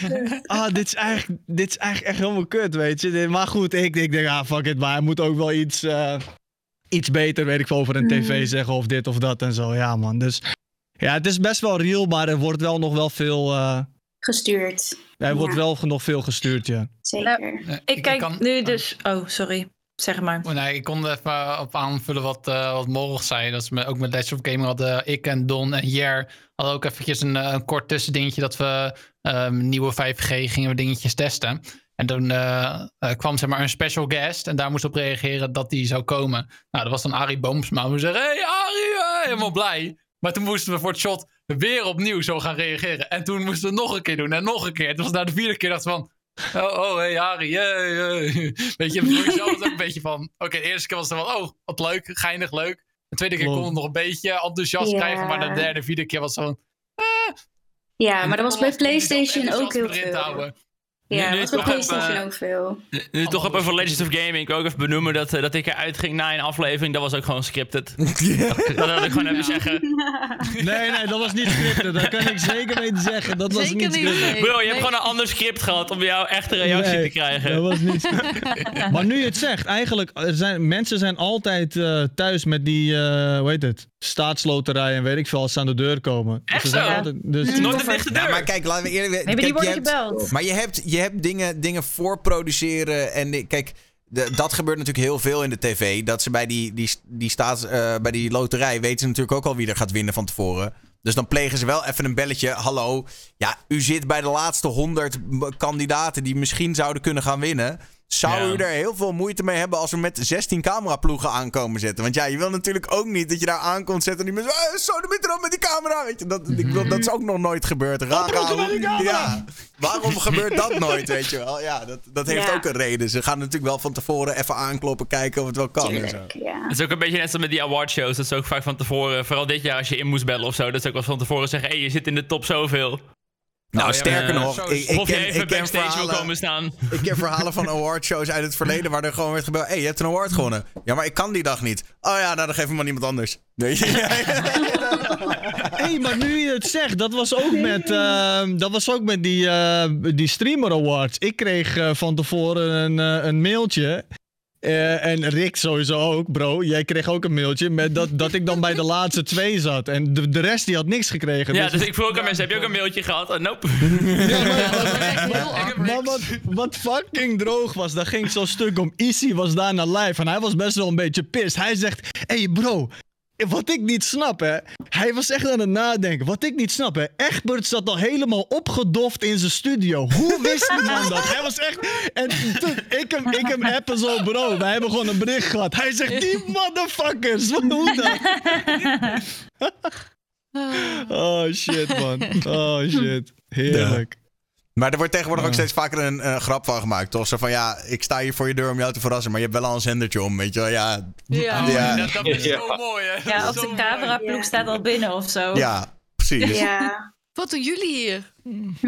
ah, dit is eigenlijk, dit is eigenlijk echt helemaal kut, weet je. Maar goed, ik, ik denk, ah, fuck it. Maar hij moet ook wel iets, eh, iets beter, weet ik veel, over een tv zeggen of dit of dat en zo. Ja, man. Dus ja, het is best wel real, maar er wordt wel nog wel veel... eh, Gestuurd. er wordt wel nog veel gestuurd, ja. Zeker. Eh, Ik kijk kan- nu dus... Oh, sorry. Zeg maar. Oh, ik kon er even op aanvullen wat, eh wat Morg zei. Dat is met, ook met Legends of Gaming hadden ik en Don en Jer hadden ook eventjes een, eh, een kort tussendingetje dat we ehm, nieuwe 5G gingen we dingetjes testen. En toen eh, kwam zeg maar een special guest en daar moest op reageren dat die zou komen. Nou, dat was dan Arie Boomsma. We zeggen, hey Arie, eh, helemaal blij. Maar toen moesten we voor het shot weer opnieuw zo gaan reageren. En toen moesten we nog een keer doen en nog een keer. Het was na de vierde keer dacht ik van... Oh, oh hey Harry. Weet je, voor jezelf ook een beetje van... Oké, de eerste keer was het van, oh, wat leuk, geinig, leuk. De tweede keer kon het nog een beetje enthousiast krijgen. Maar de derde, vierde keer was het van... Ja, maar dat was bij PlayStation ook heel veel. Ja, Nu- dat toch PlayStation ook veel. Nu toch op over Legends of Gaming. Ik wil ook even benoemen dat, eh, dat ik eruit ging na een aflevering. Dat was ook gewoon scripted. Dat wil ik gewoon even zeggen. Nee, nee, dat was niet scripted. Dat kan ik zeker weten zeggen. Dat was Zeker niet niet. scripted. nee. Bro, je hebt gewoon een ander script gehad om jouw echte reactie Nee, te krijgen. Dat was niet. maar nu je het zegt, eigenlijk er zijn mensen zijn altijd eh, thuis met die, eh hoe heet het, staatsloterij en weet ik veel als ze aan de deur komen. Echt Ze zijn zo? altijd, dus, Nooit een dichte deur. Ja, maar kijk, laten we eerlijk die je worden hebt- gebeld. Maar je hebt, je hebt dingen, dingen voorproduceren. En kijk, de- dat gebeurt natuurlijk heel veel in de tv. Dat ze bij die, die, die, staats, eh, bij die loterij weten ze natuurlijk ook al wie er gaat winnen van tevoren. Dus dan plegen ze wel even een belletje. Hallo, ja, u zit bij de laatste 100 m- kandidaten die misschien zouden kunnen gaan winnen. Zou Ja. u er heel veel moeite mee hebben als we met 16 cameraploegen aankomen zetten? Want ja, je wil natuurlijk ook niet dat je daar aankomt zetten en die mensen... Oh, zo, de erop met die camera, weet je. Dat, ik dat is ook nog nooit gebeurd. Raar, ja, waarom gebeurt dat nooit, weet je wel? Ja, dat, dat heeft Ja. ook een reden. Ze gaan natuurlijk wel van tevoren even aankloppen, kijken of het wel kan en zo. Tuurlijk, ja. Het is ook een beetje net zo met die awardshows. Dat is ook vaak van tevoren, vooral dit jaar als je in moest bellen of zo. Dat is ook wel van tevoren zeggen, hé, hey, je zit in de top zoveel. Nou, sterker nog, ik, ik of je ken, even ik ken backstage wil verhalen... komen staan. Ik ken verhalen van awardshows uit het verleden waar er gewoon werd gebeld. Hé, hey, je hebt een award gewonnen. Ja, maar ik kan die dag niet. Oh ja, nou dan geef hem maar iemand anders. Je? hey, maar nu je het zegt, dat was ook met, ehm, dat was ook met die, eh, die Streamer Awards. Ik kreeg eh, van tevoren een, eh, een mailtje. Eh, en Rick sowieso ook, bro. Jij kreeg ook een mailtje met dat, dat ik dan bij de laatste twee zat. En de, de rest die had niks gekregen. Ja, Dus- dus ik vroeg ook aan mensen, heb je ook een mailtje gehad? Uh, nope. Ja, maar- Ja, dat was echt heel awkward. Maar wat, wat fucking droog was, daar ging zo'n stuk om. Easy was daar naar live en hij was best wel een beetje pissed. Hij zegt, hé hey bro, wat ik niet snap hè. Hij was echt aan het nadenken. Wat ik niet snap hè. Egbert zat al helemaal opgedoft in zijn studio. Hoe wist die man dat? Hij was echt... En toen, ik hem, ik hem appen zo bro. Wij hebben gewoon een bericht gehad. Hij zegt, die motherfuckers. Hoe dan? Oh shit, man. Oh shit. Heerlijk. Maar er wordt tegenwoordig ook steeds vaker een grap van gemaakt, toch? Zo van, ja, ik sta hier voor je deur om jou te verrassen, maar je hebt wel al een zendertje om, weet je wel? Ja, Ja. ja, dat, dat is zo mooi, hè? Ja, of de cameraploeg staat al binnen of zo. ja, precies. Ja. Wat doen jullie hier?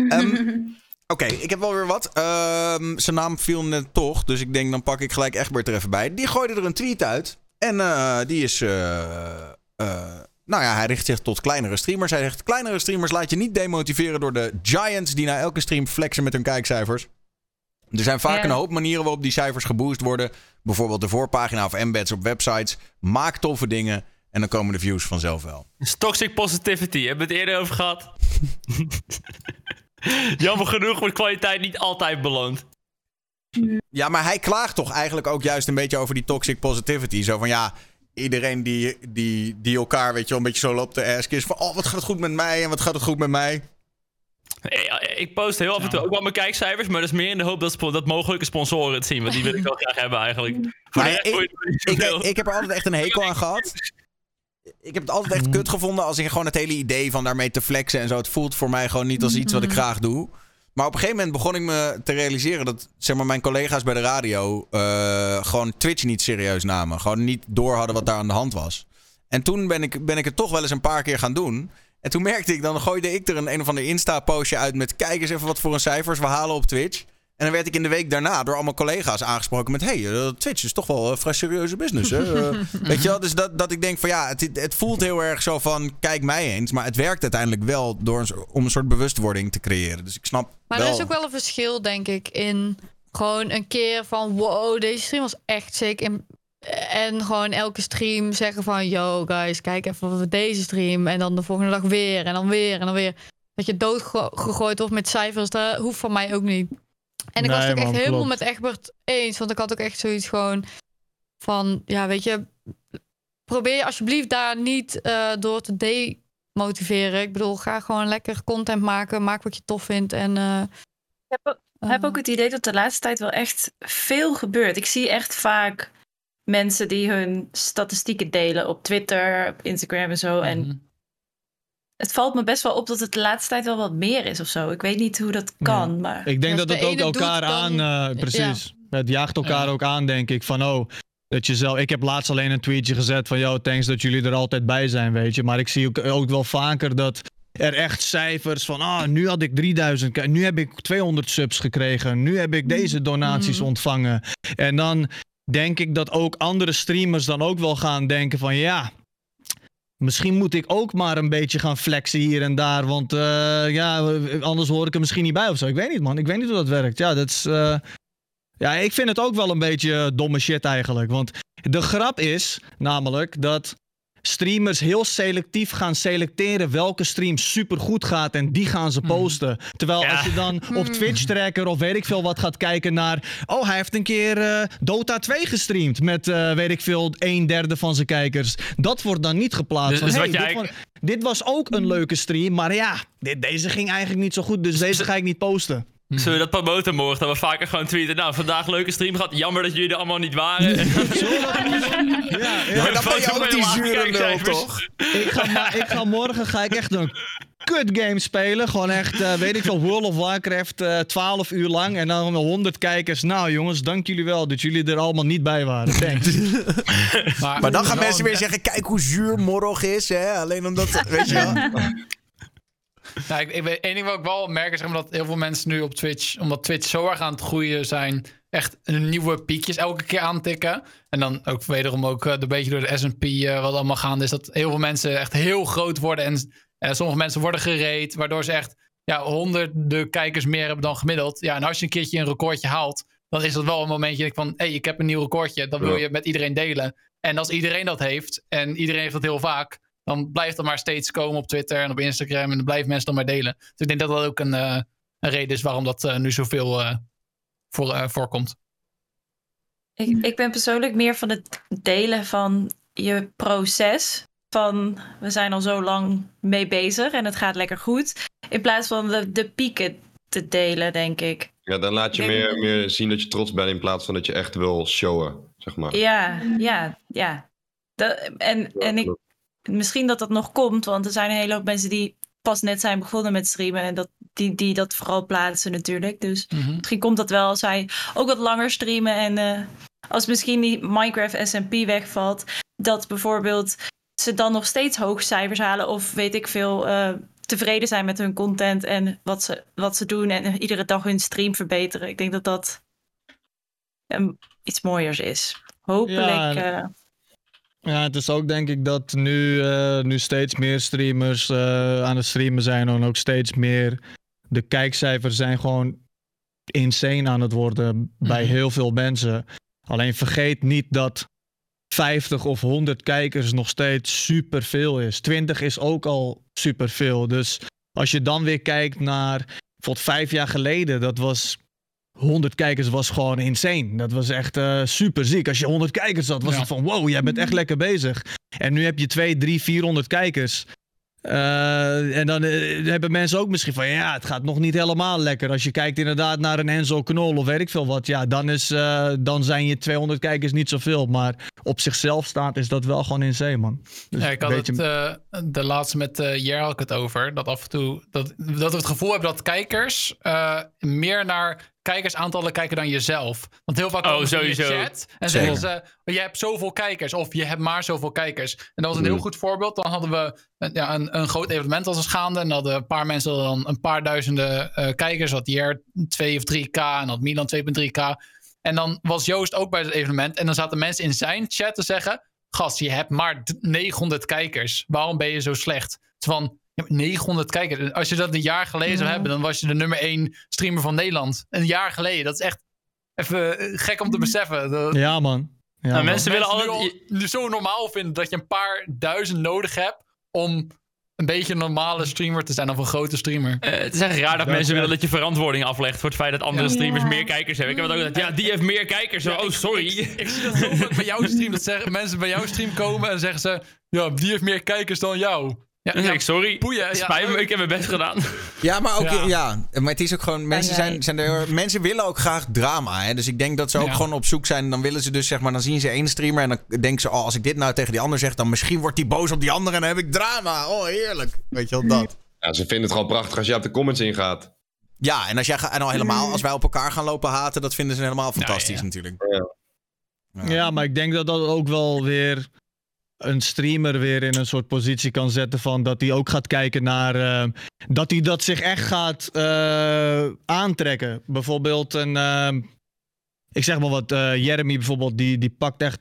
Ehm, Oké, ik heb wel weer wat. Ehm, zijn naam viel net toch, dus ik denk dan pak ik gelijk Egbert er even bij. Die gooide er een tweet uit en eh, die is... eh, nou ja, hij richt zich tot kleinere streamers. Hij zegt, kleinere streamers laat je niet demotiveren door de giants die na elke stream flexen met hun kijkcijfers. Er zijn vaak Ja. een hoop manieren waarop die cijfers geboost worden. Bijvoorbeeld de voorpagina of embeds op websites. Maak toffe dingen en dan komen de views vanzelf wel. Dus Toxic positivity, hebben we het eerder over gehad? Jammer genoeg wordt kwaliteit niet altijd beloond. Ja, maar hij klaagt toch eigenlijk ook juist een beetje over die toxic positivity. Zo van ja, iedereen die, die, die elkaar, weet je wel, een beetje zo loopt te ask is van... Oh, wat gaat het goed met mij en wat gaat het goed met mij? Ik post heel af en toe ook wel mijn kijkcijfers, maar dat is meer in de hoop dat, dat mogelijke sponsoren het zien. Want die wil ik wel graag hebben eigenlijk. Maar ik- Ik, ik heb er altijd echt een hekel aan gehad. Ik heb het altijd echt kut gevonden als ik gewoon het hele idee van daarmee te flexen en zo. Het voelt voor mij gewoon niet als iets wat ik graag doe. Maar op een gegeven moment begon ik me te realiseren dat zeg maar, mijn collega's bij de radio eh, gewoon Twitch niet serieus namen. Gewoon niet door hadden wat daar aan de hand was. En toen ben ik, ben ik het toch wel eens een paar keer gaan doen. En toen merkte ik, dan gooide ik er een een of ander Insta-postje uit met... kijk eens even wat voor een cijfers we halen op Twitch. En dan werd ik in de week daarna door allemaal collega's aangesproken met... hey, eh, Twitch is toch wel een vrij serieuze business, hè? Eh, weet je wel? Dus dat, dat ik denk van ja, het, het voelt heel erg zo van... kijk mij eens. Maar het werkt uiteindelijk wel door een, soort- om een soort bewustwording te creëren. Dus ik snap Maar wel... er is ook wel een verschil, denk ik, in gewoon een keer van wow, deze stream was echt sick. En, en gewoon elke stream zeggen van yo guys, kijk even deze stream. En dan de volgende dag weer en dan weer en dan weer. Dat je doodgegooid wordt met cijfers, dat hoeft van mij ook niet. En ik was het ook echt man, helemaal klopt. met Egbert eens. Want ik had ook echt zoiets gewoon van, ja weet je, probeer je alsjeblieft daar niet eh, door te demotiveren. Ik bedoel, ga gewoon lekker content maken, maak wat je tof vindt en... eh, Ik heb, ook- heb ook het idee dat de laatste tijd wel echt veel gebeurt. Ik zie echt vaak mensen die hun statistieken delen op Twitter, op Instagram en zo. En Mhm. Het valt me best wel op dat het de laatste tijd wel wat meer is of zo. Ik weet niet hoe dat kan, maar... Ik denk dat de het ook elkaar dan- aan... eh, precies. Het jaagt elkaar Ja. ook aan, denk ik. Van, oh, dat je zelf... Ik heb laatst alleen een tweetje gezet van... Yo, thanks dat jullie er altijd bij zijn, weet je. Maar ik zie ook, ook wel vaker dat er echt cijfers van... Ah, nu had ik 3000, ki- nu heb ik 200 subs gekregen. Nu heb ik deze donaties Mhm. ontvangen. En dan denk ik dat ook andere streamers dan ook wel gaan denken van... Ja, Misschien moet ik ook maar een beetje gaan flexen hier en daar. Want eh, ja, anders hoor ik er misschien niet bij of zo. Ik weet niet, man. Ik weet niet hoe dat werkt. Ja, dat is. eh, Ja, ik vind het ook wel een beetje domme shit eigenlijk. Want de grap is namelijk dat streamers heel selectief gaan selecteren welke stream supergoed gaat en die gaan ze posten. Terwijl Ja. als je dan op Twitch Tracker of weet ik veel wat gaat kijken naar... Oh, hij heeft een keer eh, Dota 2 gestreamd met eh, weet ik veel een derde van zijn kijkers. Dat wordt dan niet geplaatst. Dus- van, dus hey, dit, eigenlijk- wa- dit was ook een leuke stream, maar ja, dit, deze ging eigenlijk niet zo goed, dus deze ga ik niet posten. Zullen we dat promoten morgen? Dat we vaker gewoon tweeten. Nou, vandaag leuke stream gehad. Jammer dat jullie er allemaal niet waren. Ja, Ja, maar dan ben je ook die zure nul, toch? Ik ga, ik ga morgen ga ik echt een kut game spelen. Gewoon echt, eh, weet ik veel, World of Warcraft eh 12 uur lang. En dan 100 kijkers. Nou jongens, dank jullie wel dat jullie er allemaal niet bij waren. Thanks. Maar dan gaan Gewoon, mensen weer eh, zeggen, kijk hoe zuur Morrog is. Hè? Alleen omdat, weet je wel. Nou, ik, ik weet, één ding wat ik wel merk is zeg maar, dat heel veel mensen nu op Twitch, omdat Twitch zo erg aan het groeien zijn, echt nieuwe piekjes elke keer aantikken. En dan ook wederom ook eh, een beetje door de S&P eh, wat allemaal gaande is, dat heel veel mensen echt heel groot worden en eh, sommige mensen worden gereed, waardoor ze echt ja, honderden kijkers meer hebben dan gemiddeld. Ja, en als je een keertje een recordje haalt, dan is dat wel een momentje van, hé, hey, ik heb een nieuw recordje, dat wil je met iedereen delen. En als iedereen dat heeft, en iedereen heeft dat heel vaak, dan blijft dat maar steeds komen op Twitter en op Instagram. En dan blijven mensen dan maar delen. Dus ik denk dat dat ook een, eh, een reden is waarom dat eh, nu zoveel eh voor, eh, voorkomt. Ik, ik ben persoonlijk meer van het delen van je proces. Van we zijn al zo lang mee bezig en het gaat lekker goed. In plaats van de, de pieken te delen, denk ik. Ja, dan laat je meer, meer zien dat je trots bent in plaats van dat je echt wil showen, zeg maar. Ja, ja, ja. Dat, en, en ik, misschien dat dat nog komt, want er zijn een hele hoop mensen die pas net zijn begonnen met streamen en dat, die, die dat vooral plaatsen natuurlijk. Dus Mhm. misschien komt dat wel als zij ook wat langer streamen en eh, als misschien die Minecraft SMP wegvalt, dat bijvoorbeeld ze dan nog steeds hoge cijfers halen of weet ik veel, eh, tevreden zijn met hun content en wat ze, wat ze doen en iedere dag hun stream verbeteren. Ik denk dat dat ehm, iets mooiers is. Hopelijk. Ja, en- eh, Ja, het is ook denk ik dat nu, eh, nu steeds meer streamers eh, aan het streamen zijn en ook steeds meer de kijkcijfers zijn gewoon insane aan het worden bij Mhm. heel veel mensen. Alleen vergeet niet dat 50 of 100 kijkers nog steeds superveel is. 20 is ook al superveel. Dus als je dan weer kijkt naar bijvoorbeeld vijf jaar geleden, dat was 100 kijkers was gewoon insane. Dat was echt eh, super ziek. Als je 100 kijkers had, was Ja. het van wow, jij bent echt lekker bezig. En nu heb je 2, 3, 400 kijkers. Eh, en dan eh, hebben mensen ook misschien van ja, het gaat nog niet helemaal lekker. Als je kijkt inderdaad naar een Enzo Knol of weet ik veel wat, ja, dan, is, dan zijn je 200 kijkers niet zoveel. Maar op zichzelf staat is dat wel gewoon insane, man. Dus Ja, ik had het de laatste met Jer had ik het over. Dat af en toe dat, dat we het gevoel hebben dat kijkers meer naar kijkersaantallen kijken dan jezelf. Want heel vaak Oh, komen ze in je sowieso. chat en zeggen ze: je hebt zoveel kijkers of je hebt maar zoveel kijkers. En dat was een heel Mm. goed voorbeeld. Dan hadden we een, ja, een, een groot evenement als een gaande en dan hadden een paar mensen dan een paar duizenden eh, kijkers. Had Jer 2 of 3k en had Milan 2,3k. En dan was Joost ook bij het evenement. En dan zaten mensen in zijn chat te zeggen: Gast, je hebt maar d- 900 kijkers. Waarom ben je zo slecht? Van 900 kijkers. Als je dat een jaar geleden zou Ja. hebben, dan was je de nummer 1 streamer van Nederland. Een jaar geleden. Dat is echt even eh, gek om te beseffen. Dat Ja, man. Ja, Nou, man. mensen willen altijd... zo normaal vinden dat je een paar duizend nodig hebt om een beetje een normale streamer te zijn of een grote streamer. Eh, het is echt raar dat Dat mensen willen dat je verantwoording aflegt voor het feit dat andere Ja. streamers Ja. meer kijkers hebben. Ik heb het ook gedacht, ja, die heeft meer kijkers. oh, sorry. Ik zie dat zo vaak bij jouw stream. Dat zeggen, mensen bij jouw stream komen en zeggen ze... Ja, die heeft meer kijkers dan jou. Ja, Dan zeg ik, sorry. boeien. Ja, Spijt me, ik heb mijn best gedaan. Ja, maar ook Ja. ja. maar het is ook gewoon mensen zijn, zijn er, mensen willen ook graag drama, hè? Dus ik denk dat ze ook Ja. gewoon op zoek zijn. Dan willen ze dus zeg maar, dan zien ze één streamer en dan denken ze, oh, als ik dit nou tegen die ander zeg, dan misschien wordt die boos op die andere en dan heb ik drama. Oh, heerlijk. Weet je wel dat? Ja, ze vinden het gewoon prachtig als je op de comments ingaat. Ja, en als jij ga- en al helemaal als wij op elkaar gaan lopen haten, dat vinden ze helemaal fantastisch ja. natuurlijk. Ja, maar ik denk dat dat ook wel weer een streamer weer in een soort positie kan zetten van dat hij ook gaat kijken naar eh, dat hij dat zich echt gaat eh, aantrekken. Bijvoorbeeld een, eh, ik zeg maar wat, Jeremy bijvoorbeeld, die, die pakt echt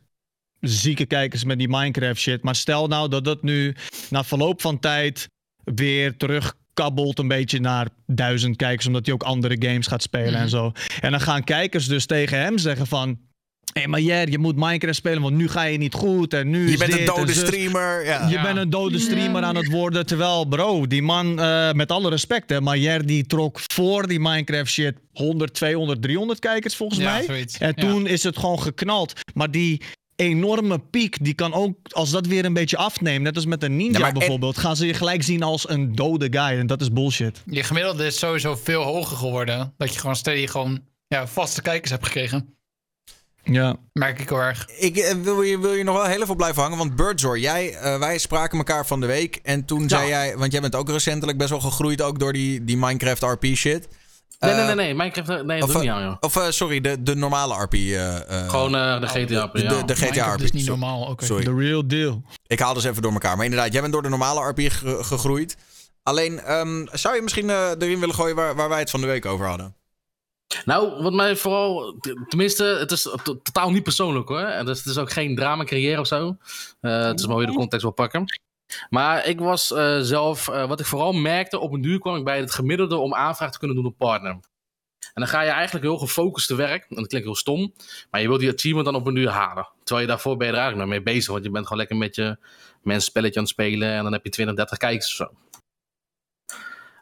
zieke kijkers met die Minecraft shit. Maar stel nou dat dat nu na verloop van tijd weer terugkabbelt een beetje naar duizend kijkers, omdat hij ook andere games gaat spelen en Mhm. zo. En dan gaan kijkers dus tegen hem zeggen van Hé, maar Jer, je moet Minecraft spelen, want nu ga je niet goed. En nu Je bent een dode streamer. Ja. Je Ja. bent een dode streamer aan het worden. Terwijl, bro, die man, eh, met alle respect, hè, maar Jer die trok voor die Minecraft shit 100, 200, 300 kijkers volgens Ja, mij. zoiets. En Ja. toen is het gewoon geknald. Maar die enorme piek, die kan ook, als dat weer een beetje afneemt, net als met een ninja Ja, maar en- bijvoorbeeld, gaan ze je gelijk zien als een dode guy. En dat is bullshit. Je gemiddelde is sowieso veel hoger geworden. Dat je gewoon steady gewoon ja, vaste kijkers hebt gekregen. Ja. Merk ik heel erg. Ik eh, wil je, wil je nog wel heel even blijven hangen. Want Birdzor, jij, eh, wij spraken elkaar van de week. En toen zei jij, want jij bent ook recentelijk best wel gegroeid ook door die, die Minecraft RP shit. Nee, Eh, nee, nee, nee. Minecraft, nee, dat of, doe niet aan, joh. Of sorry, de, de normale RP. eh, eh, Gewoon de GTA. de, de, de GTA Minecraft RP. is niet Sorry. normaal. Oké. Sorry. The real deal. Ik haal dus even door elkaar. Maar inderdaad, jij bent door de normale RP ge- gegroeid. Alleen, ehm, zou je misschien eh, erin willen gooien waar, waar wij het van de week over hadden? Nou, wat mij vooral, tenminste, het is to- totaal niet persoonlijk hoor. En dus het is ook geen drama creëren of zo. Eh, het is maar je de context wil pakken. Maar ik was eh, zelf, eh, wat ik vooral merkte, op een duur kwam ik bij het gemiddelde om aanvraag te kunnen doen op partner. En dan ga je eigenlijk heel gefocust te werk. En dat klinkt heel stom. Maar je wilt die achievement dan op een duur halen. Terwijl je daarvoor ben je er eigenlijk nog mee bezig. Want je bent gewoon lekker met je mensen spelletje aan het spelen. En dan heb je 20, 30 kijkers of zo.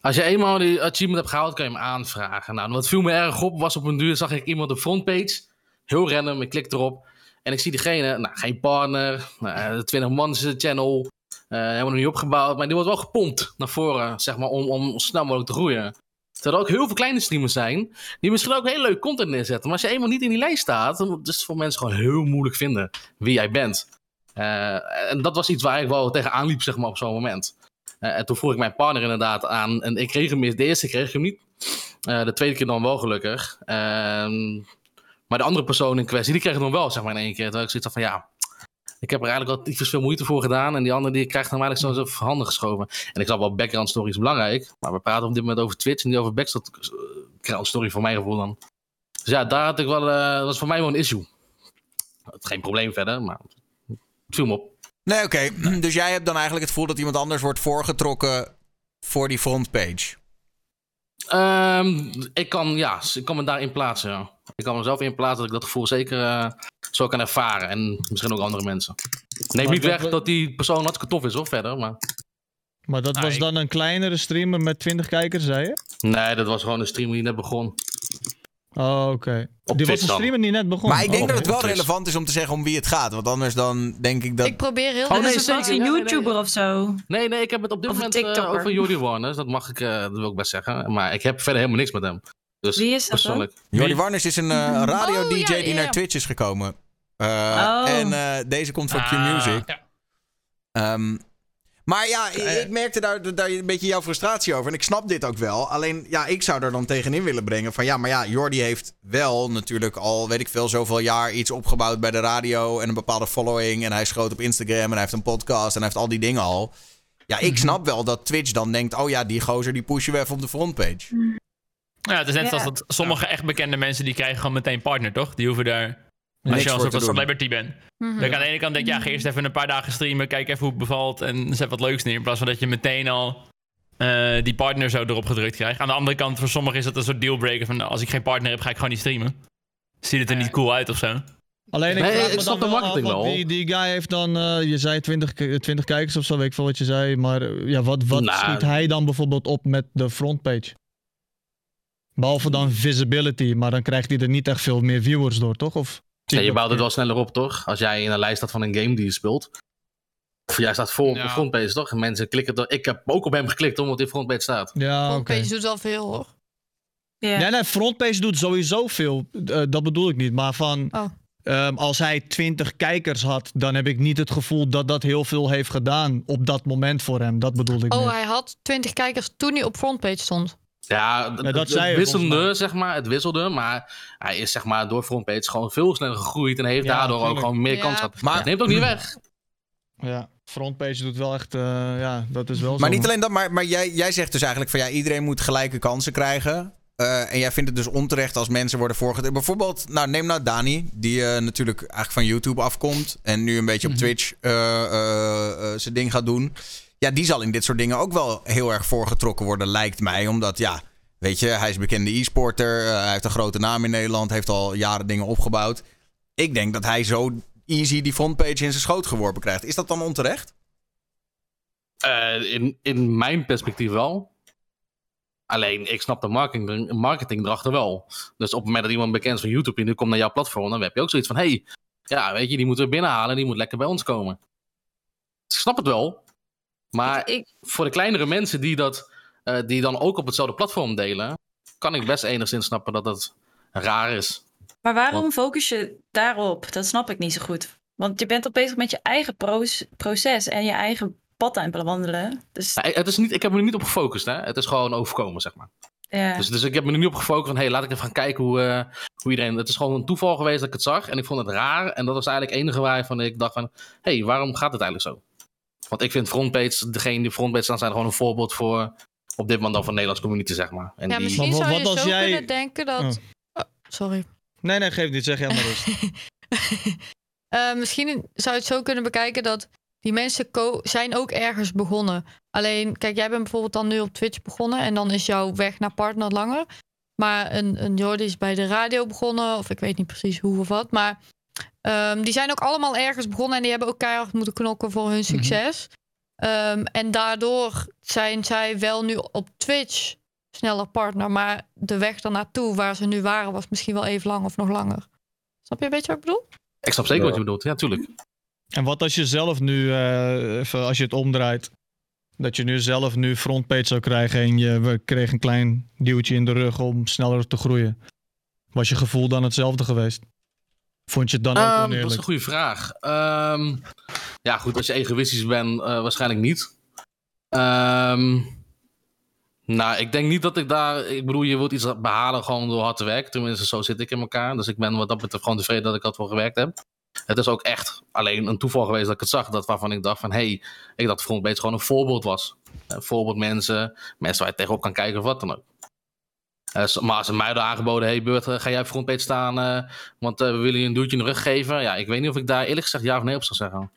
Als je eenmaal die achievement hebt gehaald, kan je hem aanvragen. Nou, wat viel me erg op, was op een duur zag ik iemand op frontpage. Heel random, ik klik erop. En ik zie diegene, nou, geen partner, nou, 20 man de channel. eh helemaal nog niet opgebouwd, maar die wordt wel gepompt naar voren, zeg maar, om, om snel mogelijk te groeien. Terwijl er ook heel veel kleine streamers zijn, die misschien ook heel leuk content neerzetten. Maar als je eenmaal niet in die lijst staat, dan is het voor mensen gewoon heel moeilijk vinden wie jij bent. Eh, en dat was iets waar ik wel tegenaan liep, zeg maar, op zo'n moment. Eh, en toen vroeg ik mijn partner inderdaad aan. En ik kreeg hem. De eerste kreeg ik hem niet. Eh, de tweede keer dan wel, gelukkig. Ehm, maar de andere persoon in kwestie, die kreeg het dan wel, zeg maar, in één keer. Terwijl ik zoiets van, ja... Ik heb er eigenlijk al iets veel moeite voor gedaan. En die andere die krijgt hem eigenlijk zo zo handen geschoven. En ik snap wel, background story is belangrijk. Maar we praten op dit moment over Twitch en niet over background story, voor mijn gevoel dan. Dus ja, daar had ik wel... dat was voor mij wel een issue. Geen probleem verder, maar het op. Nee, oké. Dus jij hebt dan eigenlijk het gevoel dat iemand anders wordt voorgetrokken voor die frontpage. Ehm, ik kan, ja, ik kan me daarin plaatsen. Ja. Ik kan mezelf in plaatsen dat ik dat gevoel zeker eh, zo kan ervaren. En misschien ook andere mensen. Neem niet weg we- dat die persoon hartstikke tof is, hoor, verder. Maar... Maar dat Ah, was ik- dan een kleinere streamer met 20 kijkers, zei je? Nee, dat was gewoon een stream die net begon. Oh, oké. Op Die was een dan. streamer die net begon. Maar ik denk Oh, dat het wel relevant is om te zeggen om wie het gaat. Want anders dan denk ik dat... Ik probeer heel Oh, nee, was een Ja, nee, nee. YouTuber of zo. Nee, nee, ik heb het op dit Of moment eh, TikToker. over Jordi Warners. Dat mag ik, eh, dat wil ik best zeggen. Maar ik heb verder helemaal niks met hem. Dus Wie is dat dan? persoonlijk. Jordi Warners is een eh, radio-dj Oh, ja, die ja. naar Twitch is gekomen. Eh, Oh. En eh, deze komt van Ah, Q-Music. ja. Ehm, maar ja, ik, ik merkte daar, daar een beetje jouw frustratie over. En ik snap dit ook wel. Alleen, ja, ik zou er dan tegenin willen brengen van... Ja, maar ja, Jordi heeft wel natuurlijk al, weet ik veel, zoveel jaar iets opgebouwd bij de radio... en een bepaalde following. En hij is groot op Instagram en hij heeft een podcast en hij heeft al die dingen al. Ja, ik snap wel dat Twitch dan denkt... Oh ja, die gozer die pushen we even op de frontpage. Ja, het is net Ja. zoals dat sommige echt bekende mensen die krijgen gewoon meteen partner, toch? Die hoeven daar. Als je al voor een soort celebrity bent. Mhm. Dan kan aan de ene kant denk je, ja, ga eerst even een paar dagen streamen, kijk even hoe het bevalt en zet wat leuks neer. In plaats van dat je meteen al eh, die partner zo erop gedrukt krijgt. Aan de andere kant, voor sommigen is dat een soort dealbreaker van als ik geen partner heb, ga ik gewoon niet streamen. Ziet het er niet cool uit of zo? Alleen ik Nee, ik snap dan de marketing wel. Die, die guy heeft dan, eh, je zei 20, ki- 20 kijkers of zo, weet ik veel wat je zei. Maar eh, ja, wat, wat Nou, schiet hij dan bijvoorbeeld op met de frontpage? Behalve dan visibility, maar dan krijgt hij er niet echt veel meer viewers door, toch? Of, Ja, je bouwt het wel sneller op, toch? Als jij in een lijst staat van een game die je speelt. Of jij staat vol op de frontpage, toch? En mensen klikken toch? Ik heb ook op hem geklikt omdat hij op frontpage staat. Ja. Frontpage doet wel veel hoor. Ja. Ja, nee, frontpage doet sowieso veel. Eh, dat bedoel ik niet. Maar van, Oh. ehm, als hij 20 kijkers had, dan heb ik niet het gevoel dat dat heel veel heeft gedaan op dat moment voor hem. Dat bedoelde ik Oh, hij had 20 kijkers toen hij op frontpage stond. Ja, dat zei het wisselde, zeg maar. Het wisselde, maar hij is zeg maar door frontpage gewoon veel sneller gegroeid. En heeft Ja, daardoor ook gewoon meer Ja. kans gehad. Maar- het neemt ook niet weg. Ja, frontpage doet wel echt, eh, ja, dat is wel zo. Maar niet alleen dat, maar, maar jij, jij zegt dus eigenlijk van ja, iedereen moet gelijke kansen krijgen. Eh, en jij vindt het dus onterecht als mensen worden voorgetrokken. Bijvoorbeeld, nou, neem nou Dani, die eh, natuurlijk eigenlijk van YouTube afkomt. En nu een beetje op Twitch eh, eh, eh, zijn ding gaat doen. Ja, die zal in dit soort dingen ook wel heel erg voorgetrokken worden, lijkt mij. Omdat ja, weet je, hij is bekende e-sporter. eh, hij heeft een grote naam in Nederland. Heeft al jaren dingen opgebouwd. Ik denk dat hij zo easy die frontpage in zijn schoot geworpen krijgt. Is dat dan onterecht? Eh, in, in mijn perspectief wel. Alleen, ik snap de marketing, marketing erachter wel. Dus op het moment dat iemand bekend is van YouTube en nu komt naar jouw platform, dan heb je ook zoiets van: hey, ja, weet je, die moeten we binnenhalen, die moet lekker bij ons komen. Ik snap het wel. Maar Ik, voor de kleinere mensen die, dat, eh, die dan ook op hetzelfde platform delen, kan ik best enigszins snappen dat het raar is. maar waarom focus je daarop? Dat snap ik niet zo goed. Want je bent al bezig met je eigen proces- en je eigen pad aan het bewandelen. Dus het is niet, ik heb me er niet op gefocust, hè? het is gewoon overkomen, zeg maar. ja. Dus, dus ik heb me er niet op gefocust van, hey, laat ik even gaan kijken hoe, eh, hoe iedereen... Het is gewoon een toeval geweest dat ik het zag en ik vond het raar. En dat was eigenlijk het enige waarvan ik dacht van, hey, waarom gaat het eigenlijk zo? Want ik vind frontpage, degene die frontpage staan, zijn gewoon een voorbeeld voor, op dit moment dan van de Nederlandse community, zeg maar. En ja, die, misschien Maar zou wat je als zo jij- kunnen denken dat... Oh. Oh, sorry. Nee, nee, geef niet. Zeg jij maar. Eh, misschien zou je het zo kunnen bekijken dat die mensen zijn ook ergens begonnen. Alleen, kijk, jij bent bijvoorbeeld dan nu op Twitch begonnen en dan is jouw weg naar partner langer. Maar een, een Jordi is bij de radio begonnen, of ik weet niet precies hoe of wat. Maar ehm, die zijn ook allemaal ergens begonnen en die hebben ook keihard moeten knokken voor hun succes. Ehm, en daardoor zijn zij wel nu op Twitch sneller partner. Maar de weg ernaartoe waar ze nu waren was misschien wel even lang of nog langer. Snap je een beetje wat ik bedoel? ik snap zeker wat je bedoelt, ja, tuurlijk. En wat als je zelf nu, eh, even als je het omdraait, dat je nu zelf nu frontpage zou krijgen en je we kregen een klein duwtje in de rug om sneller te groeien. Was je gevoel dan hetzelfde geweest? Vond je het dan ook Ehm, dat is oneerlijk? een goede vraag. Ehm, Ja, goed, als je egoïstisch bent, eh, waarschijnlijk niet. Ehm, nou, ik denk niet dat ik daar... Ik bedoel, je wilt iets behalen gewoon door hard te werken. Tenminste, zo zit ik in elkaar. Dus ik ben wat dat betreft gewoon tevreden dat ik ervoor gewerkt heb. Het is ook echt alleen een toeval geweest dat ik het zag. Dat waarvan ik dacht van, hé, hey, ik dacht Frontpage gewoon een voorbeeld was. Een voorbeeld mensen, mensen waar je tegenop kan kijken of wat dan ook. Eh, maar als ze mij aangeboden, hey Beurt, eh, ga jij op Frontpage staan, eh, want eh, we willen je een duwtje in de rug geven. Ja, ik weet niet of ik daar eerlijk gezegd ja of nee op zou zeggen.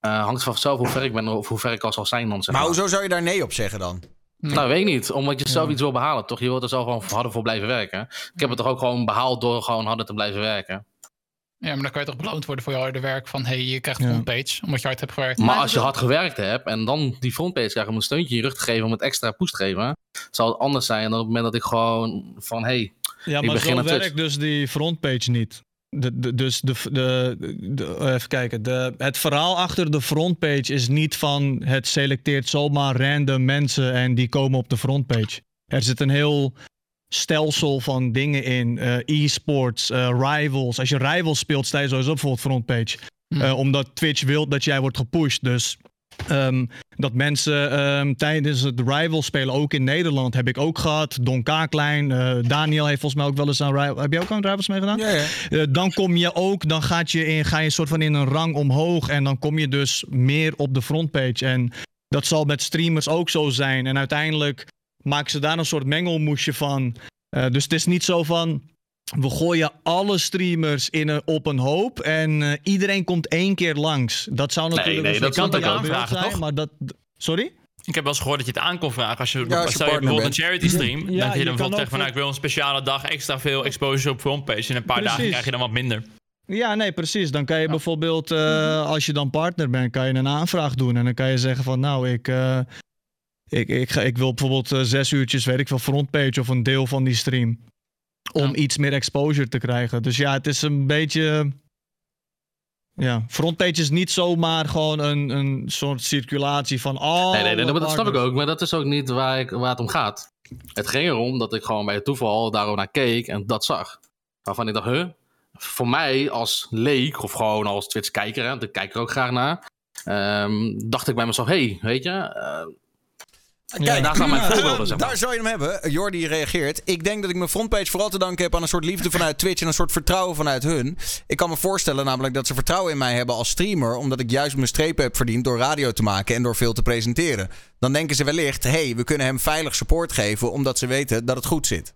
Eh, hangt van zelf hoe ver ik ben of hoe ver ik al zal zijn dan. Zeg Maar maar. hoezo zou je daar nee op zeggen dan? Nou, weet ik niet. Omdat je zelf iets wil behalen, toch? Je wilt er zelf gewoon harder voor blijven werken. Ik heb het toch ook gewoon behaald door gewoon harder te blijven werken. Ja, maar dan kan je toch beloond worden voor je harde werk. Van, hey, je krijgt Ja. een frontpage, omdat je hard hebt gewerkt. Maar als je hard gewerkt hebt en dan die frontpage krijgt om een steuntje in je rug te geven, om het extra push te geven, zal het anders zijn dan op het moment dat ik gewoon van, hey, Ja, ik maar begin zo werkt dus die frontpage niet. De, de, dus de, de, de- even kijken. De, het verhaal achter de frontpage is niet van het selecteert zomaar random mensen en die komen op de frontpage. Er zit een heel stelsel van dingen in. eh, e-sports, eh, rivals. Als je rivals speelt, sta je sowieso bijvoorbeeld frontpage. Hm. Eh, omdat Twitch wil dat jij wordt gepusht. Dus ehm, dat mensen ehm, tijdens het rival spelen, ook in Nederland, heb ik ook gehad. Don Kaaklijn, Daniel heeft volgens mij ook wel eens aan rivals. Heb je ook aan rivals meegedaan? Ja, ja. Dan kom je ook, dan gaat je in, ga je een soort van in een rang omhoog. En dan kom je dus meer op de frontpage. En dat zal met streamers ook zo zijn. En uiteindelijk maken ze daar een soort mengelmoesje van. Eh, dus het is niet zo van. We gooien alle streamers in een, op een hoop en eh, iedereen komt één keer langs. Dat zou natuurlijk nee, een dat beeld Aanvragen, zijn, toch? maar dat. Sorry? Ik heb wel eens gehoord dat je het aan kon vragen als je, als je bijvoorbeeld bent. een charity stream. Ja, dan kun je je dan kan bijvoorbeeld zeggen van nou, ik wil een speciale dag extra veel exposure op frontpage. En een paar dagen krijg je dan wat minder. Ja, nee, precies. Dan kan je bijvoorbeeld, eh, als je dan partner bent, kan je een aanvraag doen. En dan kan je zeggen van, nou, ik, eh, ik, ik, ga, ik wil bijvoorbeeld eh, zes uurtjes, weet ik veel, frontpage of een deel van die stream. Om iets meer exposure te krijgen. Dus ja, het is een beetje... Ja, frontpage is niet zomaar gewoon een, een soort circulatie van alle nee, nee, nee, dat, snap ik ook, maar dat is ook niet waar, ik, waar het om gaat. Het ging erom dat ik gewoon bij toeval daarover naar keek en dat zag. Waarvan ik dacht, huh? Voor mij als leek, of gewoon als Twitch-kijker, want ik kijk er ook graag naar, ehm, dacht ik bij mezelf, hey, weet je, eh, Kijk, daar staan mijn eh, voorbeelden, zeg maar. Daar zou je hem hebben. Jordi reageert. Ik denk dat ik mijn frontpage vooral te danken heb aan een soort liefde vanuit Twitch en een soort vertrouwen vanuit hun. Ik kan me voorstellen namelijk dat ze vertrouwen in mij hebben als streamer, omdat ik juist mijn strepen heb verdiend door radio te maken en door veel te presenteren. Dan denken ze wellicht, hé, hey, we kunnen hem veilig support geven, omdat ze weten dat het goed zit.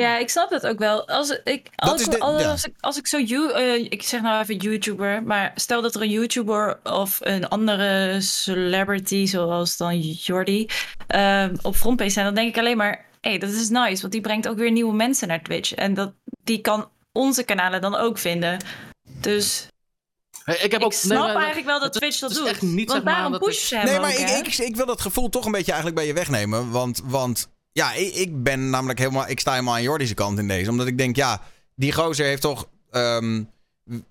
Ja, ik snap dat ook wel. Als ik, als, de- als, ja. als ik, als ik zo, you- eh, ik zeg nou even YouTuber, maar stel dat er een YouTuber of een andere celebrity, zoals dan Jordi, ehm, op frontpage zijn, dan denk ik alleen maar, hé, hey, dat is nice, want die brengt ook weer nieuwe mensen naar Twitch. En dat, die kan onze kanalen dan ook vinden. Dus Hey, ik heb ik ook, snap nee, maar- eigenlijk wel dat Twitch dat het is doet. echt niet, want zeg maar, waarom dat pushen ze hem Nee, maar ook, ik, ik, ik wil dat gevoel toch een beetje eigenlijk bij je wegnemen. Want, want ja, ik, ik ben namelijk helemaal. Ik sta helemaal aan Jordi's kant in deze. Omdat ik denk, ja, die gozer heeft toch. ehm,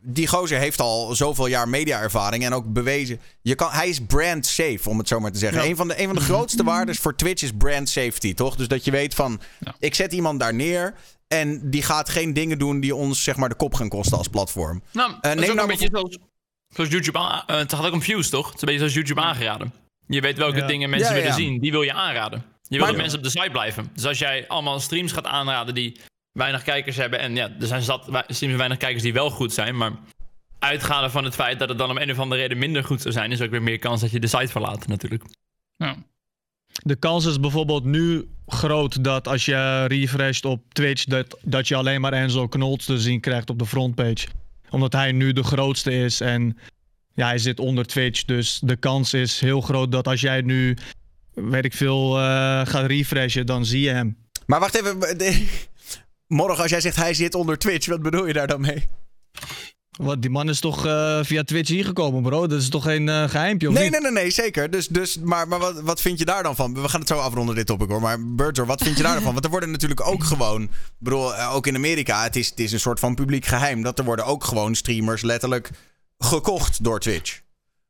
die gozer heeft al zoveel jaar mediaervaring en ook bewezen. Je kan, hij is brand safe, om het zo maar te zeggen. Een, van de, een van de grootste waarden voor Twitch is brand safety, toch? Dus dat je weet van, ik zet iemand daar neer en die gaat geen dingen doen die ons zeg maar de kop gaan kosten als platform. Nou, Eh, neem nou een beetje zoals, zoals YouTube. eh, het gaat ook om views, toch? Het is een beetje zoals YouTube aangeraden. Je weet welke Ja. dingen mensen willen zien. Die wil je aanraden. Je wil dat mensen op de site blijven. Dus als jij allemaal streams gaat aanraden die weinig kijkers hebben. En ja, er zijn zat streams met weinig kijkers die wel goed zijn. Maar uitgaande van het feit dat het dan om een of andere reden minder goed zou zijn, is ook weer meer kans dat je de site verlaat, natuurlijk. Ja. De kans is bijvoorbeeld nu groot dat als je refresht op Twitch, dat, dat je alleen maar Enzo Knols te zien krijgt op de frontpage. Omdat hij nu de grootste is en ja, hij zit onder Twitch. Dus de kans is heel groot dat als jij nu, weet ik veel, eh, gaat refreshen, dan zie je hem. Maar wacht even. de- Morgen, als jij zegt hij zit onder Twitch, wat bedoel je daar dan mee? Wat, die man is toch eh, via Twitch hier gekomen, bro? Dat is toch geen eh geheimpje, of Nee, niet? nee, nee, nee, zeker. Dus, dus, maar maar wat, wat vind je daar dan van? We gaan het zo afronden, dit topic hoor. Maar Burger, wat vind je daar dan van? Want er worden natuurlijk ook gewoon... Ik bedoel, eh, ook in Amerika, het is, het is een soort van publiek geheim... dat er worden ook gewoon streamers letterlijk gekocht door Twitch.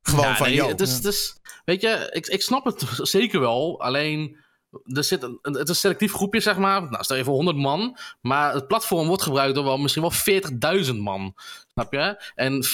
Gewoon Ja, van, nee, yo. het is, het is- weet je, ik, ik snap het zeker wel. Alleen er zit een, het is een selectief groepje, zeg maar. Nou, stel je voor 100 man. Maar het platform wordt gebruikt door wel, misschien wel 40.000 man. Snap je? En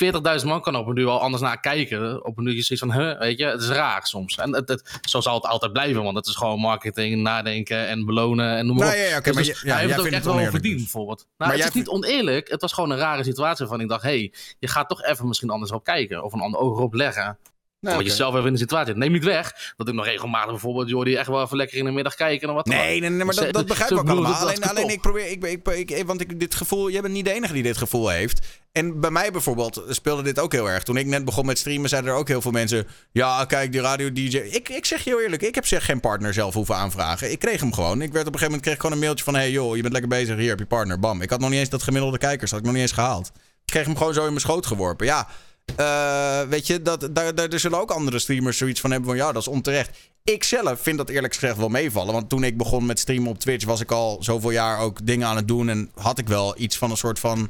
40.000 man kan op een duur al anders naar kijken. Op een duur zoiets van, huh, weet je, het is raar soms. En het, het, zo zal het altijd blijven, want het is gewoon marketing, nadenken en belonen en noem maar Nou, op. ja, ja, oké, Dus maar dus ja, hij heeft het ook echt het wel verdiend, dus. bijvoorbeeld. Nou, Maar het is niet oneerlijk, het was gewoon een rare situatie waarvan ik dacht, hé, hey, je gaat toch even misschien anders op kijken. Of een ander oog erop leggen. Nou, je zelf even in de situatie zit. Neem niet weg dat ik nog regelmatig bijvoorbeeld Jordi echt wel even lekker in de middag kijken en wat. Nee, nee, nee, maar Dus, dat, eh, dat begrijp zo ik ook allemaal. dat Alleen, alleen ik probeer, ik, ik, ik, want ik dit gevoel, jij bent niet de enige die dit gevoel heeft. En bij mij bijvoorbeeld speelde dit ook heel erg. Toen ik net begon met streamen, zeiden er ook heel veel mensen: Ja, kijk, die radio-DJ. Ik, ik zeg je heel eerlijk, ik heb zeg geen partner zelf hoeven aanvragen. Ik kreeg hem gewoon. Ik werd op een gegeven moment kreeg gewoon een mailtje van: Hey joh, je bent lekker bezig, hier heb je partner. Bam. Ik had nog niet eens dat gemiddelde kijkers, had ik nog niet eens gehaald. Ik kreeg hem gewoon zo in mijn schoot geworpen. Ja, eh, weet je, dat, daar, daar, er zullen ook andere streamers zoiets van hebben van ja, dat is onterecht. Ik zelf vind dat eerlijk gezegd wel meevallen. Want toen ik begon met streamen op Twitch, was ik al zoveel jaar ook dingen aan het doen. En had ik wel iets van een soort van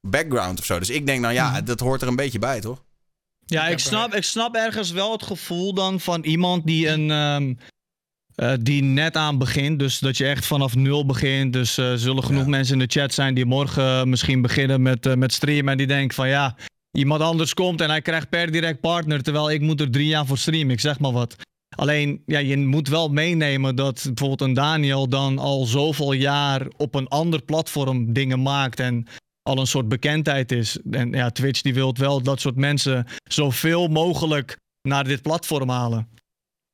background of zo. Dus ik denk nou ja, dat hoort er een beetje bij, toch? Ja, ik snap, ik snap ergens wel het gevoel dan van iemand die een. ehm, eh, die net aan begint. Dus dat je echt vanaf nul begint. Dus er zullen genoeg mensen in de chat zijn die morgen misschien beginnen met, met streamen. En die denken van ja, iemand anders komt en hij krijgt per direct partner. Terwijl ik moet er drie jaar voor streamen. Ik zeg maar wat. Alleen, ja, je moet wel meenemen dat bijvoorbeeld een Daniel dan al zoveel jaar op een ander platform dingen maakt. En al een soort bekendheid is. En ja, Twitch die wil wel dat soort mensen zoveel mogelijk naar dit platform halen.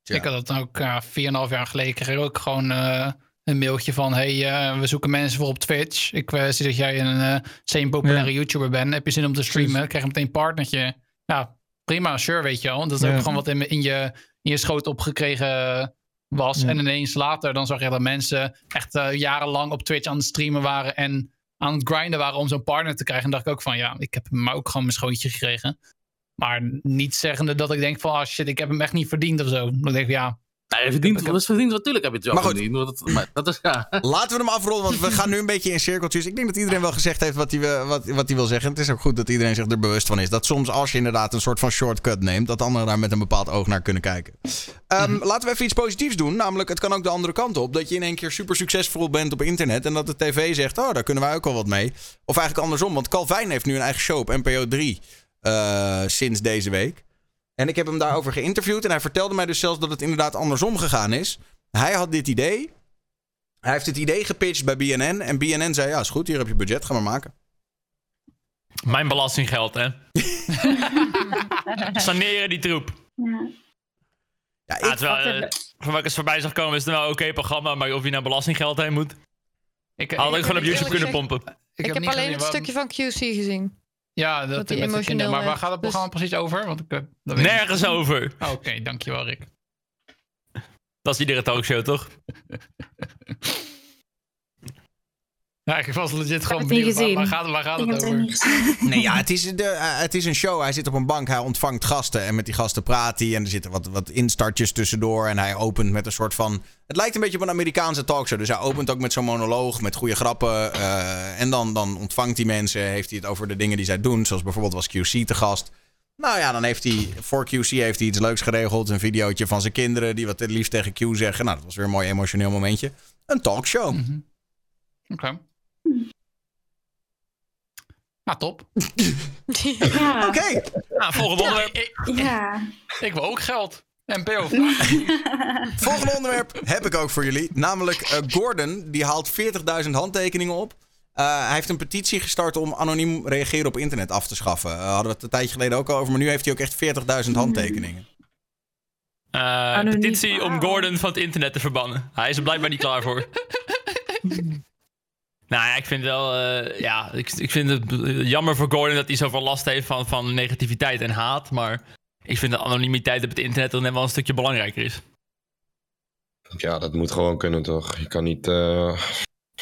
Ja. Ik had dat dan ook uh, 4,5 jaar geleden. Kreeg ik ook gewoon eh, een mailtje van: Hey, eh, we zoeken mensen voor op Twitch. Ik eh, zie dat jij een semi-populaire Ja. YouTuber bent. Heb je zin om te streamen? Krijg je meteen een partnertje. Ja, prima, sure, weet je wel. Dat is Ja. ook gewoon wat in, in, je, in je schoot opgekregen was. Ja. En ineens later dan zag je dat mensen echt jarenlang op Twitch aan het streamen waren. En aan het grinden waren om zo'n partner te krijgen. En dacht ik ook van: Ja, ik heb hem ook gewoon mijn schootje gekregen. Maar niet zeggende dat ik denk van, ah shit, ik heb hem echt niet verdiend of zo. Dan denk ik, ja, Nee, je verdient, dat is verdiend, natuurlijk heb je het wel Maar goed. verdiend. Dat, maar dat is, ja. Laten we hem afronden, want we gaan nu een beetje in cirkeltjes. Ik denk dat iedereen wel gezegd heeft wat hij, wil- wat, wat hij wil zeggen. Het is ook goed dat iedereen zich er bewust van is. Dat soms als je inderdaad een soort van shortcut neemt, dat anderen daar met een bepaald oog naar kunnen kijken. Ehm, Laten we even iets positiefs doen. Namelijk, het kan ook de andere kant op. Dat je in één keer super succesvol bent op internet. En dat de tv zegt, oh, daar kunnen wij ook wel wat mee. Of eigenlijk andersom, want Calvin heeft nu een eigen show op NPO 3. eh, sinds deze week. En ik heb hem daarover geïnterviewd. En hij vertelde mij dus zelfs dat het inderdaad andersom gegaan is. Hij had dit idee. Hij heeft het idee gepitcht bij BNN. En BNN zei: Ja, is goed, hier heb je budget, ga maar maken. Mijn belastinggeld, hè? Saneren die troep. Ja. Ja, Ja, ik, terwijl, eh, voor wat ik eens voorbij zag komen, is het wel een oké programma, maar of je naar belastinggeld heen moet, ik, had ik ik, gewoon op YouTube kunnen gezegd- pompen. Ik, heb alleen het stukje van QC gezien. Ja, dat dat, hij met kinderen. Maar waar werd. gaat het Dus- programma precies over? Want ik, eh, dat weet ik Nergens over. Oh, Oké, dankjewel Rick. Dat is iedere talkshow, toch? Ja, ik was legit gewoon benieuwd. Waar, gezien. waar gaat, waar gaat het over? nee, ja, het is, de, eh, het is een show. Hij zit op een bank, hij ontvangt gasten. En met die gasten praat hij. En er zitten wat, wat instartjes tussendoor. En hij opent met een soort van. Het lijkt een beetje op een Amerikaanse talkshow. Dus hij opent ook met zo'n monoloog, met goede grappen. eh, en dan, dan ontvangt hij mensen. Heeft hij het over de dingen die zij doen. Zoals bijvoorbeeld was QC te gast. Nou ja, dan heeft hij voor QC heeft hij iets leuks geregeld. Een videootje van zijn kinderen die wat het liefst tegen Q zeggen. Nou, dat was weer een mooi emotioneel momentje. Een talkshow. Mhm. Oké. Nou, top. Ja. Oké. Nou, volgende onderwerp. Ik, Ja. ik wil ook geld. NPO. Volgende onderwerp heb ik ook voor jullie. Namelijk eh, Gordon, die haalt 40.000 handtekeningen op. Eh, hij heeft een petitie gestart om anoniem reageren op internet af te schaffen. Eh, hadden we het een tijdje geleden ook al over, maar nu heeft hij ook echt 40.000 handtekeningen. Eh, Anoniem. petitie om. Gordon van het internet te verbannen. Hij is er blijkbaar niet klaar voor. nou ja, ik vind wel... eh, ja, ik, ik vind het jammer voor Gordon dat hij zoveel last heeft van, van negativiteit en haat. Maar ik vind dat anonimiteit op het internet dan net wel een stukje belangrijker is. Ja, dat moet gewoon kunnen, toch? Je kan niet... eh, En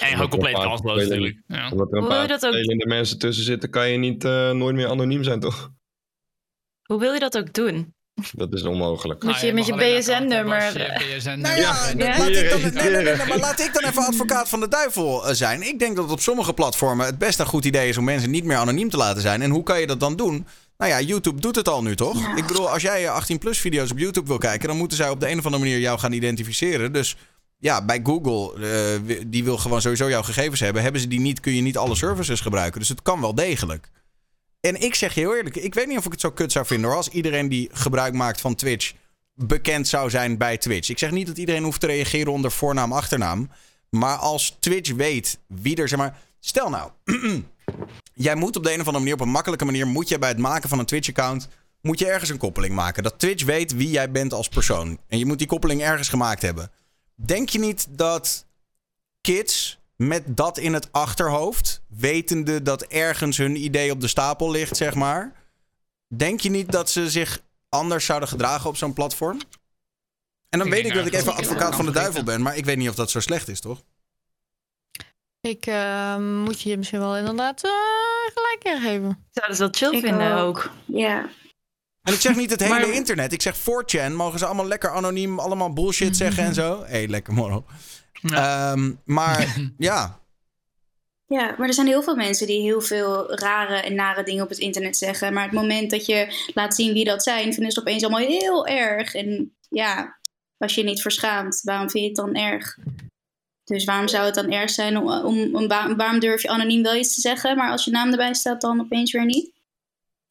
gewoon compleet kansloos natuurlijk. Ja. omdat er een Hoe paar je dat ook- vervelende mensen tussen zitten, kan je niet eh, nooit meer anoniem zijn, toch? Hoe wil je dat ook doen? Dat is onmogelijk. Met Nou, je- met je BSN-nummer. als je BSN Nou ja, nummer- dat Ja. Laat, ik dan, Registreren. nee, nee, nee, nee, maar laat ik dan even advocaat van de duivel eh, zijn. Ik denk dat het op sommige platformen het best een goed idee is om mensen niet meer anoniem te laten zijn. En hoe kan je dat dan doen? Nou ja, YouTube doet het al nu toch? Ik bedoel, als jij 18-plus video's op YouTube wil kijken, dan moeten zij op de een of andere manier jou gaan identificeren. Dus ja, bij Google, eh, die wil gewoon sowieso jouw gegevens hebben. Hebben ze die niet, kun je niet alle services gebruiken. Dus het kan wel degelijk. En ik zeg je heel eerlijk, ik weet niet of ik het zo kut zou vinden hoor. Als iedereen die gebruik maakt van Twitch bekend zou zijn bij Twitch. Ik zeg niet dat iedereen hoeft te reageren onder voornaam, achternaam. Maar als Twitch weet wie er, zeg maar... Stel nou, jij moet op de een of andere manier, op een makkelijke manier... moet jij bij het maken van een Twitch-account... moet je ergens een koppeling maken. Dat Twitch weet wie jij bent als persoon. En je moet die koppeling ergens gemaakt hebben. Denk je niet dat kids met dat in het achterhoofd... wetende dat ergens hun idee op de stapel ligt, zeg maar... denk je niet dat ze zich anders zouden gedragen op zo'n platform? En dan Ik weet ik dat ik even advocaat van de duivel ben... maar ik weet niet of dat zo slecht is, toch? Ik eh, moet je misschien wel inderdaad eh, gelijk geven. Ik zou dat wel chill Ik vinden ook. ook. Ja. En ik zeg niet het hele Maar- internet. Ik zeg 4chan. Mogen ze allemaal lekker anoniem allemaal bullshit zeggen en zo? Hé, hey, lekker Ehm, maar ja, Ja, maar er zijn heel veel mensen die heel veel rare en nare dingen op het internet zeggen. Maar het moment dat je laat zien wie dat zijn, vinden ze het opeens allemaal heel erg. En ja, als je je niet verschaamt, waarom vind je het dan erg? Dus waarom zou het dan erg zijn om, om, om waar- waarom durf je anoniem wel iets te zeggen, maar als je naam erbij staat dan opeens weer niet?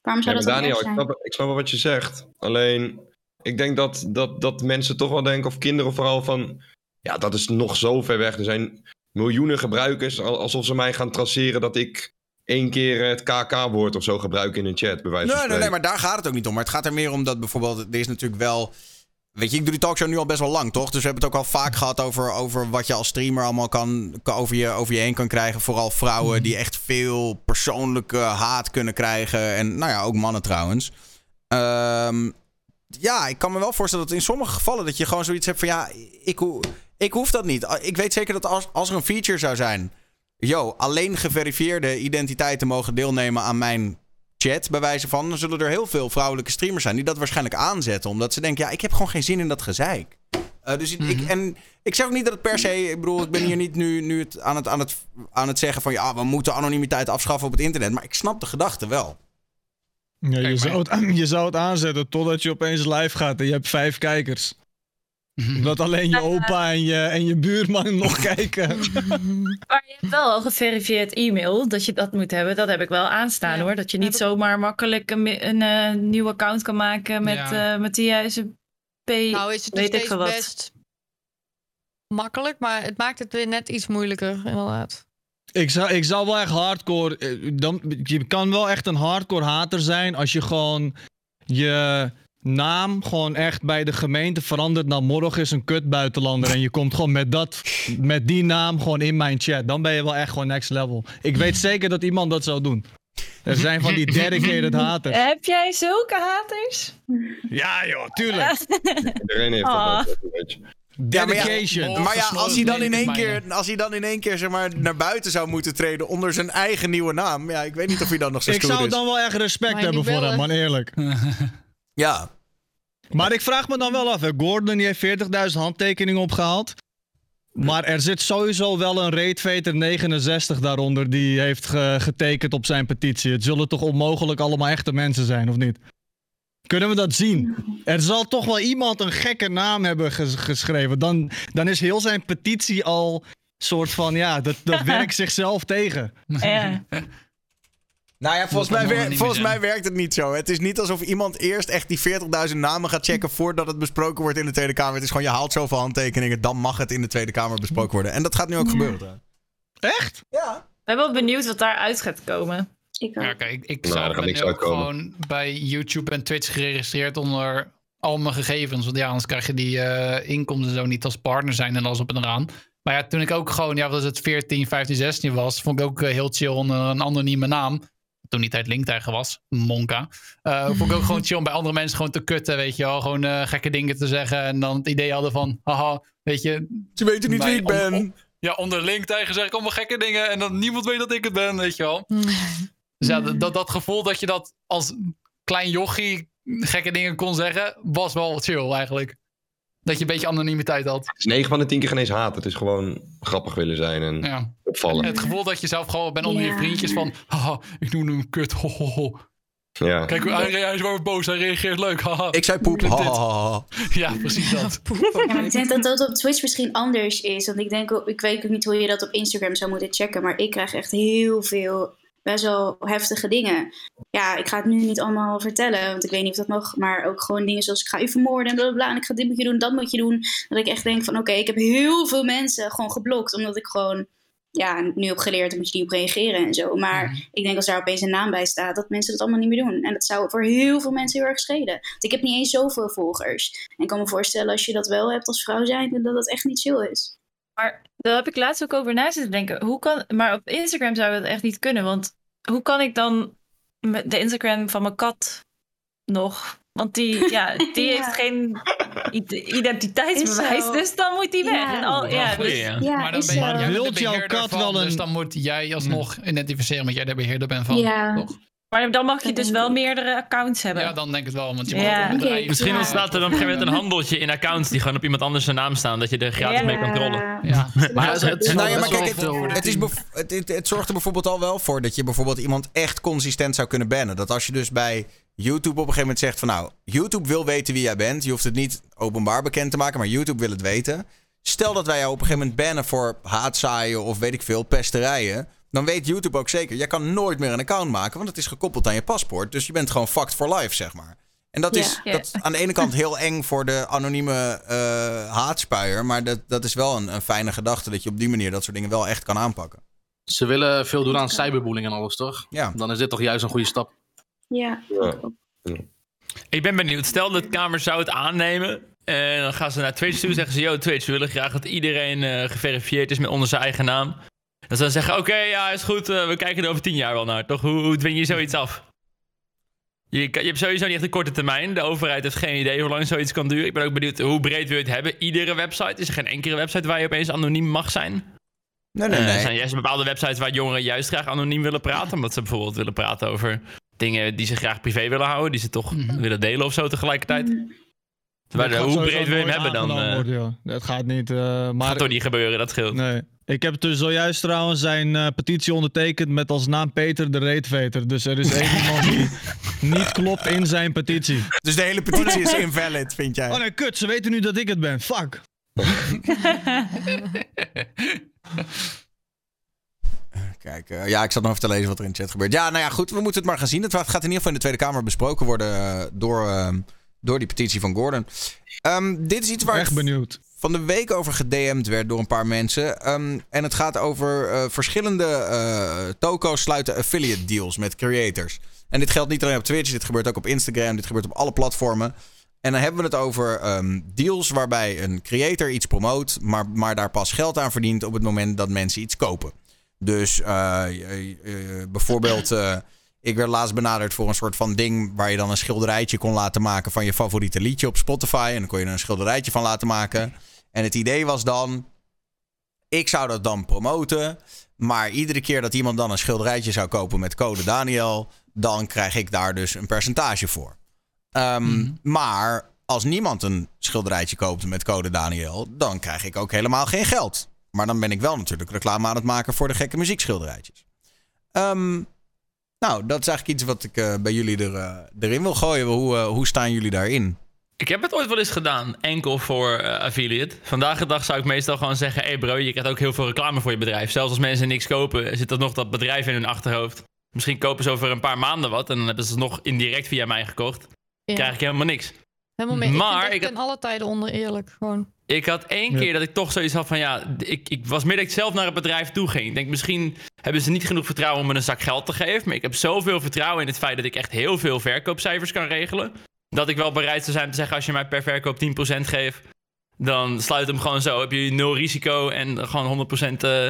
Waarom zou Ja, dat Daniel, erg ik zijn? snap, ik snap wel wat je zegt. Alleen, ik denk dat, dat, dat mensen toch wel denken, of kinderen vooral, van... Ja, dat is nog zo ver weg. Er zijn miljoenen gebruikers, al- alsof ze mij gaan traceren dat ik één keer het KK-woord of zo gebruik in een chat, bij wijze van Nee, nee, nee, maar daar gaat het ook niet om. Maar het gaat er meer om dat bijvoorbeeld... Er is natuurlijk wel... Weet je, ik doe die talkshow nu al best wel lang, toch? Dus we hebben het ook al vaak gehad over, over wat je als streamer allemaal kan, kan over, je, over je heen kan krijgen. Vooral vrouwen die echt veel persoonlijke haat kunnen krijgen. En nou ja, ook mannen trouwens. Ehm, ja, ik kan me wel voorstellen dat in sommige gevallen dat je gewoon zoiets hebt van... Ja, ik, ik hoef dat niet. Ik weet zeker dat als, als er een feature zou zijn... Yo, alleen geverifieerde identiteiten mogen deelnemen aan mijn chat, bij wijze van. Dan zullen er heel veel vrouwelijke streamers zijn die dat waarschijnlijk aanzetten. Omdat ze denken, ja, ik heb gewoon geen zin in dat gezeik. Eh, dus ik, ik- en ik zeg ook niet dat het per se. Ik bedoel, ik ben hier niet nu, nu het, aan, het, aan, het, aan het zeggen van ja, we moeten anonimiteit afschaffen op het internet. Maar ik snap de gedachte wel. Ja, je, Kijk, zou het, je zou het aanzetten totdat je opeens live gaat en je hebt vijf kijkers. Dat alleen je opa en je, en je buurman nog kijken. Maar je hebt wel al geverifieerd e-mail dat je dat moet hebben. Dat heb ik wel aanstaan Ja, hoor. Dat je niet zomaar makkelijk een, een eh, nieuw account kan maken met, Ja. eh, met de juiste P. Nou is het nog steeds best makkelijk, maar het maakt het weer net iets moeilijker, inderdaad. Ik zou, ik zou wel echt hardcore. eh, Dan, je kan wel echt een hardcore hater zijn als je gewoon je naam gewoon echt bij de gemeente verandert naar morgen is een kut buitenlander. En je komt gewoon met, dat, met die naam gewoon in mijn chat. Dan ben je wel echt gewoon next level. Ik weet zeker dat iemand dat zou doen. Er zijn van die dedicated haters. Heb jij zulke haters? Ja joh, tuurlijk. Iedereen heeft Ah. dat. ook, weet je. Ja, maar ja, Dedication. Maar ja, als hij dan in één keer, als hij dan in één keer zeg maar, naar buiten zou moeten treden onder zijn eigen nieuwe naam. Ja, ik weet niet of hij dan nog zo Ik stoer zou is. dan wel echt respect hebben voor hem, man, eerlijk. Ja, Maar ik vraag me dan wel af, hè. Gordon die heeft 40.000 handtekeningen opgehaald. Maar er zit sowieso wel een Raidvater 69 daaronder die heeft ge- getekend op zijn petitie. Het zullen toch onmogelijk allemaal echte mensen zijn, of niet? Kunnen we dat zien? Er zal toch wel iemand een gekke naam hebben ges- geschreven. Dan, dan is heel zijn petitie al soort van, ja, dat, dat werkt zichzelf tegen. Ja. Nou ja, volgens, mij, Dat wer- volgens mij werkt het niet zo. Het is niet alsof iemand eerst echt die 40.000 namen gaat checken voordat het besproken wordt in de Tweede Kamer. Het is gewoon, je haalt zoveel handtekeningen, dan mag het in de Tweede Kamer besproken worden. En dat gaat nu ook gebeuren. Echt? Ja. Ik ben wel benieuwd wat daaruit gaat komen. Ik ook. Ja, kijk, ik, ik Nou, zou er ben ook uitkomen. gewoon bij YouTube en Twitch geregistreerd onder al mijn gegevens. Want ja, anders krijg je die eh, inkomsten zo niet als partner zijn en alles op en eraan. Maar ja, toen ik ook gewoon, ja, is het 14, 15, 16 was, vond ik ook eh, heel chill onder een anonieme naam. Toen die tijd LinkedIn was, Monka. Eh, vond ik ook gewoon chill om bij andere mensen gewoon te kutten, weet je wel. Gewoon eh, gekke dingen te zeggen. En dan het idee hadden van, haha, weet je, Ze weten niet wie ik ben. ja, onder LinkedIn zeg ik allemaal gekke dingen en dan niemand weet dat ik het ben, weet je wel. Dus ja, dat- dat, dat gevoel dat je dat als klein jochie gekke dingen kon zeggen, was wel chill eigenlijk. Dat je een beetje anonimiteit had. Het is 9 van de 10 keer geen eens haat. Het is gewoon grappig willen zijn en Ja. opvallen. Het gevoel dat je zelf gewoon bent onder je vriendjes van, haha, ik noem hem kut, ho, ho, ho. Ja. Kijk hoe hij, hij is wel boos, hij reageert leuk. Haha. Ik zei poep. Ha, ha, ha. Ja, precies dat. Ja, ik denk dat dat op Twitch misschien anders is. Want ik denk, ook- ik weet ook niet hoe je dat op Instagram zou moeten checken. Maar ik krijg echt heel veel best wel heftige dingen. Ja, ik ga het nu niet allemaal vertellen. Want ik weet niet of dat mag. Maar ook gewoon dingen zoals ik ga je vermoorden en bla. En ik ga dit moet je doen, dat moet je doen. Dat ik echt denk van oké, ik heb heel veel mensen gewoon geblokt. Omdat ik gewoon ja, nu heb geleerd, dan moet je niet op reageren en zo. Maar ik denk als daar opeens een naam bij staat, dat mensen dat allemaal niet meer doen. En dat zou voor heel veel mensen heel erg schelen. Want ik heb niet eens zoveel volgers. En ik kan me voorstellen als je dat wel hebt als vrouw zijn, dat dat echt niet chill is. Maar daar heb ik laatst ook over na zitten denken. Hoe kan, maar op Instagram zou dat echt niet kunnen. Want hoe kan ik dan de Instagram van mijn kat nog? Want die, ja, die Ja. heeft geen identiteitsbewijs. Dus dan moet die weg. Ja. En al, ja, dus, ja. Maar dan ben je, Wilt jouw kat van, wel een- Dus dan moet jij alsnog identificeren dat jij de beheerder bent van. Ja. toch? Maar dan mag je dus wel meerdere accounts hebben. Ja, dan denk ik het wel. Want je Ja. mag bedrijf. Misschien Ja. ontstaat er dan op een gegeven moment een handeltje in accounts die gewoon op iemand anders zijn naam staan. Dat je er gratis Ja. mee kan trollen. Ja. Maar het, het, Nou ja, maar kijk, het, het, is het, het zorgt er bijvoorbeeld al wel voor dat je bijvoorbeeld iemand echt consistent zou kunnen bannen. Dat als je dus bij YouTube op een gegeven moment zegt van nou, YouTube wil weten wie jij bent. Je hoeft het niet openbaar bekend te maken, maar YouTube wil het weten. Stel dat wij jou op een gegeven moment bannen voor haatzaaien of weet ik veel, pesterijen. Dan weet YouTube ook zeker, jij kan nooit meer een account maken, want het is gekoppeld aan je paspoort. Dus je bent gewoon fucked for life, zeg maar. En dat Ja. is Ja. dat is aan de ene kant heel eng voor de anonieme eh, haatspuier. Maar dat, dat is wel een, een fijne gedachte dat je op die manier dat soort dingen wel echt kan aanpakken. Ze willen veel doen aan cyberbullying en alles, toch? Ja. Dan is dit toch juist een goede stap. Ja. Ja. Ik ben benieuwd. Stel dat de Kamer zou het aannemen. En dan gaan ze naar Twitch toe en zeggen ze... Yo, Twitch, we willen graag dat iedereen eh, geverifieerd is met onder zijn eigen naam. Dat ze dan zeggen, oké, ja, is goed. eh, we kijken er over tien jaar wel naar. Toch? Hoe, hoe dwing je zoiets af? Je, je hebt sowieso niet echt een korte termijn. De overheid heeft geen idee hoe lang zoiets kan duren. Ik ben ook benieuwd hoe breed wil je het hebben. Iedere website. Is er geen enkele website waar je opeens anoniem mag zijn? Nee, nee, Eh, nee. Er zijn juist bepaalde websites waar jongeren juist graag anoniem willen praten. Omdat ze bijvoorbeeld willen praten over dingen die ze graag privé willen houden. Die ze toch willen delen of zo tegelijkertijd. Dat hoe breed wil je hem hebben dan? eh worden, joh. Dat gaat niet. eh, maar gaat toch niet gebeuren, dat scheelt. Nee. Ik heb dus zojuist trouwens zijn eh, petitie ondertekend met als naam Peter de Reetveter. Dus er is één iemand die niet klopt in zijn petitie. Dus de hele petitie is invalid, vind jij? Oh nee, kut, ze weten nu dat ik het ben. Fuck. Kijk, eh, ja, ik zat nog even te lezen wat er in de chat gebeurt. Ja, nou ja, goed, we moeten het maar gaan zien. Het gaat in ieder geval in de Tweede Kamer besproken worden door, door die petitie van Gordon. Ehm, dit is iets waar Echt ik benieuwd. van de week over gedM'd werd door een paar mensen. Ehm, en het gaat over eh, verschillende eh toko's sluiten affiliate deals met creators. En dit geldt niet alleen op Twitch, dit gebeurt ook op Instagram, dit gebeurt op alle platformen. En dan hebben we het over ehm, deals waarbij een creator iets promoot, maar, maar daar pas geld aan verdient op het moment dat mensen iets kopen. Dus eh, bijvoorbeeld, ik werd laatst benaderd voor een soort van ding waar je dan een schilderijtje kon laten maken van je favoriete liedje op Spotify. En dan kon je er een schilderijtje van laten maken. En het idee was dan, ik zou dat dan promoten. Maar iedere keer dat iemand dan een schilderijtje zou kopen met code Daniel, dan krijg ik daar dus een percentage voor. Ehm, Maar als niemand een schilderijtje koopt met code Daniel, dan krijg ik ook helemaal geen geld. Maar dan ben ik wel natuurlijk reclame aan het maken voor de gekke muziekschilderijtjes. Ehm, nou, dat is eigenlijk iets wat ik eh, bij jullie er, eh, erin wil gooien. Hoe, eh, hoe staan jullie daarin? Ik heb het ooit wel eens gedaan, enkel voor affiliate. Vandaag de dag zou ik meestal gewoon zeggen... hé hey bro, je krijgt ook heel veel reclame voor je bedrijf. Zelfs als mensen niks kopen, zit er nog dat bedrijf in hun achterhoofd. Misschien kopen ze over een paar maanden wat... en dan hebben ze het nog indirect via mij gekocht. Ja. krijg ik helemaal niks. Helemaal mee. Maar ik ten alle tijden onder eerlijk. Gewoon. Ik had één Ja. keer dat ik toch zoiets had van ja, ik, ik was meer dat ik zelf naar het bedrijf toe ging. Ik denk misschien hebben ze niet genoeg vertrouwen om me een zak geld te geven. Maar ik heb zoveel vertrouwen in het feit dat ik echt heel veel verkoopcijfers kan regelen. Dat ik wel bereid zou zijn te zeggen als je mij per verkoop 10% geeft, dan sluit hem gewoon zo. Heb je nul risico en gewoon 100%. eh,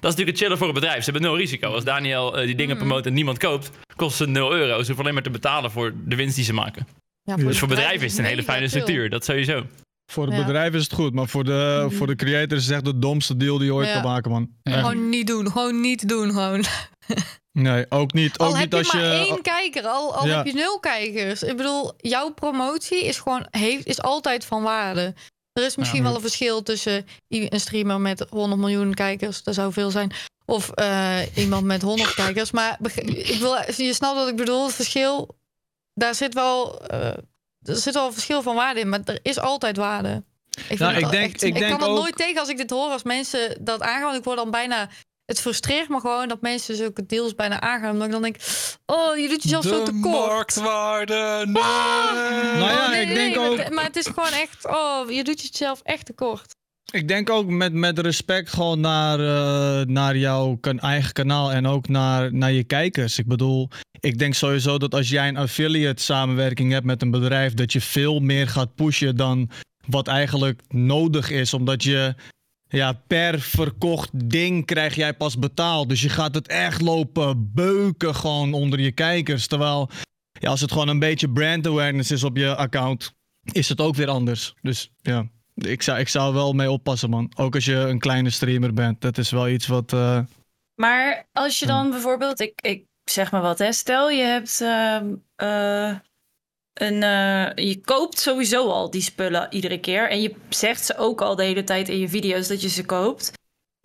dat is natuurlijk het chillen voor een bedrijf. Ze hebben nul risico. Als Daniel eh, die dingen promoot en niemand koopt, kost het 0 euro. Ze hoeven alleen maar te betalen voor de winst die ze maken. Ja, Dus voor bedrijven is het een hele fijne structuur. Dat sowieso. Voor het Ja. bedrijf is het goed, maar voor de, voor de creators is het echt de domste deal die je ooit Ja. kan maken, man. Echt. Gewoon niet doen. Gewoon niet doen. Gewoon. Nee, ook niet, ook Al heb niet je als maar je... één kijker, al, al Ja. heb je nul kijkers. Ik bedoel, jouw promotie is gewoon heeft, is altijd van waarde. Er is misschien Ja, wel een verschil tussen een streamer met 100 miljoen kijkers, dat zou veel zijn, Of eh, iemand met 100 kijkers. Maar ik wil, je snapt wat ik bedoel. Het verschil, daar zit wel, eh, er zit wel een verschil van waarde in. Maar er is altijd waarde. Ik, Nou, ik denk- echt- ik denk kan er ook- nooit tegen als ik dit hoor. Als mensen dat aangaan. Ik word dan bijna... Het frustreert me gewoon dat mensen zulke deals bijna aangaan. Omdat ik dan denk... Oh, je doet jezelf zo tekort. marktwaarde. Nee. Nou ja, Oh, nee, ik nee, denk maar ook... het- Maar het is gewoon echt... Oh, je doet jezelf echt tekort. Ik denk ook met, met respect gewoon naar, eh, naar jouw eigen kanaal en ook naar, naar je kijkers. Ik bedoel, ik denk sowieso dat als jij een affiliate samenwerking hebt met een bedrijf, dat je veel meer gaat pushen dan wat eigenlijk nodig is. Omdat je ja, per verkocht ding krijg jij pas betaald. Dus je gaat het echt lopen beuken gewoon onder je kijkers. Terwijl ja, als het gewoon een beetje brand awareness is op je account, is het ook weer anders. Dus ja. Ik zou, ik zou wel mee oppassen, man. Ook als je een kleine streamer bent. Dat is wel iets wat. eh, Maar als je dan bijvoorbeeld, ik, ik zeg maar wat, hè, stel je hebt ehm, eh, een, eh, je koopt sowieso al die spullen iedere keer en je zegt ze ook al de hele tijd in je video's dat je ze koopt.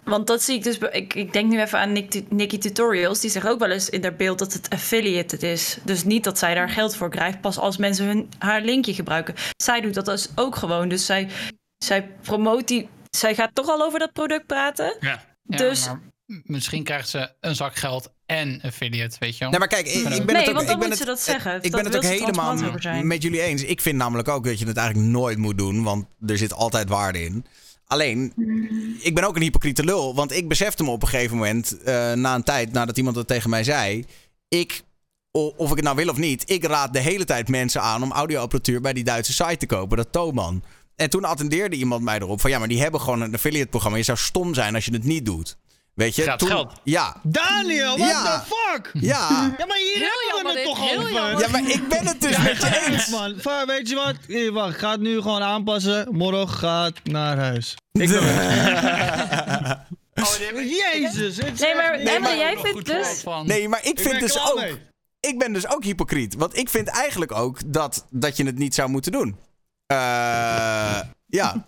Want dat zie ik dus, ik, ik denk nu even aan Nick, Nicky Tutorials, die zegt ook wel eens in haar beeld dat het affiliated is. Dus niet dat zij daar geld voor krijgt, pas als mensen hun, haar linkje gebruiken. Zij doet dat dus ook gewoon, dus zij, zij promoot die, zij gaat toch al over dat product praten. Ja. Ja, dus maar misschien krijgt ze een zak geld en affiliate, weet je wel. Nee, maar kijk, ik, ik ben Nee, het ook, want dan ik ben moet het, ze dat zeggen. Ik Dat ben het ook helemaal met jullie eens. Ik vind namelijk ook dat je het eigenlijk nooit moet doen, want er zit altijd waarde in. Alleen, ik ben ook een hypocriete lul, want ik besefte me op een gegeven moment, eh, na een tijd, nadat iemand dat tegen mij zei, ik, of ik het nou wil of niet, ik raad de hele tijd mensen aan om audioapparatuur bij die Duitse site te kopen, dat Thoman. En toen attendeerde iemand mij erop van ja, maar die hebben gewoon een affiliate programma. Je zou stom zijn als je het niet doet. Weet je? Gaat Toen- geld. Ja. Daniel, what Ja. the fuck? Ja. Ja, maar hier Heel hebben we het dit, toch heel over? jammer. Ja, maar ik ben het dus met je eens. man. Va- Weet je wat? Hier, wacht. Ga het nu gewoon aanpassen. Morgen gaat naar huis. Ik ben Oh, Jezus. Nee, maar, nee, maar jij vindt dus... Nee, maar ik Ik vind dus ook. mee. Ik ben dus ook hypocriet. Want ik vind eigenlijk ook dat, dat je het niet zou moeten doen. Eh, ja.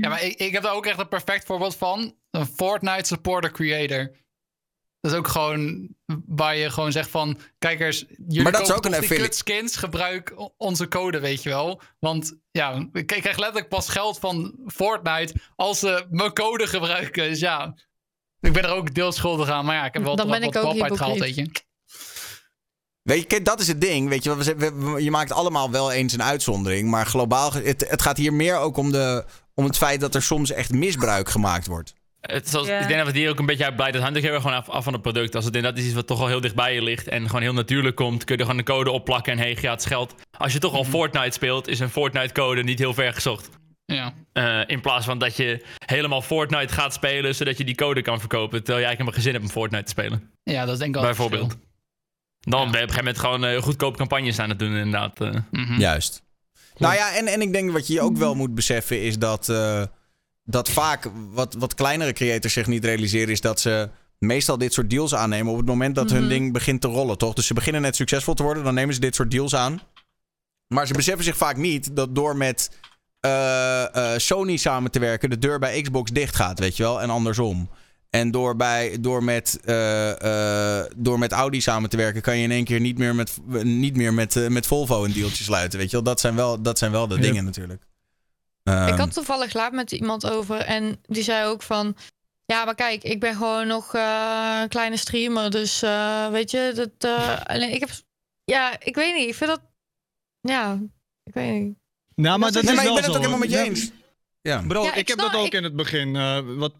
Ja, maar ik, ik heb daar ook echt een perfect voorbeeld van. Een Fortnite supporter creator. Dat is ook gewoon waar je gewoon zegt van... Kijkers, jullie Maar dat is kopen ook een toch die affiliate. kutskins. Gebruik onze code, weet je wel. Want ja, ik krijg letterlijk pas geld van Fortnite... als ze mijn code gebruiken. Dus ja, ik ben er ook deels schuldig aan. Maar ja, ik heb wel Dan wat, ben ik wat ook weet je. Weet je, dat is het ding. Weet je, we, we- je maakt allemaal wel eens een uitzondering. Maar globaal, het, het gaat hier meer ook om, de, om het feit dat er soms echt misbruik gemaakt wordt. Het is als, Ja. Ik denk dat we hier ook een beetje uit blij. Dat hangt ook heel erg gewoon af, af van het product. Als het inderdaad is iets wat toch al heel dichtbij je ligt en gewoon heel natuurlijk komt, kun je er gewoon een code opplakken en hey, gratis geld. Als je toch al Fortnite speelt, is een Fortnite-code niet heel ver gezocht. Ja. Eh, in plaats van dat je helemaal Fortnite gaat spelen, zodat je die code kan verkopen. Terwijl jij helemaal geen zin hebt om Fortnite te spelen. ja, dat is denk ik het bijvoorbeeld. Dan ben je op een gegeven moment gewoon eh, goedkoop campagnes aan het doen, inderdaad. eh. Mhm. Juist. Nou ja, en, en ik denk wat je ook wel moet beseffen is dat, eh, dat vaak wat, wat kleinere creators zich niet realiseren, is dat ze meestal dit soort deals aannemen op het moment dat hun Mhm. ding begint te rollen, toch? Dus ze beginnen net succesvol te worden, dan nemen ze dit soort deals aan. Maar ze beseffen zich vaak niet dat door met eh, eh, Sony samen te werken, de deur bij Xbox dicht gaat, weet je wel, en andersom. En door, bij, door, met, eh, eh, door met Audi samen te werken, kan je in één keer niet meer met, niet meer met, eh, met Volvo een dealtje sluiten. Weet je wel, dat zijn wel, dat zijn wel de Ja. dingen natuurlijk. Ehm, Ik had toevallig laat met iemand over en die zei ook van... Ja, maar kijk, ik ben gewoon nog eh, een kleine streamer. Dus eh, weet je, dat, eh, alleen ik heb... Ja, ik weet niet. Ik vind dat... Ja, ik weet niet. Nou, maar dat nee, is maar ik wel ben het ook zo. helemaal met je Ja, eens. Ja. Bro, Ja, ik, ik heb snap- dat ook ik- in het begin. eh, wat,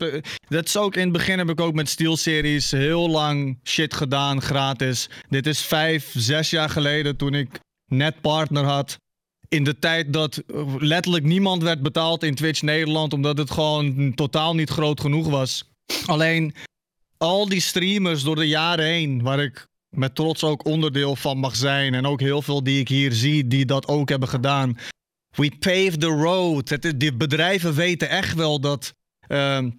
dat is ook in het begin heb ik ook met SteelSeries heel lang shit gedaan, gratis. Dit is vijf, zes jaar geleden toen ik net partner had. In de tijd dat eh, letterlijk niemand werd betaald in Twitch Nederland, omdat het gewoon totaal niet groot genoeg was. Alleen al die streamers door de jaren heen, waar ik met trots ook onderdeel van mag zijn. En ook heel veel die ik hier zie, die dat ook hebben gedaan. We pave the road. Het, bedrijven weten echt wel dat, ehm,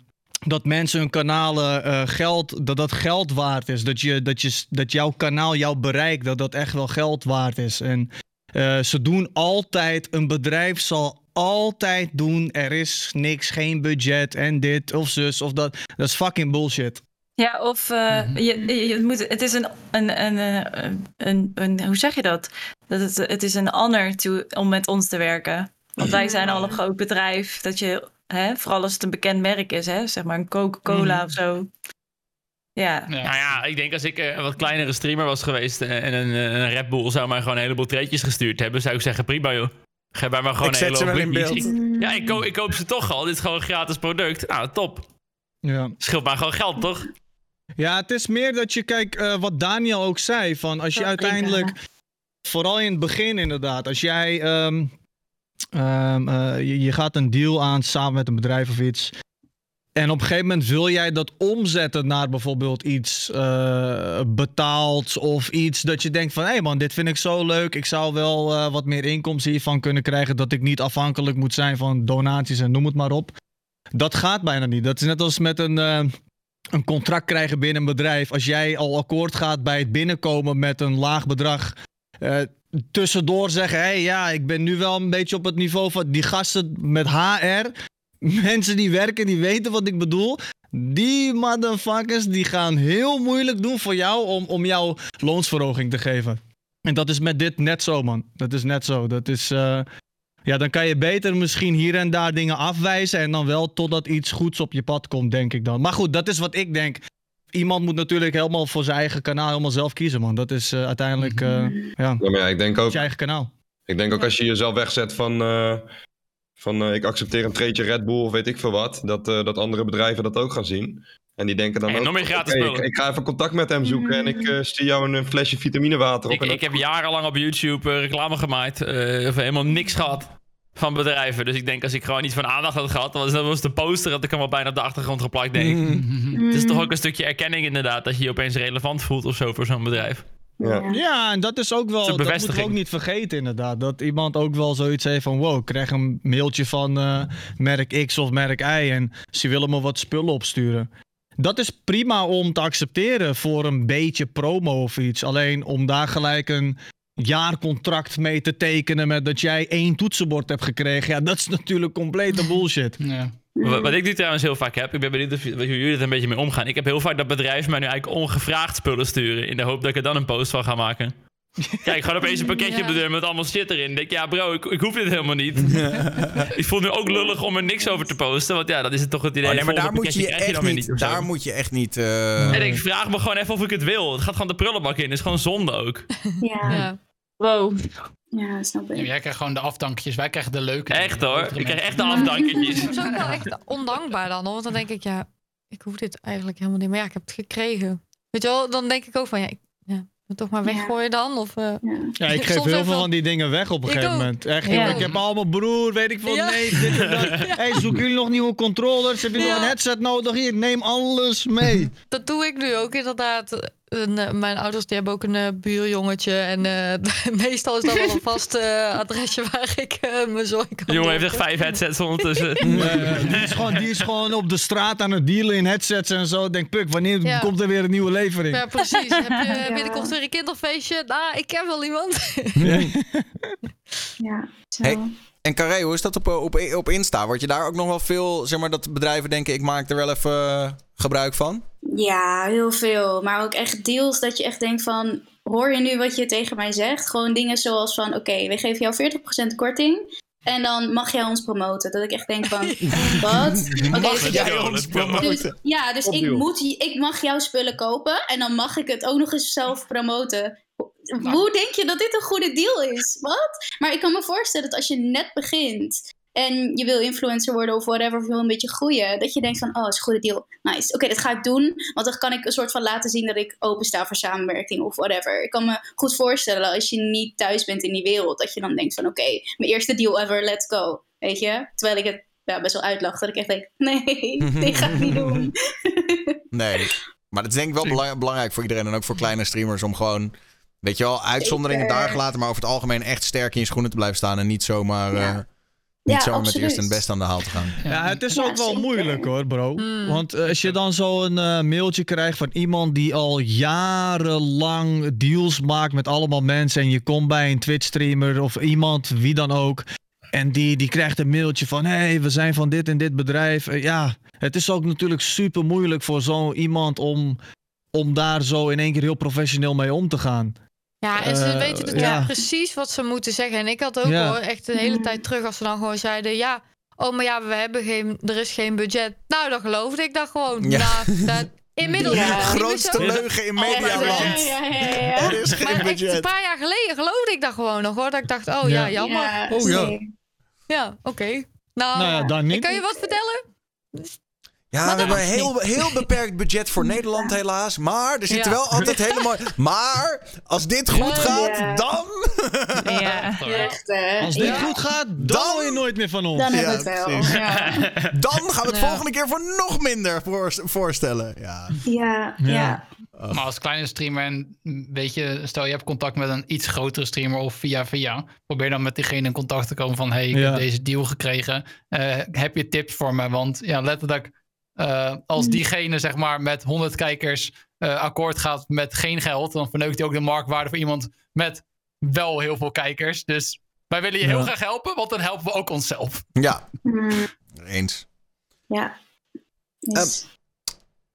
dat mensen hun kanalen eh, geld, dat dat geld waard is. Dat, je, dat, je, dat jouw kanaal, jouw bereik, dat dat echt wel geld waard is. En eh, ze doen altijd, een bedrijf zal altijd doen, er is niks, geen budget en dit of zus of dat. Dat is fucking bullshit. Ja, of eh, je, je je moet, het is een, een, een, eh, een, een, hoe zeg je dat? dat het, het is een honor to, om met ons te werken. Want wij zijn al een groot bedrijf, dat je, hè, vooral als het een bekend merk is, hè, zeg maar een Coca-Cola Mhm. of zo. Ja. Nou ja, ik denk als ik eh, een wat kleinere streamer was geweest en een, een Red Bull zou mij gewoon een heleboel treetjes gestuurd hebben, zou ik zeggen prima joh. Geef mij maar gewoon Ik een zet hele ze hoop in blikjes. beeld. Ik- ja, ik, ko- ik koop ze toch al. Dit is gewoon een gratis product. Nou, top. Ja. Scheelt maar gewoon geld, toch? Ja, het is meer dat je, kijk, eh, wat Daniel ook zei, van als je uiteindelijk, vooral in het begin inderdaad, als jij, ehm, ehm, eh, je, je gaat een deal aan samen met een bedrijf of iets, en op een gegeven moment wil jij dat omzetten naar bijvoorbeeld iets eh, betaald of iets dat je denkt van, hé hey man, dit vind ik zo leuk, ik zou wel wat meer inkomsten hiervan kunnen krijgen, dat ik niet afhankelijk moet zijn van donaties en noem het maar op. Dat gaat bijna niet. Dat is net als met een, een contract krijgen binnen een bedrijf. Als jij al akkoord gaat bij het binnenkomen met een laag bedrag. eh, tussendoor zeggen: hé, hey, ja, ik ben nu wel een beetje op het niveau van die gasten met HR. Mensen die werken, die weten wat ik bedoel. Die motherfuckers die gaan heel moeilijk doen voor jou om, om jouw loonsverhoging te geven. En dat is met dit net zo, man. Dat is net zo. Dat is. eh, ja, dan kan je beter misschien hier en daar dingen afwijzen. En dan wel totdat iets goeds op je pad komt, denk ik dan. Maar goed, dat is wat ik denk. Iemand moet natuurlijk helemaal voor zijn eigen kanaal helemaal zelf kiezen, man. Dat is eh, uiteindelijk. eh, ja, Ja, maar ja, ik denk ook, je eigen kanaal. ik denk ook als je jezelf wegzet van, eh, van eh, ik accepteer een treetje Red Bull of weet ik veel wat, dat, eh, dat andere bedrijven dat ook gaan zien. En die denken dan En ook, nog meer gratis oké, spullen. ik, ik ga even contact met hem zoeken en ik eh, stuur jou een, flesje vitaminewater op. Ik, en ik heb jarenlang op YouTube reclame gemaakt. eh, of helemaal niks gehad van bedrijven. Dus ik denk als ik gewoon iets van aandacht had gehad, dan was, dan was de poster had ik hem al bijna op de achtergrond geplakt, denk ik. Het is toch ook een stukje erkenning inderdaad, dat je je opeens relevant voelt of zo voor zo'n bedrijf. Ja. Ja, en dat is ook wel. Dat moeten we bevestiging. ook niet vergeten, inderdaad. Dat iemand ook wel zoiets heeft van: wow, ik krijg een mailtje van eh, merk X of merk Y. En ze willen me wat spullen opsturen. Dat is prima om te accepteren voor een beetje promo of iets. Alleen om daar gelijk een jaarcontract mee te tekenen met dat jij één toetsenbord hebt gekregen. Ja, dat is natuurlijk complete bullshit. Ja. Wat, ik nu trouwens heel vaak heb, ik ben benieuwd of, hoe jullie er een beetje mee omgaan. Ik heb heel vaak dat bedrijven mij nu eigenlijk ongevraagd spullen sturen. In de hoop dat ik er dan een post van ga maken. Kijk, gewoon opeens een pakketje op de deur met allemaal shit erin. Ik denk, ja bro, ik, ik hoef dit helemaal niet. ik het nu ook lullig om er niks over te posten. Want ja, dat is het toch het idee. Oh, nee, maar daar moet je echt niet. of zo. Daar moet je echt niet. eh, En ik vraag me gewoon even of ik het wil. Het gaat gewoon de prullenbak in. Het is gewoon zonde ook. Ja, Ja. Wow. ja snap Ja, ik. jij krijgt gewoon de afdankjes, wij krijgen de leuke. Echt hoor. Ik krijg echt de afdanketjes. Dat is ook wel echt ondankbaar dan, hoor. Want dan denk ik, ja, ik hoef dit eigenlijk helemaal niet. Maar ja, ik heb het gekregen. Weet je wel, dan denk ik ook van, ja, ik ja, moet toch maar Ja. weggooien dan? Of, eh, Ja, ik geef heel veel van die dingen weg op een Ik gegeven ook. moment. Echt, Ja. ik heb allemaal broer, weet ik veel, Ja. nee, dit en dat. Hey, zoeken jullie nog nieuwe controllers? Heb je nog Ja. een headset nodig? Hier, neem alles mee. dat doe ik nu ook inderdaad. Een, eh, mijn ouders die hebben ook een eh, buurjongetje. En eh, meestal is dat wel een vast eh, adresje waar ik eh, mijn zooi kan De jongen heeft echt vijf headsets ondertussen. Die, is gewoon, die is gewoon op de straat aan het dealen in headsets en zo. Denk, puk, wanneer Ja. komt er weer een nieuwe levering? Ja, precies. Heb je Ja. binnenkort weer een kinderfeestje? Nou, ik ken wel iemand. Ja, zo. Hey. En Carré, hoe is dat op, op, op Insta? Word je daar ook nog wel veel, zeg maar, dat bedrijven denken, ik maak er wel even eh, gebruik van? Ja, heel veel. Maar ook echt deals dat je echt denkt van... Hoor je nu wat je tegen mij zegt? Gewoon dingen zoals van... Oké, we geven jou 40% korting. En dan mag jij ons promoten. Dat ik echt denk van... wat? Oké, Mag dus- jij ons dus, promoten? ja, dus ik, moet, ik mag jouw spullen kopen. En dan mag ik het ook nog eens zelf promoten. Hoe denk je dat dit een goede deal is? Wat? Maar ik kan me voorstellen dat als je net begint en je wil influencer worden of whatever, of je wil een beetje groeien, dat je denkt van, oh, dat is een goede deal. Nice. Oké, dat ga ik doen, want dan kan ik een soort van laten zien dat ik open sta voor samenwerking of whatever. Ik kan me goed voorstellen als je niet thuis bent in die wereld, dat je dan denkt van, oké, mijn eerste deal ever, let's go. Weet je? Terwijl ik het ja, best wel uitlach, dat ik echt denk, nee, dit ga ik niet doen. Nee. Maar dat is denk ik wel bela- belangrijk voor iedereen en ook voor kleine streamers om gewoon, weet je wel, uitzonderingen Zeker. daar gelaten, maar over het algemeen echt sterk in je schoenen te blijven staan en niet zomaar, Ja. eh, niet Ja, zomaar met eerst en best aan de haal te gaan. Ja, het is Ja, ook wel zeker. moeilijk hoor, bro. Hmm. Want eh, als je dan zo'n eh, mailtje krijgt van iemand die al jarenlang deals maakt met allemaal mensen. en je komt bij een Twitch-streamer of iemand, wie dan ook. En die, die krijgt een mailtje van: hé, hey, we zijn van dit en dit bedrijf. Ja, het is ook natuurlijk super moeilijk voor zo iemand om, om daar zo in één keer heel professioneel mee om te gaan. Ja, en ze Eh, weten natuurlijk ja. precies wat ze moeten zeggen. En ik had ook Ja. hoor, echt een hele tijd terug als ze dan gewoon zeiden... ja, oh, maar ja, we hebben geen, er is geen budget. Nou, dan geloofde ik dat gewoon. Ja. Nou, dat, inmiddels Ja. Grootste leugen in Ja, medialand. ja, ja, ja. Er is geen Maar echt een paar jaar geleden geloofde ik dat gewoon nog hoor. Dat ik dacht, oh ja, Ja. jammer. Ja, Ja, Oh, ja. zeker. oké. Nou, Nou ja, dan niet. kan je wat vertellen? Ja, we hebben een heel, heel beperkt budget voor Nederland helaas. Maar er zitten Ja. wel altijd hele mooie... Maar als dit goed gaat, Ja. dan... Ja. Echt, hè? Als dit Ja. goed gaat, dan hoor je nooit meer van ons. Dan Ja, hebben we het wel. Dan gaan we het Ja. volgende keer voor nog minder voor, voorstellen. Ja. Ja, Ja. ja. Maar als kleine streamer en weet je, stel je hebt contact met een iets grotere streamer of via via, probeer dan met diegene in contact te komen van hey, ik Ja. heb deze deal gekregen. Eh, heb je tips voor me? Want ja, letterlijk eh, als diegene zeg maar met 100 kijkers eh, akkoord gaat met geen geld, dan verneukt hij ook de marktwaarde voor iemand met wel heel veel kijkers. Dus wij willen je heel graag helpen, want dan helpen we ook onszelf. Ja, Mm, eens. ja. Yes.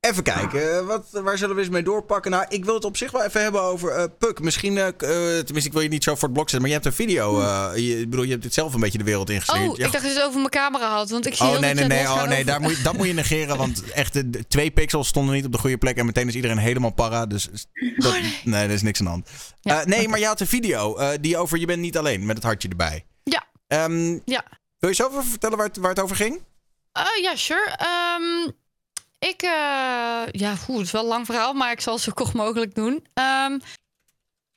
Even kijken, wat, waar zullen we eens mee doorpakken? Nou, ik wil het op zich wel even hebben over eh Puk. Misschien, eh, eh, tenminste, ik wil je niet zo voor het blok zetten, maar je hebt een video. eh, je, ik bedoel, je hebt dit zelf een beetje de wereld ingestuurd. Oh, Ja, ik dacht dat je het over mijn camera had. Want ik zie Oh nee, nee, nee, oh, nee daar moet je, dat moet je negeren. Want echt, de, de twee pixels stonden niet op de goede plek. En meteen is iedereen helemaal para. Dus dat, nee, er is niks aan de hand. Ja, Eh, nee, maar je had een video eh, die over Je bent niet alleen met het hartje erbij. Ja. Ehm, Ja. Wil je zelf even vertellen waar het, waar het over ging? Eh, ja, sure. Ehm, ik, eh, ja, goed, het is wel een lang verhaal, maar ik zal het zo kort mogelijk doen. Ehm,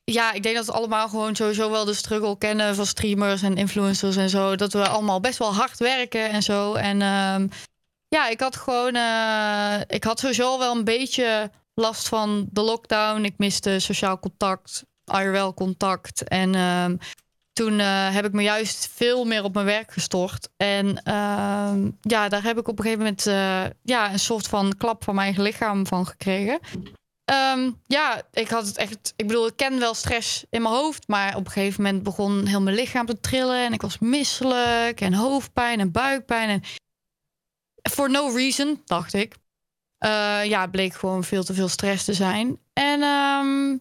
ja, ik denk dat we allemaal gewoon sowieso wel de struggle kennen van streamers en influencers en zo. Dat we allemaal best wel hard werken en zo. En ehm, ja, ik had gewoon, eh, ik had sowieso wel een beetje last van de lockdown. Ik miste sociaal contact, IRL contact. En ehm, toen eh, heb ik me juist veel meer op mijn werk gestort. En ehm, ja, daar heb ik op een gegeven moment eh, ja, een soort van klap van mijn lichaam van gekregen. Ehm, ja, ik had het echt. Ik bedoel, ik ken wel stress in mijn hoofd. Maar op een gegeven moment begon heel mijn lichaam te trillen. En ik was misselijk. En hoofdpijn en buikpijn. En for no reason, dacht ik. Eh, ja, het bleek gewoon veel te veel stress te zijn. En ehm,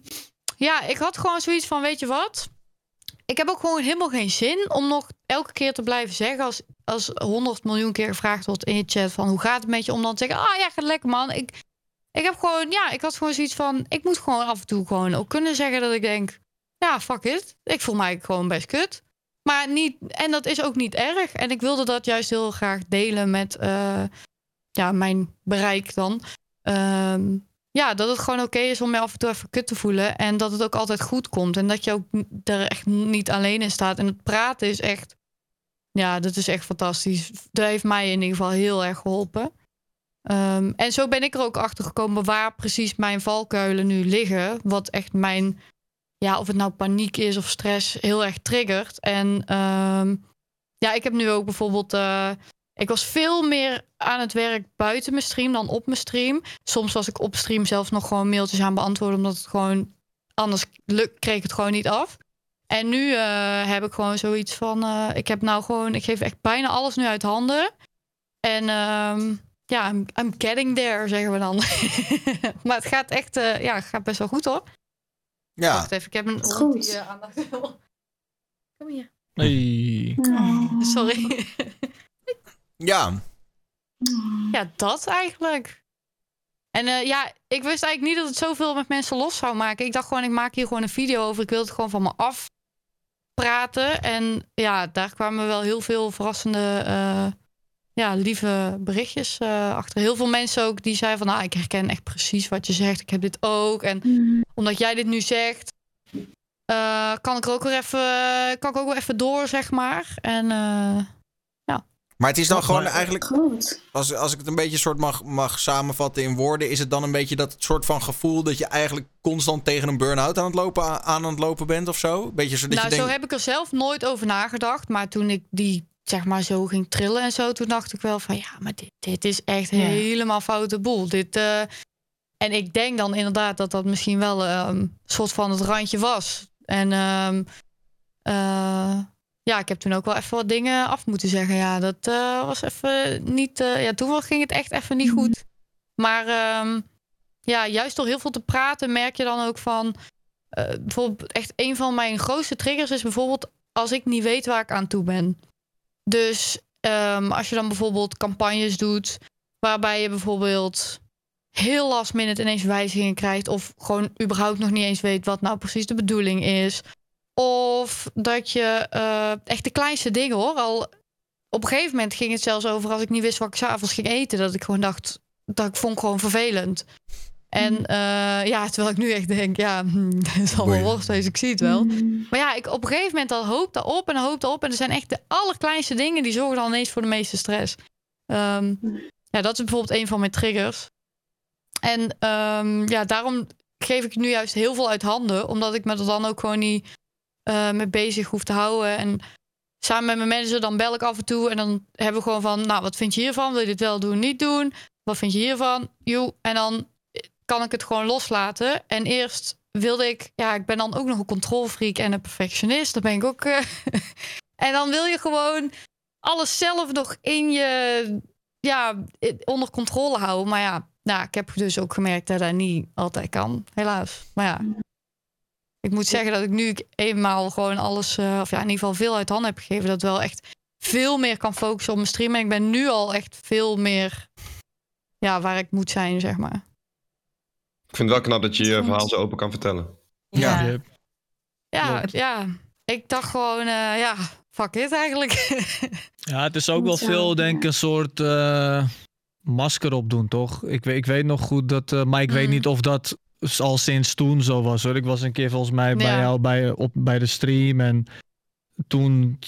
ja, ik had gewoon zoiets van: weet je wat? Ik heb ook gewoon helemaal geen zin om nog elke keer te blijven zeggen als, als 100 miljoen keer gevraagd wordt in je chat van hoe gaat het met je om dan te zeggen ah ja gaat lekker man. Ik ik heb gewoon ja ik had gewoon zoiets van ik moet gewoon af en toe gewoon ook kunnen zeggen dat ik denk ja fuck it. Ik voel mij gewoon best kut. Maar niet en dat is ook niet erg. En ik wilde dat juist heel graag delen met eh, ja mijn bereik dan. Ehm, ja, dat het gewoon oké is om je af en toe even kut te voelen. En dat het ook altijd goed komt. En dat je ook er echt niet alleen in staat. En het praten is echt... Ja, dat is echt fantastisch. Dat heeft mij in ieder geval heel erg geholpen. Ehm, en zo ben ik er ook achter gekomen waar precies mijn valkuilen nu liggen. Wat echt mijn... Ja, of het nou paniek is of stress, heel erg triggert. En ehm, ja, ik heb nu ook bijvoorbeeld... eh, ik was veel meer aan het werk buiten mijn stream dan op mijn stream. Soms was ik op stream zelfs nog gewoon mailtjes aan beantwoorden, omdat het gewoon anders luk, kreeg ik het gewoon niet af. En nu eh, heb ik gewoon zoiets van, eh, ik heb nou gewoon, ik geef echt bijna alles nu uit handen. En ehm, ja, I'm, I'm getting there, zeggen we dan. maar het gaat echt, eh, ja, het gaat best wel goed hoor. Ja. Wacht even, ik heb een Goed. hond die eh, aandacht wil. Kom hier. Hey. Sorry. Ja. Ja, dat eigenlijk. En eh, ja, ik wist eigenlijk niet dat het zoveel met mensen los zou maken. Ik dacht gewoon, ik maak hier gewoon een video over. Ik wil het gewoon van me af praten. En ja, daar kwamen wel heel veel verrassende, eh, ja, lieve berichtjes eh, achter. Heel veel mensen ook die zeiden van, ah, ik herken echt precies wat je zegt. Ik heb dit ook. En omdat jij dit nu zegt, eh, kan ik er ook weer even, kan ik ook wel even door, zeg maar. En eh, Maar het is dan gewoon eigenlijk, Goed. als, als ik het een beetje soort mag, mag samenvatten in woorden, is het dan een beetje dat soort van gevoel dat je eigenlijk constant tegen een burn-out aan het lopen, aan aan het lopen bent of zo? Beetje zo dat nou, je denkt, zo heb ik er zelf nooit over nagedacht. Maar toen ik die, zeg maar, zo ging trillen en zo, toen dacht ik wel van ja, maar dit, dit is echt Ja. helemaal foute boel. Dit, eh, en ik denk dan inderdaad dat dat misschien wel ehm, een soort van het randje was. En ehm, eh, ja, ik heb toen ook wel even wat dingen af moeten zeggen. Ja, dat eh, was even niet. eh, ja, toen ging het echt even niet goed. Maar ehm, ja, juist door heel veel te praten merk je dan ook van. eh, bijvoorbeeld, echt een van mijn grootste triggers is bijvoorbeeld als ik niet weet waar ik aan toe ben. Dus ehm, als je dan bijvoorbeeld campagnes doet, waarbij je bijvoorbeeld heel last minute ineens wijzigingen krijgt, of gewoon überhaupt nog niet eens weet wat nou precies de bedoeling is. Of dat je eh, echt de kleinste dingen hoor. Al op een gegeven moment ging het zelfs over als ik niet wist wat ik s'avonds ging eten. Dat ik gewoon dacht, dat ik vond gewoon vervelend. En eh, ja, terwijl ik nu echt denk, ja, hm, dat is allemaal Boeien. worst, dus ik zie het wel. Maar ja, ik op een gegeven moment dan hoop dat op en hoop dat op. En er zijn echt de allerkleinste dingen die zorgen dan ineens voor de meeste stress. Ehm, ja, dat is bijvoorbeeld een van mijn triggers. En ehm, ja, daarom geef ik nu juist heel veel uit handen. Omdat ik me er dan ook gewoon niet eh, mee bezig hoef te houden. En samen met mijn manager dan bel ik af en toe. En dan hebben we gewoon van, nou, wat vind je hiervan? Wil je dit wel doen, niet doen? Wat vind je hiervan? Joe. En dan kan ik het gewoon loslaten. En eerst wilde ik, ja, ik ben dan ook nog een controlfreak en een perfectionist. Dat ben ik ook. eh. en dan wil je gewoon alles zelf nog in je, ja, onder controle houden. Maar ja, nou, ik heb dus ook gemerkt dat dat niet altijd kan, helaas. Maar ja, ik moet zeggen dat ik nu eenmaal gewoon alles, eh, of ja, in ieder geval veel uit handen heb gegeven. Dat wel echt veel meer kan focussen op mijn stream. En ik ben nu al echt veel meer, ja, waar ik moet zijn, zeg maar. Ik vind het wel knap dat je je verhaal zo open kan vertellen. Ja. Ja, ja. Ik dacht gewoon, eh, ja, fuck it eigenlijk. Ja, het is ook wel veel, denk ik, een soort eh, masker opdoen, toch? Ik, weet- ik weet nog goed dat, eh, maar ik weet Mm. niet of dat al sinds toen zo was. Hoor. Ik was een keer volgens mij bij Ja. jou bij, op, bij de stream en toen,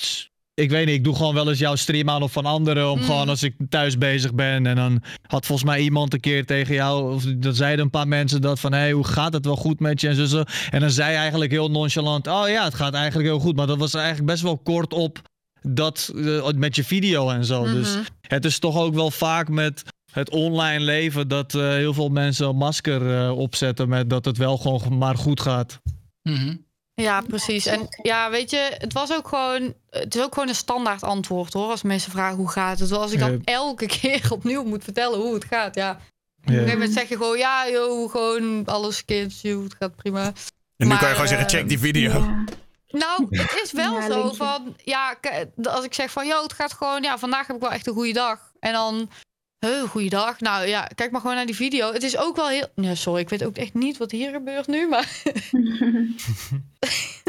ik weet niet, ik doe gewoon wel eens jouw stream aan of van anderen, om Mm. gewoon als ik thuis bezig ben en dan had volgens mij iemand een keer tegen jou, of dat zeiden een paar mensen dat van, hé, hey, hoe gaat het wel goed met je en zo. En dan zei je eigenlijk heel nonchalant, oh ja, het gaat eigenlijk heel goed, maar dat was eigenlijk best wel kort op dat eh, met je video en zo. Dus Mhm. het is toch ook wel vaak met het online leven dat eh, heel veel mensen een masker eh, opzetten met dat het wel gewoon maar goed gaat. Mhm. Ja, precies. En ja, weet je, het was ook gewoon, het is ook gewoon een standaard antwoord hoor. Als mensen vragen hoe gaat het. Als ik dan elke keer opnieuw moet vertellen hoe het gaat. Ja, op een gegeven moment zeg je gewoon, ja joh, gewoon alles kids, joh, het gaat prima. En nu Maar, kan je gewoon zeggen, eh, check die video. Ja. Nou, het is wel Ja, zo van, ja, als ik zeg van, joh, het gaat gewoon, ja, vandaag heb ik wel echt een goede dag. En dan, huh, goede dag. Nou ja, kijk maar gewoon naar die video. Het is ook wel heel, ja, sorry, ik weet ook echt niet wat hier gebeurt nu, maar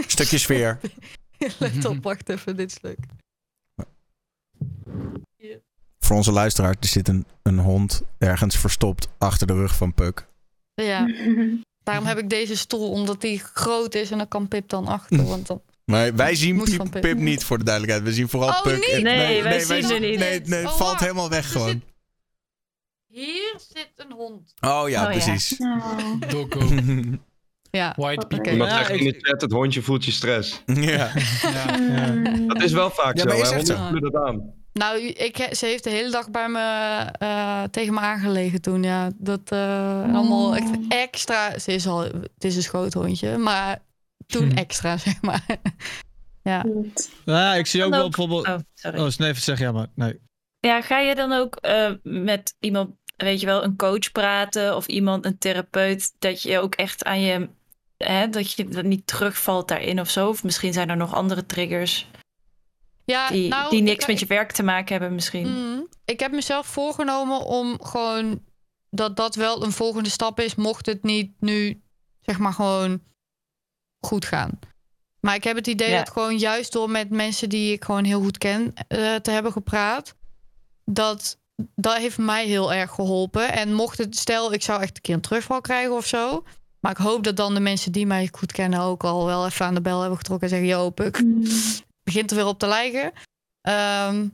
Stukje sfeer. let op, wacht even, dit is leuk. Voor onze luisteraar, er zit een, een hond ergens verstopt achter de rug van Puk. Ja, daarom heb ik deze stoel, omdat die groot is en dan kan Pip dan achter. Want dan... Maar wij zien Pip, Pip. Niet voor de duidelijkheid. We zien vooral Oh, Puk. niet? en- Nee, wij zien wij- er niet. Nee, nee, het Oh, valt helemaal weg gewoon. Hier zit een hond. Oh ja, Oh, ja. precies. Oh. Doku. Ja, White. PK. Iemand Ja, zegt in de chat, het hondje voelt je stress. ja. Ja. Mm. Dat is wel vaak Ja, zo. maar zo. voelen dat aan. nou, ik, ze heeft de hele dag bij me eh, tegen me aangelegen toen. Ja, dat eh, allemaal echt extra. Ze is al, het is een schoothondje, maar toen Hm. extra, zeg maar. ja. Ja, ik zie ook wel bijvoorbeeld... Oh, sorry. Oh, nee, zeg ja maar. Nee. Ja, ga je dan ook eh, met iemand, weet je wel, een coach praten of iemand, een therapeut, dat je ook echt aan je, hè, dat je dat niet terugvalt daarin of zo? Of misschien zijn er nog andere triggers Ja, die, nou, die niks ik- met je werk te maken hebben misschien. Mhm. Ik heb mezelf voorgenomen om gewoon dat dat wel een volgende stap is, mocht het niet nu zeg maar gewoon goed gaan. Maar ik heb het idee Ja. dat gewoon juist door met mensen die ik gewoon heel goed ken eh, te hebben gepraat, dat dat heeft mij heel erg geholpen. En mocht het, stel ik zou echt een keer een terugval krijgen of zo, maar ik hoop dat dan de mensen die mij goed kennen ook al wel even aan de bel hebben getrokken en zeggen, yo, puk, begint er weer op te lijken. Ehm,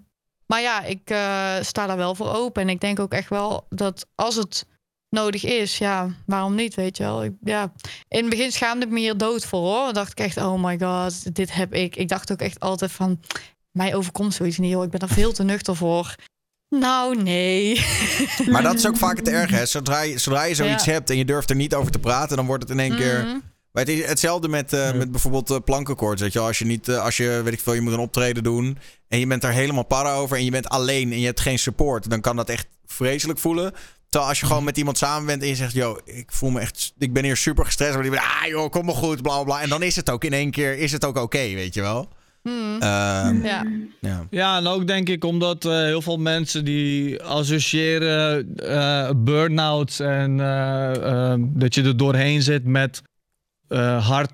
maar ja, ik eh, sta daar wel voor open. En ik denk ook echt wel dat als het nodig is, ja, waarom niet, weet je wel. Ik, ja. In het begin schaamde ik me hier dood voor, hoor. Dan dacht ik echt, oh my god, dit heb ik. Ik dacht ook echt altijd van, mij overkomt zoiets niet, joh. Ik ben er veel te nuchter voor. Nou, nee. Maar dat is ook vaak het erge. Hè? Zodra, je, zodra je zoiets Ja. hebt en je durft er niet over te praten, dan wordt het in één keer. Mhm. Maar het is hetzelfde met, eh, met bijvoorbeeld uh, plankenkoorts. Weet je, als je niet, eh, als je weet ik veel, je moet een optreden doen en je bent daar helemaal para over en je bent alleen en je hebt geen support, dan kan dat echt vreselijk voelen. Terwijl als je gewoon met iemand samen bent en je zegt, yo, ik voel me echt, ik ben hier super gestrest, maar die ben, ah joh, kom maar goed, bla bla bla. En dan is het ook in één keer, is het ook oké, weet je wel. Hmm. Ehm, Ja. ja. Ja, en ook denk ik omdat eh, heel veel mensen die associëren eh burn-out en eh, eh, dat je er doorheen zit met eh, hard,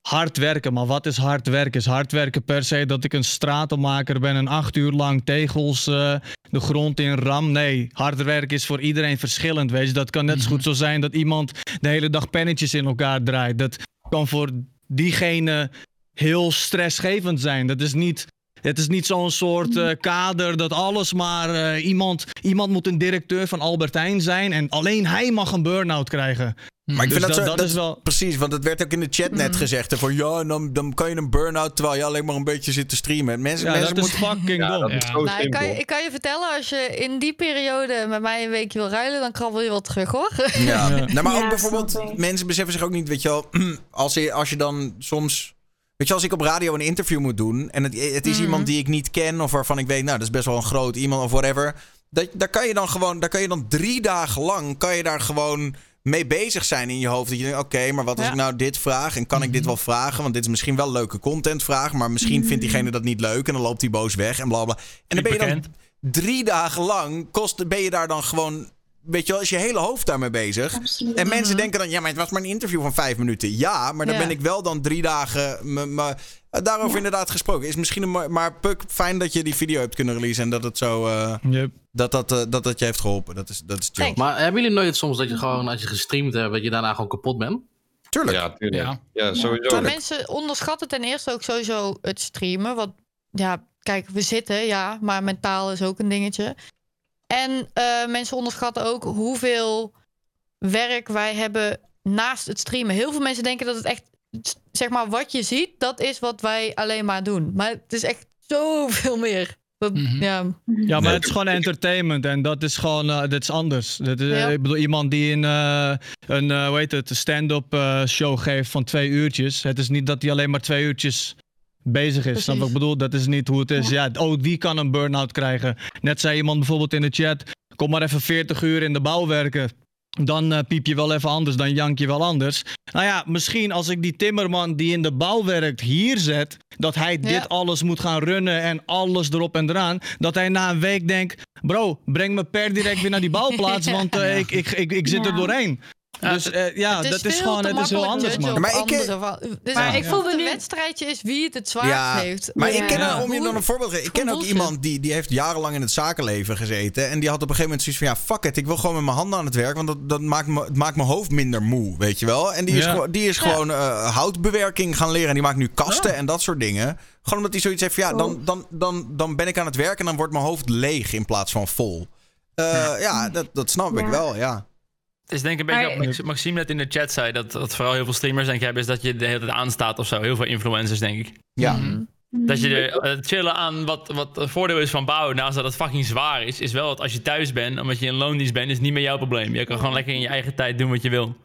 hard werken. Maar wat is hard werken? Is hard werken per se dat ik een stratenmaker ben en acht uur lang tegels eh, de grond in ram? Nee, hard werken is voor iedereen verschillend. Weet je, dat kan net zo goed zo zijn dat iemand de hele dag pennetjes in elkaar draait. Dat kan voor diegene heel stressgevend zijn. Dat is niet. Het is niet zo'n soort eh, kader dat alles maar eh, iemand, iemand moet een directeur van Albertijn zijn en alleen hij mag een burn-out krijgen. Maar ik Dus vind dat, dat- zo, dat dat is wel- Precies, want het werd ook in de chat net gezegd. hè, Van ja, en dan, dan kan je een burn-out terwijl je alleen maar een beetje zit te streamen. Mensen, Ja, mensen dat is moeten... fucking Ja, dom. is Nou, ik, kan je, ik kan je vertellen, als je in die periode met mij een weekje wil ruilen, dan krabbel je wel terug hoor. Ja. Ja. Nou, maar Ja, ook bijvoorbeeld, mensen beseffen zich ook niet, weet je wel, als je, als je dan soms. Weet je, als ik op radio een interview moet doen en het, het is Mhm. iemand die ik niet ken of waarvan ik weet, nou, dat is best wel een groot iemand of whatever. Dat, daar kan je dan gewoon, daar kan je dan drie dagen lang, kan je daar gewoon mee bezig zijn in je hoofd. Dat je denkt, oké, maar wat als Ja. ik nou dit vraag en kan ik dit wel vragen? Want dit is misschien wel leuke content vraag, maar misschien vindt diegene dat niet leuk en dan loopt hij boos weg en bla bla. En dan ben je dan drie dagen lang, kost, ben je daar dan gewoon, weet je wel, is je hele hoofd daarmee bezig. Absoluut. En mensen denken dan, ja, maar het was maar een interview van vijf minuten. Ja, maar dan Ja. ben ik wel dan drie dagen. me- me- daarover inderdaad gesproken. Is misschien een, maar Puk, fijn dat je die video hebt kunnen releasen en dat het zo. eh, Yep. dat, dat, eh, dat dat je heeft geholpen. Dat is, dat is chill. Maar hebben jullie nooit soms dat je gewoon, als je gestreamd hebt, dat je daarna gewoon kapot bent? Tuurlijk. Ja, tuurlijk. Ja. Ja, sowieso. Maar mensen onderschatten ten eerste ook sowieso het streamen. Want ja, kijk, we zitten, ja, maar mentaal is ook een dingetje. En eh, mensen onderschatten ook hoeveel werk wij hebben naast het streamen. Heel veel mensen denken dat het echt, zeg maar, wat je ziet, dat is wat wij alleen maar doen. Maar het is echt zoveel meer. Dat, Mhm. ja. Ja, maar het is gewoon entertainment en dat is gewoon eh, dat is anders. Dat is, eh, Ja. Ik bedoel, iemand die een, eh, een eh, hoe heet het, een stand-up eh, show geeft van twee uurtjes. Het is niet dat hij alleen maar twee uurtjes bezig is. Snap wat ik bedoel? Dat is niet hoe het is. Ja. oh, wie kan een burn-out krijgen? Net zei iemand bijvoorbeeld in de chat, kom maar even 40 uur in de bouw werken. Dan eh, piep je wel even anders, dan jank je wel anders. Nou ja, misschien als ik die timmerman die in de bouw werkt hier zet, dat hij dit alles moet gaan runnen en alles erop en eraan, dat hij na een week denkt, bro, breng me per direct weer naar die bouwplaats, want eh, ik, ik, ik, ik zit er Ja. Dus eh, ja, Het is dat is gewoon, het is heel anders, man. Maar ik, eh, van- Dus Maar ja. ik voel me het nu- een wedstrijdje is wie het het zwaarst Ja, heeft. maar ik ken, Ja. om je dan een voorbeeld te geven, ik ken ook iemand die, die heeft jarenlang in het zakenleven gezeten. En die had op een gegeven moment zoiets van, ja, fuck it, ik wil gewoon met mijn handen aan het werk. Want dat, dat maakt, me, het maakt mijn hoofd minder moe, weet je wel. En die is, Ja. gewoon, die is gewoon eh, houtbewerking gaan leren. En die maakt nu kasten en dat soort dingen. Gewoon omdat hij zoiets heeft van, ja, dan, dan, dan, dan ben ik aan het werk en dan wordt mijn hoofd leeg in plaats van vol. Eh, ja, dat, dat snap ik wel, ja. Het is denk ik een beetje Maar- wat Max- Maxime net in de chat zei. Dat, dat vooral heel veel streamers denk ik hebben. Is dat je de hele tijd aanstaat of zo. Heel veel influencers denk ik. Ja. Mhm. Dat je er, het chillen aan wat, wat het voordeel is van bouwen. Naast dat het fucking zwaar is. Is wel dat als je thuis bent. Omdat je in loondienst bent. Is het niet meer jouw probleem. Je kan gewoon lekker in je eigen tijd doen wat je wil.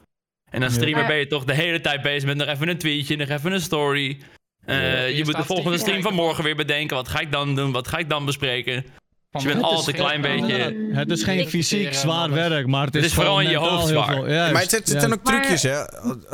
En als streamer ben je toch de hele tijd bezig met nog even een tweetje. Nog even een story. Eh, Ja, je je moet de volgende stream van morgen weer bedenken. Wat ga ik dan doen? Wat ga ik dan bespreken? Van je bent het altijd een klein beetje-. Het is geen fysiek zwaar werk, maar het is, Het is vooral in je hoofd zwaar. veel- Juist, Maar het, het zijn ook Maar- trucjes, hè.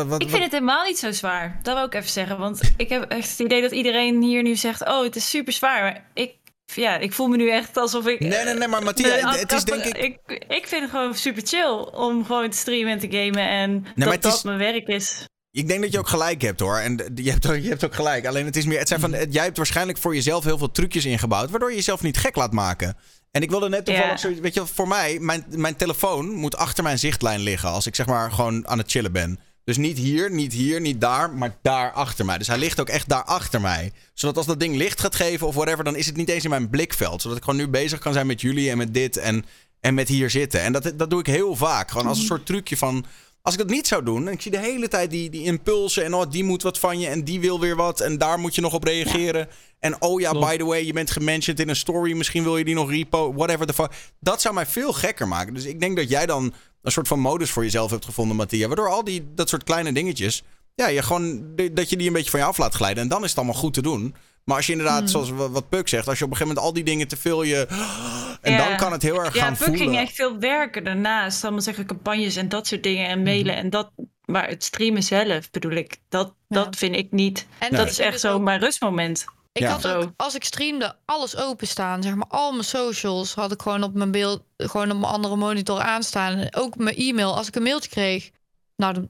Wat, Ik vind het helemaal niet zo zwaar. Dat wil ik even zeggen. Want ik heb echt het idee dat iedereen hier nu zegt: Oh, het is super zwaar. Maar ik, ja, ik voel me nu echt alsof ik. Nee, nee, nee, maar Mattia, het is denk ik... ik. Ik vind het gewoon super chill om gewoon te streamen en te gamen. En dat het dat mijn werk is. Ik denk dat je ook gelijk hebt hoor. En je hebt, ook, je hebt ook gelijk. Alleen het is meer. Het zijn van, jij hebt waarschijnlijk voor jezelf heel veel trucjes ingebouwd. Waardoor je jezelf niet gek laat maken. En ik wilde net toevallig Ja. zoiets. Weet je, voor mij, mijn, mijn telefoon moet achter mijn zichtlijn liggen. Als ik zeg maar gewoon aan het chillen ben. Dus niet hier, niet hier, niet daar, maar daar achter mij. Dus hij ligt ook echt daar achter mij. Zodat als dat ding licht gaat geven of whatever, dan is het niet eens in mijn blikveld. Zodat ik gewoon nu bezig kan zijn met jullie en met dit en, en met hier zitten. En dat, dat doe ik heel vaak. Gewoon als een soort trucje van. Als ik dat niet zou doen, en ik zie de hele tijd die, die impulsen en oh, die moet wat van je en die wil weer wat en daar moet je nog op reageren. En oh ja, by the way, je bent gementioned in een story, misschien wil je die nog repo, whatever the fuck. Dat zou mij veel gekker maken. Dus ik denk dat jij dan een soort van modus voor jezelf hebt gevonden, Mattia. Waardoor al die, dat soort kleine dingetjes, ja, je gewoon, dat je die een beetje van je af laat glijden. En dan is het allemaal goed te doen. Maar als je inderdaad, Hmm. zoals wa- wat Puk zegt, als je op een gegeven moment al die dingen te veel je. En Ja. dan kan het heel erg ja, gaan Puk voelen. ging echt veel werken daarnaast. Allemaal zeggen campagnes en dat soort dingen en mailen. Mhm. En dat, maar het streamen zelf bedoel ik, dat, dat vind ik niet. En dat is echt zo mijn rustmoment. Ik Ja. had ook, als ik streamde, alles openstaan. Zeg maar, al mijn socials had ik gewoon op mijn beeld, gewoon op mijn andere monitor aanstaan. En Ook mijn e-mail. Als ik een mailtje kreeg, nou, dan,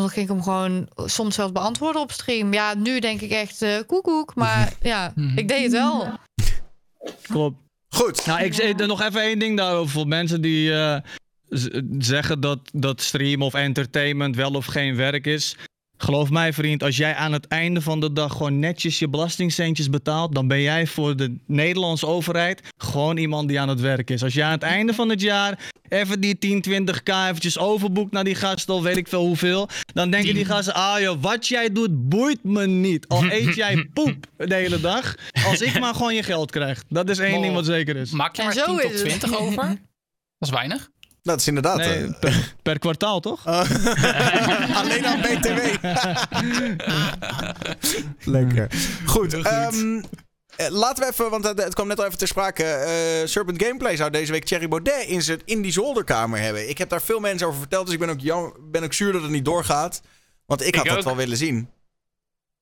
dan ging ik hem gewoon soms zelfs beantwoorden op stream. Ja, nu denk ik echt eh koekoek. Maar ja, ik deed het wel. Klopt. Goed. Nou, ik zeg er nog even één ding daarover. Voor mensen die eh, zeggen dat, dat stream of entertainment wel of geen werk is. Geloof mij, vriend, als jij aan het einde van de dag gewoon netjes je belastingcentjes betaalt, dan ben jij voor de Nederlandse overheid gewoon iemand die aan het werk is. Als jij aan het einde van het jaar even die 10, 20k eventjes overboekt naar die gasten of weet ik veel hoeveel, dan denken die gasten, ah joh, wat jij doet boeit me niet. Al eet jij poep de hele dag, als ik maar gewoon je geld krijg. Dat is één ding wat zeker is. Maak je En maar zo 10 tot is het. 20 over? Dat is weinig. Dat is inderdaad. Nee, eh, per, per kwartaal toch? alleen aan BTW. Lekker. Goed. ehm, eh, laten we even, want het, het kwam net al even ter sprake. eh, Serpent Gameplay zou deze week Thierry Baudet in, zijn, in die zolderkamer hebben. Ik heb daar veel mensen over verteld, dus ik ben ook, jam, ben ook zuur dat het niet doorgaat. Want ik had Ik dat ook. wel willen zien.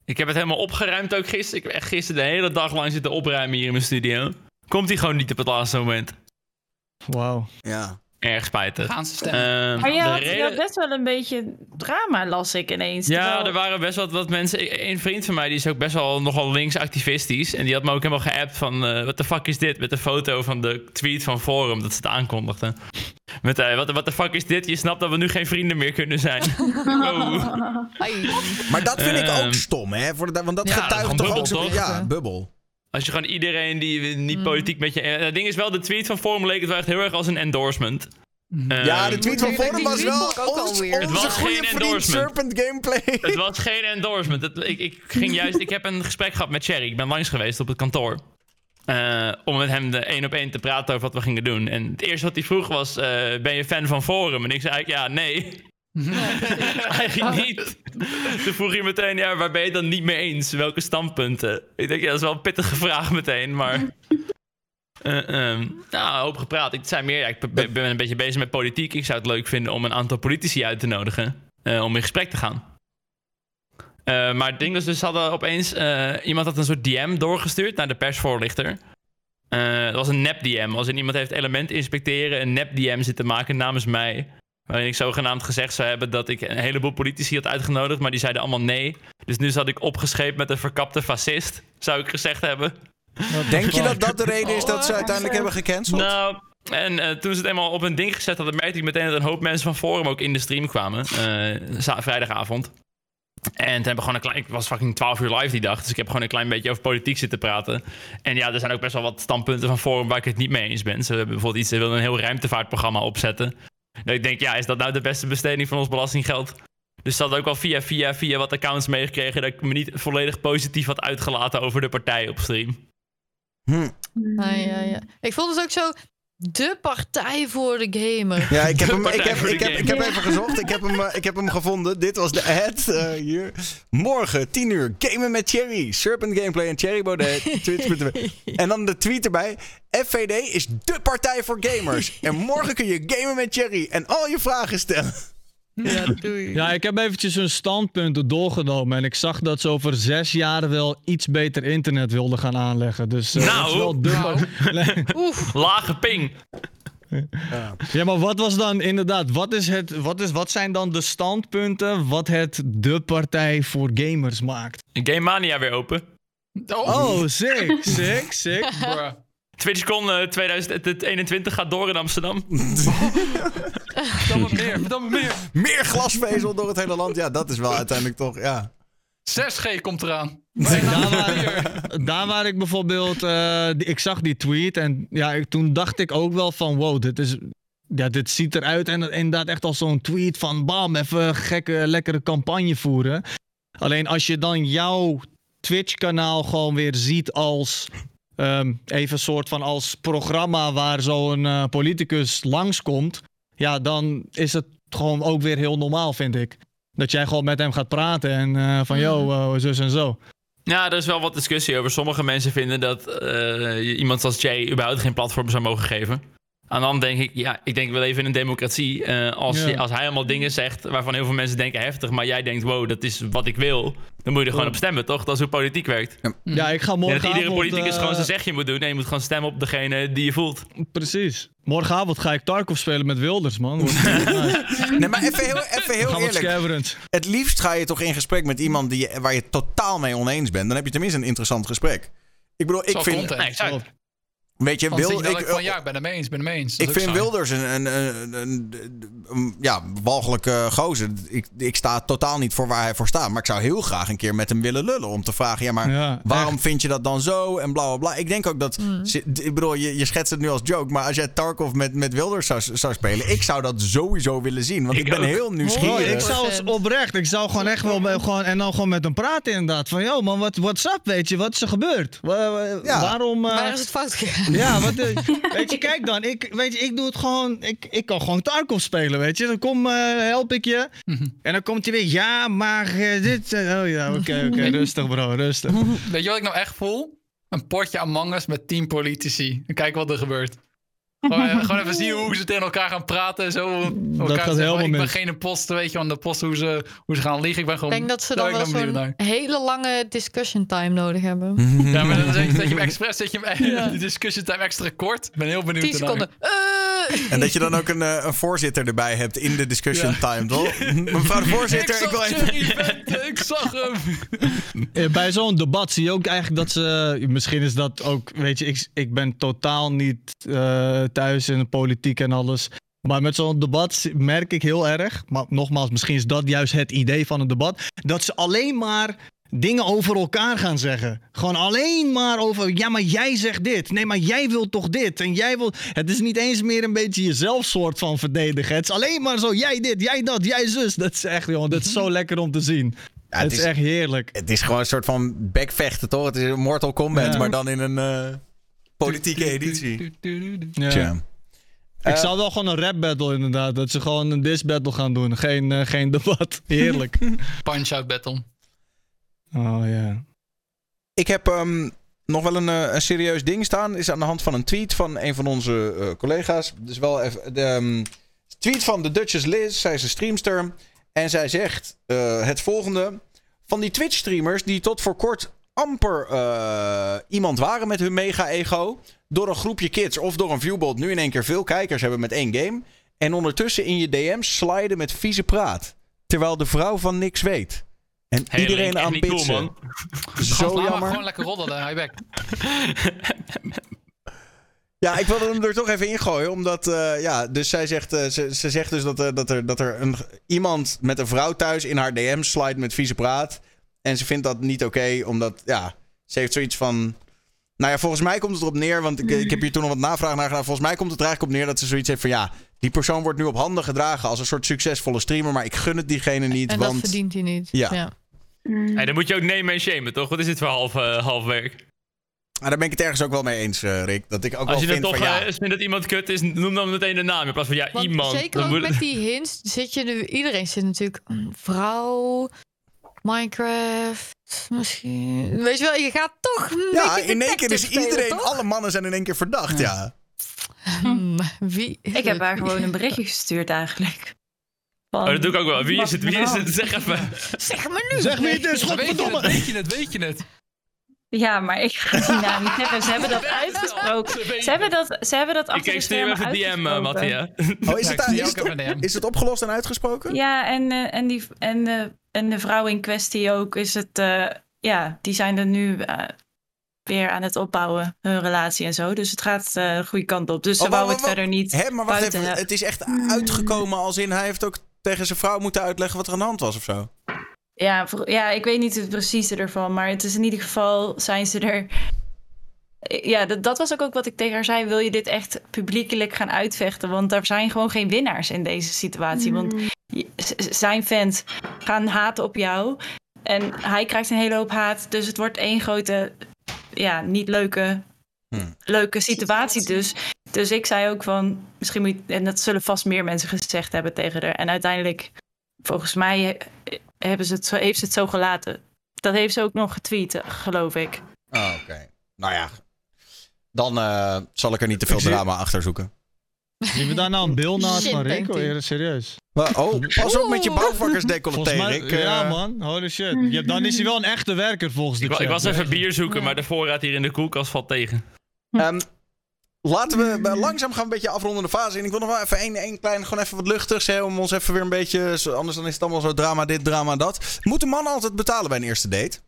Ik heb het helemaal opgeruimd ook gisteren. Ik heb echt gisteren de hele dag lang zitten opruimen hier in mijn studio. Komt hij gewoon niet op het laatste moment. Wauw. Ja. Erg spijtig. Gaan ze stemmen. Ehm, Maar je had, je reden- had best wel een beetje drama, las ik ineens. Ja, terwijl- er waren best wel wat mensen. Een vriend van mij die is ook best wel nogal linksactivistisch. En die had me ook helemaal geappt van... eh wat de fuck is dit? Met de foto van de tweet van Forum dat ze het aankondigden. Met eh, wat wat de fuck is dit? Je snapt dat we nu geen vrienden meer kunnen zijn. Oh. Maar dat vind ik Ehm, ook stom, hè? Voor de, want dat ja, getuigt toch ook bubbel, zo... toch? Ja, bubbel. Als je gewoon iedereen die niet politiek met je... eh, Het ding is wel, de tweet van Forum leek het wel echt heel erg als een endorsement. ja, de tweet van Forum was wel ons, Het was goede geen vriend endorsement. Serpent Gameplay. Het was geen endorsement. Het, ik, ik ging juist. Ik heb een gesprek gehad met Cherry. Ik ben langs geweest op het kantoor. Eh, om met hem de één op één te praten over wat we gingen doen. En het eerste wat hij vroeg was: eh, Ben je fan van Forum? En ik zei eigenlijk: Ja, nee. Eigenlijk niet. Toen vroeg hij meteen: Ja, waar ben je dan niet mee eens? Welke standpunten? Ik denk: Ja, dat is wel een pittige vraag meteen. Maar. eh, ehm, nou, hoop gepraat. Ik zei meer: ja, Ik ben ben een beetje bezig met politiek. Ik zou het leuk vinden om een aantal politici uit te nodigen. eh, om in gesprek te gaan. Eh, maar het ding was dus, hadden opeens... iemand had een soort DM doorgestuurd naar de persvoorlichter. Dat was een nep-DM. Als in iemand heeft element inspecteren, een nep-DM zitten maken namens mij. Waarin ik zogenaamd gezegd zou hebben dat ik een heleboel politici had uitgenodigd, maar die zeiden allemaal nee. Dus nu zat ik opgescheept met een verkapte fascist, zou ik gezegd hebben. Denk je dat dat de reden is dat ze uiteindelijk hebben gecanceld? Nou, en eh, toen ze het eenmaal op een ding gezet hadden, merkte ik meteen dat een hoop mensen van Forum ook in de stream kwamen. eh, vrijdagavond. En toen hebben we gewoon een klein. Ik was fucking 12 uur live die dag. Dus ik heb gewoon een klein beetje over politiek zitten praten. En ja, er zijn ook best wel wat standpunten van Forum waar ik het niet mee eens ben. Ze hebben bijvoorbeeld iets. Ze willen een heel ruimtevaartprogramma opzetten. Dat ik denk, ja, is dat nou de beste besteding van ons belastinggeld? Dus dat had ook wel via, via, via wat accounts meegekregen. dat ik me niet volledig positief had uitgelaten over de partij op stream. Ja, ja, ja. Ik vond het ook zo de partij voor de gamer. Ja, ik heb, De hem, ik, heb, ik, heb, ik heb even gezocht. Ik heb, hem, eh, ik heb hem gevonden. Dit was de ad eh, hier. Morgen, 10 uur, gamen met Cherry. Serpent Gameplay en Cherry Baudet. Twitch.tv. En dan de tweet erbij. FVD is de partij voor gamers. En morgen kun je gamen met Cherry en al je vragen stellen. Ja, doei. Ja, ik heb eventjes hun standpunten doorgenomen. En ik zag dat ze over zes jaar wel iets beter internet wilden gaan aanleggen. Dus eh, Nou, dat is wel de... Nee. Lage ping. Ja, maar wat was dan inderdaad, wat, is het, wat, is, wat zijn dan de standpunten wat het de partij voor gamers maakt? Game Mania weer open. Oh, sick, sick, sick. Bruh. TwitchCon eh, 2021 gaat door in Amsterdam. Me meer, meer. Meer glasvezel door het hele land. Ja, dat is wel uiteindelijk toch, ja. 6G komt eraan. Nee, daar, waar, daar waar ik bijvoorbeeld, eh, ik zag die tweet en ja, ik, toen dacht ik ook wel van wow, dit is, ja, dit ziet eruit en inderdaad echt als zo'n tweet van bam, even een gekke, lekkere campagne voeren. Alleen als je dan jouw Twitch-kanaal gewoon weer ziet als ehm, even een soort van als programma waar zo'n eh, politicus langskomt, ja, dan is het gewoon ook weer heel normaal, vind ik. Dat jij gewoon met hem gaat praten en eh, van, yo, eh, zus en zo. Ja, er is wel wat discussie over. Sommige mensen vinden dat iemand als Jay überhaupt geen platform zou mogen geven. De hand denk ik, ja, ik denk wel even in een democratie. eh, als, Ja. je- als hij allemaal dingen zegt waarvan heel veel mensen denken heftig, maar jij denkt, wow, dat is wat ik wil. Dan moet je er gewoon op stemmen, toch? Dat is hoe politiek werkt. Ja, ik ga En dat morgen. iedere politicus gewoon zijn zegje moet doen. En je moet gewoon stemmen op degene die je voelt. Precies. Morgenavond ga ik Tarkov spelen met Wilders, man. Nee, maar even heel, even heel Gaan we wat eerlijk. Het liefst ga je toch in gesprek met iemand die, je- waar je het totaal mee oneens bent. Dan heb je tenminste een interessant gesprek. Ik bedoel, ik Zo vind... content. Nee. Weet je, wil, ik, ik van ja, ik ben het mee eens, ik ben het mee eens. Ik vind saai. Wilders een, een, een, een- een- ja, walgelijke gozer. Ik, ik sta totaal niet voor waar hij voor staat. Maar ik zou heel graag een keer met hem willen lullen. Om te vragen, ja, maar Ja, waarom vind je dat dan zo? En bla, bla, bla. Ik denk ook dat... Ik bedoel, je, je schetst het nu als joke. Maar als jij Tarkov met, met Wilders zou, zou spelen... Ik zou dat sowieso willen zien. Want ik, Ik ben ook. heel Oh, nieuwsgierig. ik zou het oprecht, ik zou gewoon echt wel, gewoon, en dan gewoon met hem praten inderdaad. Van, yo man, wat what's up, weet je, wat is er gebeurd? Wa- wa- Ja. Waarom... eh, Waar is het fout gegaan? Ja, wat, eh, weet je, kijk dan, ik, weet je, ik doe het gewoon, ik, ik kan gewoon Tarkov spelen, weet je. Dan kom, eh, help ik je. En dan komt hij weer, ja, maar eh, dit, oh ja, oké, oké, rustig bro, rustig. Weet je wat ik nou echt voel? Een potje Among Us met tien politici. En kijk wat er gebeurt. Gewoon, gewoon even zien hoe ze tegen elkaar gaan praten en zo. Elkaar gaat zeggen, helemaal Ik ben mis. geen imposter, weet je, want de post hoe ze, hoe ze gaan liegen. Ik ben Ik gewoon... denk dat ze dan wel zo'n hele lange discussion time nodig hebben. Ja, maar dan zet je, zet je hem expres, zet je hem, de discussie time extra kort. Ik ben heel benieuwd 10 ernaar. seconden. Eh. En dat je dan ook een, eh, een voorzitter erbij hebt in de discussion time, toch? Mevrouw de voorzitter, ik, ik wil zag even... Ik zag hem. Eh, Bij zo'n debat zie je ook eigenlijk dat ze. Misschien is dat ook. Weet je, ik, ik ben totaal niet eh, thuis in de politiek en alles. Maar met zo'n debat merk ik heel erg. Maar nogmaals, misschien is dat juist het idee van een debat. Dat ze alleen maar dingen over elkaar gaan zeggen. Gewoon alleen maar over. Ja, maar jij zegt dit. Nee, maar jij wil toch dit. En jij wil. Het is niet eens meer een beetje jezelf soort van verdedigen. Het is alleen maar zo. Jij dit, jij dat, jij zus. Dat is echt, jongen. Dat is zo lekker om te zien. Ja, het, is echt heerlijk. Het is gewoon een soort van backvechten, toch? Het is een Mortal Kombat, Ja. maar dan in een eh, politieke editie. Ja. Tja. Ik Eh, zou wel gewoon een rap battle inderdaad. Dat ze gewoon een diss battle gaan doen. Geen, eh, geen debat. Heerlijk. Punch-out battle. oh ja. Ik heb ehm, nog wel een, eh, een serieus ding staan. Is aan de hand van een tweet van een van onze eh, collega's. Dus wel even de ehm, tweet van de Duchess Liz. Zij is een streamster. En zij zegt eh, het volgende. Van die Twitch-streamers die tot voor kort amper eh, iemand waren met hun mega-ego. Door een groepje kids of door een viewbot nu in één keer veel kijkers hebben met één game. En ondertussen in je DM's sliden met vieze praat. Terwijl de vrouw van niks weet. En Hey, iedereen aan niet cool, man. Zo Laat maar jammer. gewoon lekker roddelen, hij back. Ja, ik wilde hem er toch even ingooien. Omdat, eh, ja, dus zij zegt, eh, ze, ze zegt dus dat, dat er, dat er een, iemand met een vrouw thuis in haar DM slide met vieze praat. En ze vindt dat niet oké, omdat, ja, ze heeft zoiets van... Nou ja, volgens mij komt het erop neer, want ik, ik heb hier toen nog wat navraag naar gedaan. Volgens mij komt het er eigenlijk op neer dat ze zoiets heeft van, ja, die persoon wordt nu op handen gedragen als een soort succesvolle streamer. Maar ik gun het diegene niet, En want... dat verdient hij niet. Ja. Hey, dan moet je ook nemen en shamen, toch? Wat is dit voor half, eh, half werk? Ah, daar ben ik het ergens ook wel mee eens, eh, Rick. Dat ik ook Als wel je dan vind toch van, ja... eh, vindt dat iemand kut is, noem dan meteen de naam in plaats van ja, Want iemand. zeker ook met die hints zit je nu... Iedereen zit natuurlijk... Een vrouw... Minecraft... Misschien... Weet je wel, je gaat toch een Ja, in één keer is spelen, iedereen, toch? alle mannen zijn in één keer verdacht, ja. Hmm, wie Ik heb haar gewoon een berichtje gestuurd eigenlijk. Van- Oh, dat doe ik ook wel. Wie is het? Wie is het? Zeg even. Zeg me nu! Zeg wie het is, Weet je het, godverdomme. weet je het, weet je het. Ja, maar ik ga die naam niet zeggen. Ze hebben dat uitgesproken. Ze hebben dat, ze hebben dat Ik achter de ik stuur even DM, uh, uitgesproken. Mattia. Oh, is het, is, het, even een DM. is het opgelost en uitgesproken? Ja, en, eh, en, die, en, eh, en de vrouw in kwestie ook is het... eh, ja, die zijn er nu eh, weer aan het opbouwen, hun relatie en zo. Dus het gaat eh, de goede kant op. Dus ze Oh, wou het verder niet Hè, maar wacht buiten... even, hè. het is echt uitgekomen als in hij heeft ook tegen zijn vrouw moeten uitleggen wat er aan de hand was of zo. Ja, voor- ja, ik weet niet het precieze ervan, maar het is in ieder geval zijn ze er. Ja, dat, dat was ook, ook wat ik tegen haar zei. Wil je dit echt publiekelijk gaan uitvechten? Want er zijn gewoon geen winnaars in deze situatie. Want z- zijn fans gaan haten op jou. En hij krijgt een hele hoop haat. Dus het wordt één grote, ja, niet leuke, Hmm. leuke situatie. Dus, dus ik zei ook van, misschien moet je, en dat zullen vast meer mensen gezegd hebben tegen haar. En uiteindelijk volgens mij eh, hebben ze het zo, heeft ze het zo gelaten. Dat heeft ze ook nog getweet, geloof ik. Oh, oké. Nou ja, dan eh, zal ik er niet te veel drama achter zoeken. Zien we daar nou een beeld naast Shit, van Rick? denkt Oh, eerder serieus. Maar, oh, pas op met je bouwvakkersdecolleté, Rick. eh. ja man, holy shit. Ja, dan is hij wel een echte werker volgens de Ik, ik was even bier zoeken, maar de voorraad hier in de koelkast valt tegen. Ehm, laten we eh, langzaam gaan een beetje afrondende fase in. Ik wil nog wel even één, één klein, gewoon even wat luchtigs. Hè, om ons even weer een beetje, zo- anders dan is het allemaal zo drama dit, drama dat. Moeten mannen altijd betalen bij een eerste date?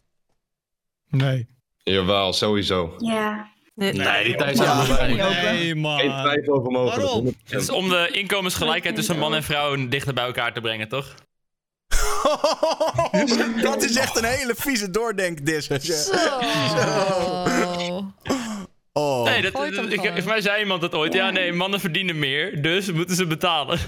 Nee. Jawel, sowieso. Ja. De- Nee, die tijd Ja. zijn. Nee Geen man. twijfel over mogelijk. Waarom? 100%. Het is om de inkomensgelijkheid tussen man en vrouw dichter bij elkaar te brengen, toch? dat is echt een hele vieze doordenkdis. Zo. Oh. Nee, dat, ik, gewoon. voor mij zei iemand dat ooit. Ja, nee, mannen verdienen meer, dus moeten ze betalen.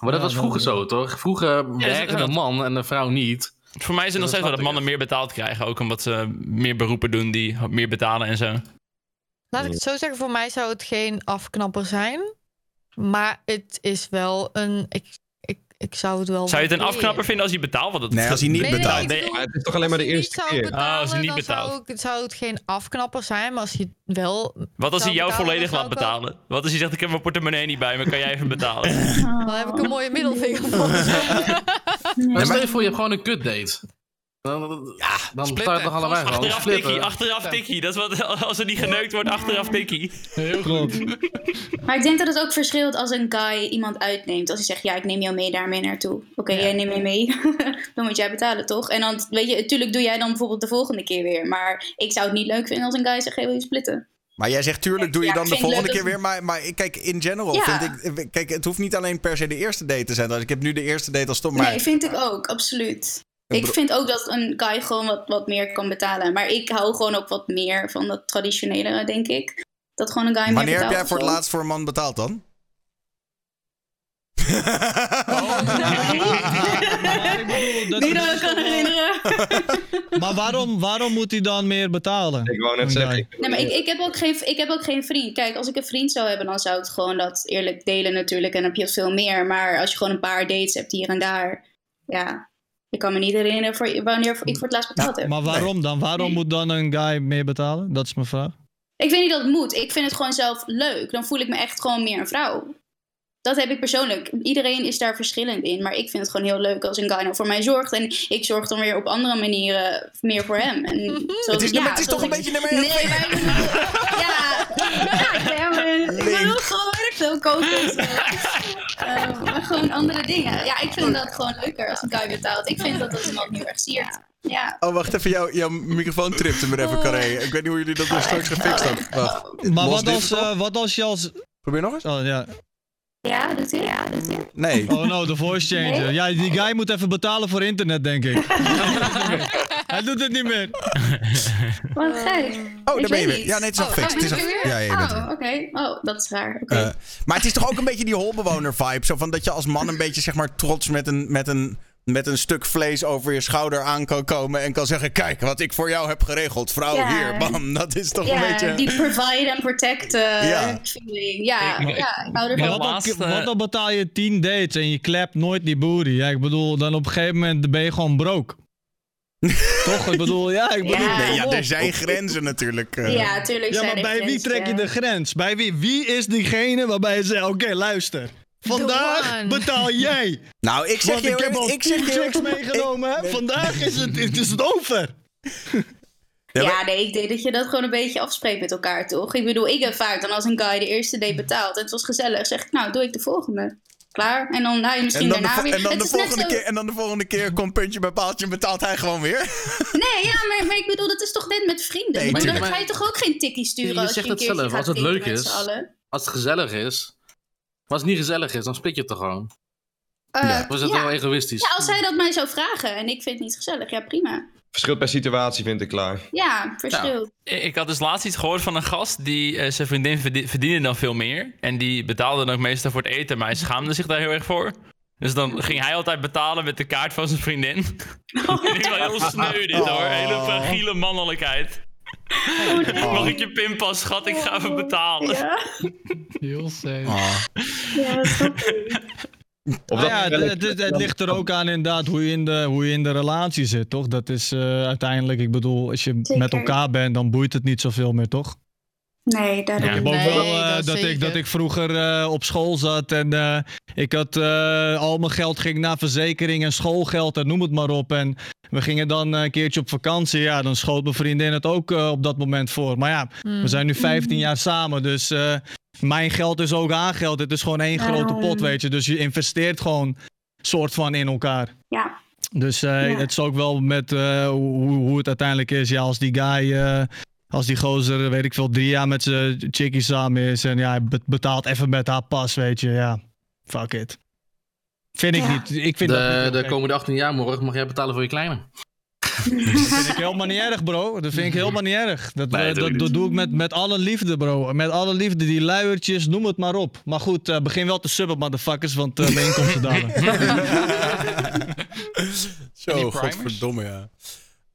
Maar dat was vroeger zo, toch? Vroeger werkte dat- de man en de vrouw niet. Voor mij is het nog Dat steeds wel dat mannen meer betaald krijgen. Ook omdat ze meer beroepen doen die meer betalen en zo. Laat ik het zo zeggen, voor mij zou het geen afknapper zijn. Maar het is wel een. Ik, ik, zou het wel. Zou je het een afknapper vinden als hij betaalt? Want dat Nee, als hij niet Nee, betaalt. Nee, bedoel, het is toch alleen maar de als hij eerste niet zou keer. betalen, Ah, als hij niet dan betaalt. Zou, ik, zou het geen afknapper zijn, maar als hij wel. Wat als hij jou betalen, volledig laat wel- betalen? Wat als hij zegt, ik heb mijn portemonnee niet bij me, kan jij even betalen? Dan heb ik een mooie middelvinger voor. Maar stel je voor, je hebt gewoon een kut date. Dan, ja, dan splitten. je toch allebei gewoon. Achteraf Splitten. tikkie, achteraf tikkie. Dat is wat, als er niet geneukt wordt, achteraf tikkie. Heel goed. Maar ik denk dat het ook verschilt als een guy iemand uitneemt. Als hij zegt, ja, ik neem jou mee daarmee naartoe. Oké, jij neemt mij mee. dan moet jij betalen, toch? En dan, weet je, natuurlijk doe jij dan bijvoorbeeld de volgende keer weer. Maar ik zou het niet leuk vinden als een guy zegt, hey, wil je splitten? Maar jij zegt tuurlijk doe je Ja, dan de het volgende keer weer. Maar, maar kijk, in general Ja. vind ik... Kijk, het hoeft niet alleen per se de eerste date te zijn. Dus ik heb nu de eerste date als stop. Maar Nee, vind ik ook, absoluut. Ik vind ook dat een guy gewoon wat, wat meer kan betalen. Maar ik hou gewoon ook wat meer van dat traditionele, denk ik. Dat gewoon een guy meer wanneer heb jij voor het laatst voor een man betaald dan? Maar ik bedoel, dat- Wie dat ik kan herinneren. Maar waarom, waarom moet hij dan meer betalen? Ik wou net zeggen. Nee, maar ik, ik, heb ook geen, ik heb ook geen vriend. Kijk, als ik een vriend zou hebben, dan zou ik gewoon dat eerlijk delen natuurlijk. En dan heb je veel meer. Maar als je gewoon een paar dates hebt hier en daar. Ja, ik kan me niet herinneren voor, wanneer ik voor het laatst betaald heb. Maar waarom dan? Waarom moet dan een guy meer betalen? Dat is mijn vraag. Ik vind niet dat het moet. Ik vind het gewoon zelf leuk. Dan voel ik me echt gewoon meer een vrouw. Dat heb ik persoonlijk. Iedereen is daar verschillend in. Maar ik vind het gewoon heel leuk als een guy nou voor mij zorgt. En ik zorg dan weer op andere manieren meer voor hem. En zoals, Het is, ja, het is toch een beetje naar mij. Nee, maar... Ja, ja, ik ben- ik wil gewoon veel koken. of zo. Eh, maar gewoon andere dingen. Ja, ik vind dat gewoon leuker als een guy betaalt. Ik vind dat dat een man heel erg siert. Ja. Oh, wacht even. Jouw, jouw microfoon tripte me even, Carré. Ik weet niet hoe jullie dat dus straks gefixt hebben. Wacht. Maar wat als, eh, wat als je als... Probeer nog eens. Oh, ja. Ja, dat is ja, dat is Nee. oh no, de voice changer. Ja, die guy moet even betalen voor internet, denk ik. Hij doet het niet meer. Wat gek. Oh, Ik daar ben je weer. niet. Ja, nee, het is al Oh, gefixt. oh, Het is al-? Ja, Oh, oké. Oh, dat is raar. Oké. Eh, maar het is toch ook een beetje die holbewoner vibe. Zo van dat je als man een beetje zeg maar trots met een, met een, met een stuk vlees over je schouder aan kan komen. En kan zeggen: Kijk wat ik voor jou heb geregeld. Vrouw Ja. hier, bam. Dat is toch ja, een beetje. die provide and protect eh, Ja. feeling. Ja, Ik- ik- ja, ik hou ervan. wat, dan, laatste- wat dan betaal je 10 dates en je clapt nooit die booty? Ja, ik bedoel, dan op een gegeven moment ben je gewoon broke. Toch? Ik bedoel, ja, ik bedoel... Ja. Nee, ja, er zijn grenzen natuurlijk. eh. Ja, tuurlijk Ja, zijn maar er bij wie grenzen, trek je ja. de grens? Bij wie? Wie is diegene waarbij je zegt, oké, luister. Vandaag betaal jij. Nou, ik zeg Want je ik heb al ik zeg 10 je chicks meegenomen. hè. Vandaag is het, is, is het over. Ja, Ja, maar- nee, ik denk dat je dat gewoon een beetje afspreekt met elkaar, toch? Ik bedoel, ik heb vaak dan als een guy de eerste date betaalt en het was gezellig, zeg ik, nou, doe ik de volgende. Klaar. En dan nou, je misschien En dan, de, daarna weer. en, dan Het de volgende zo- keer, en dan de volgende keer komt puntje bij paaltje en betaalt hij gewoon weer. Nee, ja, maar, maar ik bedoel, dat is toch net met vrienden? Nee, ik tuurlijk. dan ga je toch ook geen tikkie sturen Je als je zegt een het keertje zelf, gaat als het drinken leuk met is. z'n allen. Als het gezellig is. Maar als het niet gezellig is, dan split je het toch gewoon. Eh, Ja. Of is dat ja. wel egoïstisch? Ja, als hij dat mij zou vragen en ik vind het niet gezellig, ja prima. Verschilt per situatie, vind ik klaar. Ja, verschil. Ik ik had dus laatst iets gehoord van een gast die eh, zijn vriendin verdie- verdiende dan veel meer. En die betaalde dan ook meestal voor het eten, maar hij schaamde zich daar heel erg voor. Dus dan ging hij altijd betalen met de kaart van zijn vriendin. en ik wel heel sneu dit hoor, hele fragiele mannelijkheid. Mag ik je pinpas, schat? Ik ga even betalen. Ja, Heel safe. Oh. ja, Nou dat ja, het, ligt er ook aan inderdaad hoe je in de, hoe je in de relatie zit, toch? Dat is eh, uiteindelijk, ik bedoel, als je Zeker. met elkaar bent, dan boeit het niet zoveel meer, toch? Nee, daarom. Ja. Ik heb ook Nee, wel eh, dat dat, ik, dat ik vroeger eh, op school zat en eh, ik had eh, al mijn geld ging naar verzekering en schoolgeld en noem het maar op. En we gingen dan een keertje op vakantie. Ja, dan schoot mijn vriendin het ook eh, op dat moment voor. Maar ja, we zijn nu 15 jaar samen, dus eh, mijn geld is ook haar geld. Het is gewoon één grote pot, weet je. Dus je investeert gewoon soort van in elkaar. Ja. Dus eh, Ja. het is ook wel met eh, hoe, hoe het uiteindelijk is. Ja, als die guy, eh, als die gozer, weet ik veel, drie jaar met zijn chickie samen is. En ja, hij be- betaalt even met haar pas, weet je. Ja, fuck it. Vind ik Ja. niet. Ik vind dat De, niet de komende 18 jaar morgen mag jij betalen voor je kleine. Dat vind ik helemaal niet erg, bro. Dat vind ik helemaal niet erg. Dat, Nee, dat dat, doe ik dat niet. doe ik met, met alle liefde, bro. Met alle liefde. Die luiertjes, noem het maar op. Maar goed, eh, begin wel te subben, motherfuckers, want eh, mijn inkomsten dalen. Zo, godverdomme, ja.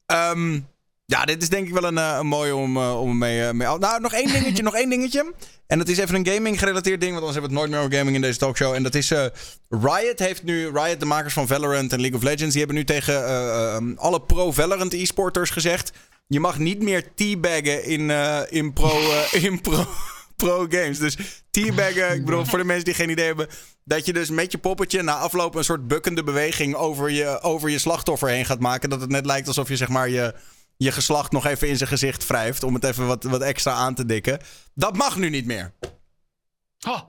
Ehm, ja, dit is denk ik wel een, eh, een mooie om, eh, om mee, eh, mee... Nou, nog één dingetje, nog één dingetje. En dat is even een gaming-gerelateerd ding, want anders hebben we het nooit meer over gaming in deze talkshow. En dat is Riot heeft nu... Riot, de makers van Valorant en League of Legends... die hebben nu tegen eh, eh, alle pro-Valorant e-sporters gezegd... je mag niet meer teabaggen in, in pro... in pro pro-games. Dus teabaggen, ik bedoel, voor de mensen die geen idee hebben... dat je dus met je poppetje na afloop een soort bukkende beweging... over je, over je slachtoffer heen gaat maken. Dat het net lijkt alsof je zeg maar je, je geslacht nog even in zijn gezicht wrijft... om het even wat, wat extra aan te dikken. Dat mag nu niet meer. Oh,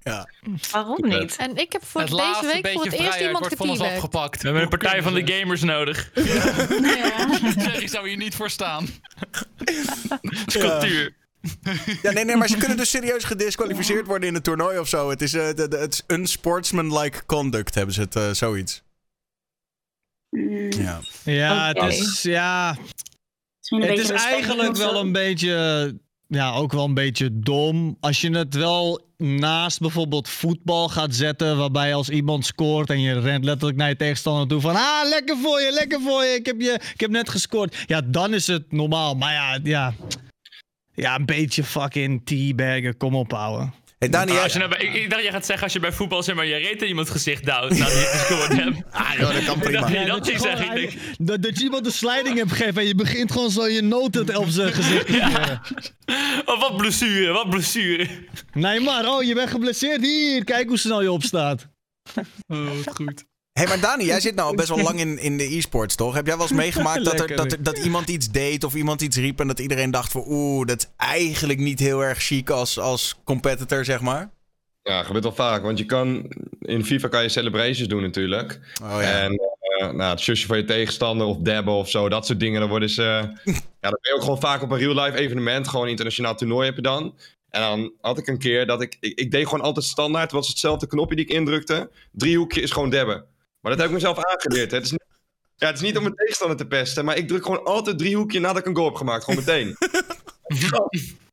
Ja. Waarom niet? En ik heb voor het deze laatste week voor het eerst vrijheid iemand wordt van ons geteabagd. afgepakt. We hebben een partij van de gamers nodig. Jerry zou hier niet voor staan. Dat is cultuur. Ja, nee, nee, maar ze kunnen dus serieus gedisqualificeerd worden in het toernooi of zo. Het is, eh, de- de- het is unsportsmanlike conduct, hebben ze het, eh, zoiets. Mm, Ja. Ja, het is... Ja, Het is eigenlijk wel zo. een beetje, ja, ook wel een beetje dom. Als je het wel naast bijvoorbeeld voetbal gaat zetten, waarbij als iemand scoort en je rent letterlijk naar je tegenstander toe van, ah, lekker voor je, lekker voor je, ik heb, je, ik heb net gescoord. Ja, dan is het normaal. Maar ja, ja, ja een beetje fucking teabaggen, kom op, ouwe. Hey, Dani, jij- als je nou bij, ik, ik dacht, je gaat zeggen als je bij voetbal zeg maar je reet in iemands gezicht duwt nadat je gescoord hebt. Ah, joh, dat kan prima. nee, Ja, dat je zeggen. Ik denk, dat, dat je iemand een sliding hebt gegeven en je begint gewoon zo je noten op zijn gezicht te smeren. oh, wat blessure, wat blessure. Nee, maar, oh, je bent geblesseerd. Hier, kijk hoe snel je opstaat. Oh, wat goed. Hey, maar Dani, jij zit nou al best wel lang in, in de e-sports, toch? Heb jij wel eens meegemaakt dat, er, dat, er- dat iemand iets deed of iemand iets riep en dat iedereen dacht van oeh, dat is eigenlijk niet heel erg chic als, als competitor, zeg maar? Ja, gebeurt wel vaak. Want je kan, in FIFA kan je celebrations doen natuurlijk. Oh ja. En eh, nou, het zusje van je tegenstander of dabben of zo, dat soort dingen. Dan worden ze. ja, dan ben je ook gewoon vaak op een real-life evenement. Gewoon een internationaal toernooi heb je dan. En dan had ik een keer dat ik. Ik, ik deed gewoon altijd standaard. Het was hetzelfde knopje die ik indrukte. Driehoekje is gewoon dabben. Maar dat heb ik mezelf aangeleerd. hè. Het is niet, ja, het is niet om mijn tegenstander te pesten. Maar ik druk gewoon altijd driehoekje nadat ik een goal heb gemaakt. Gewoon meteen.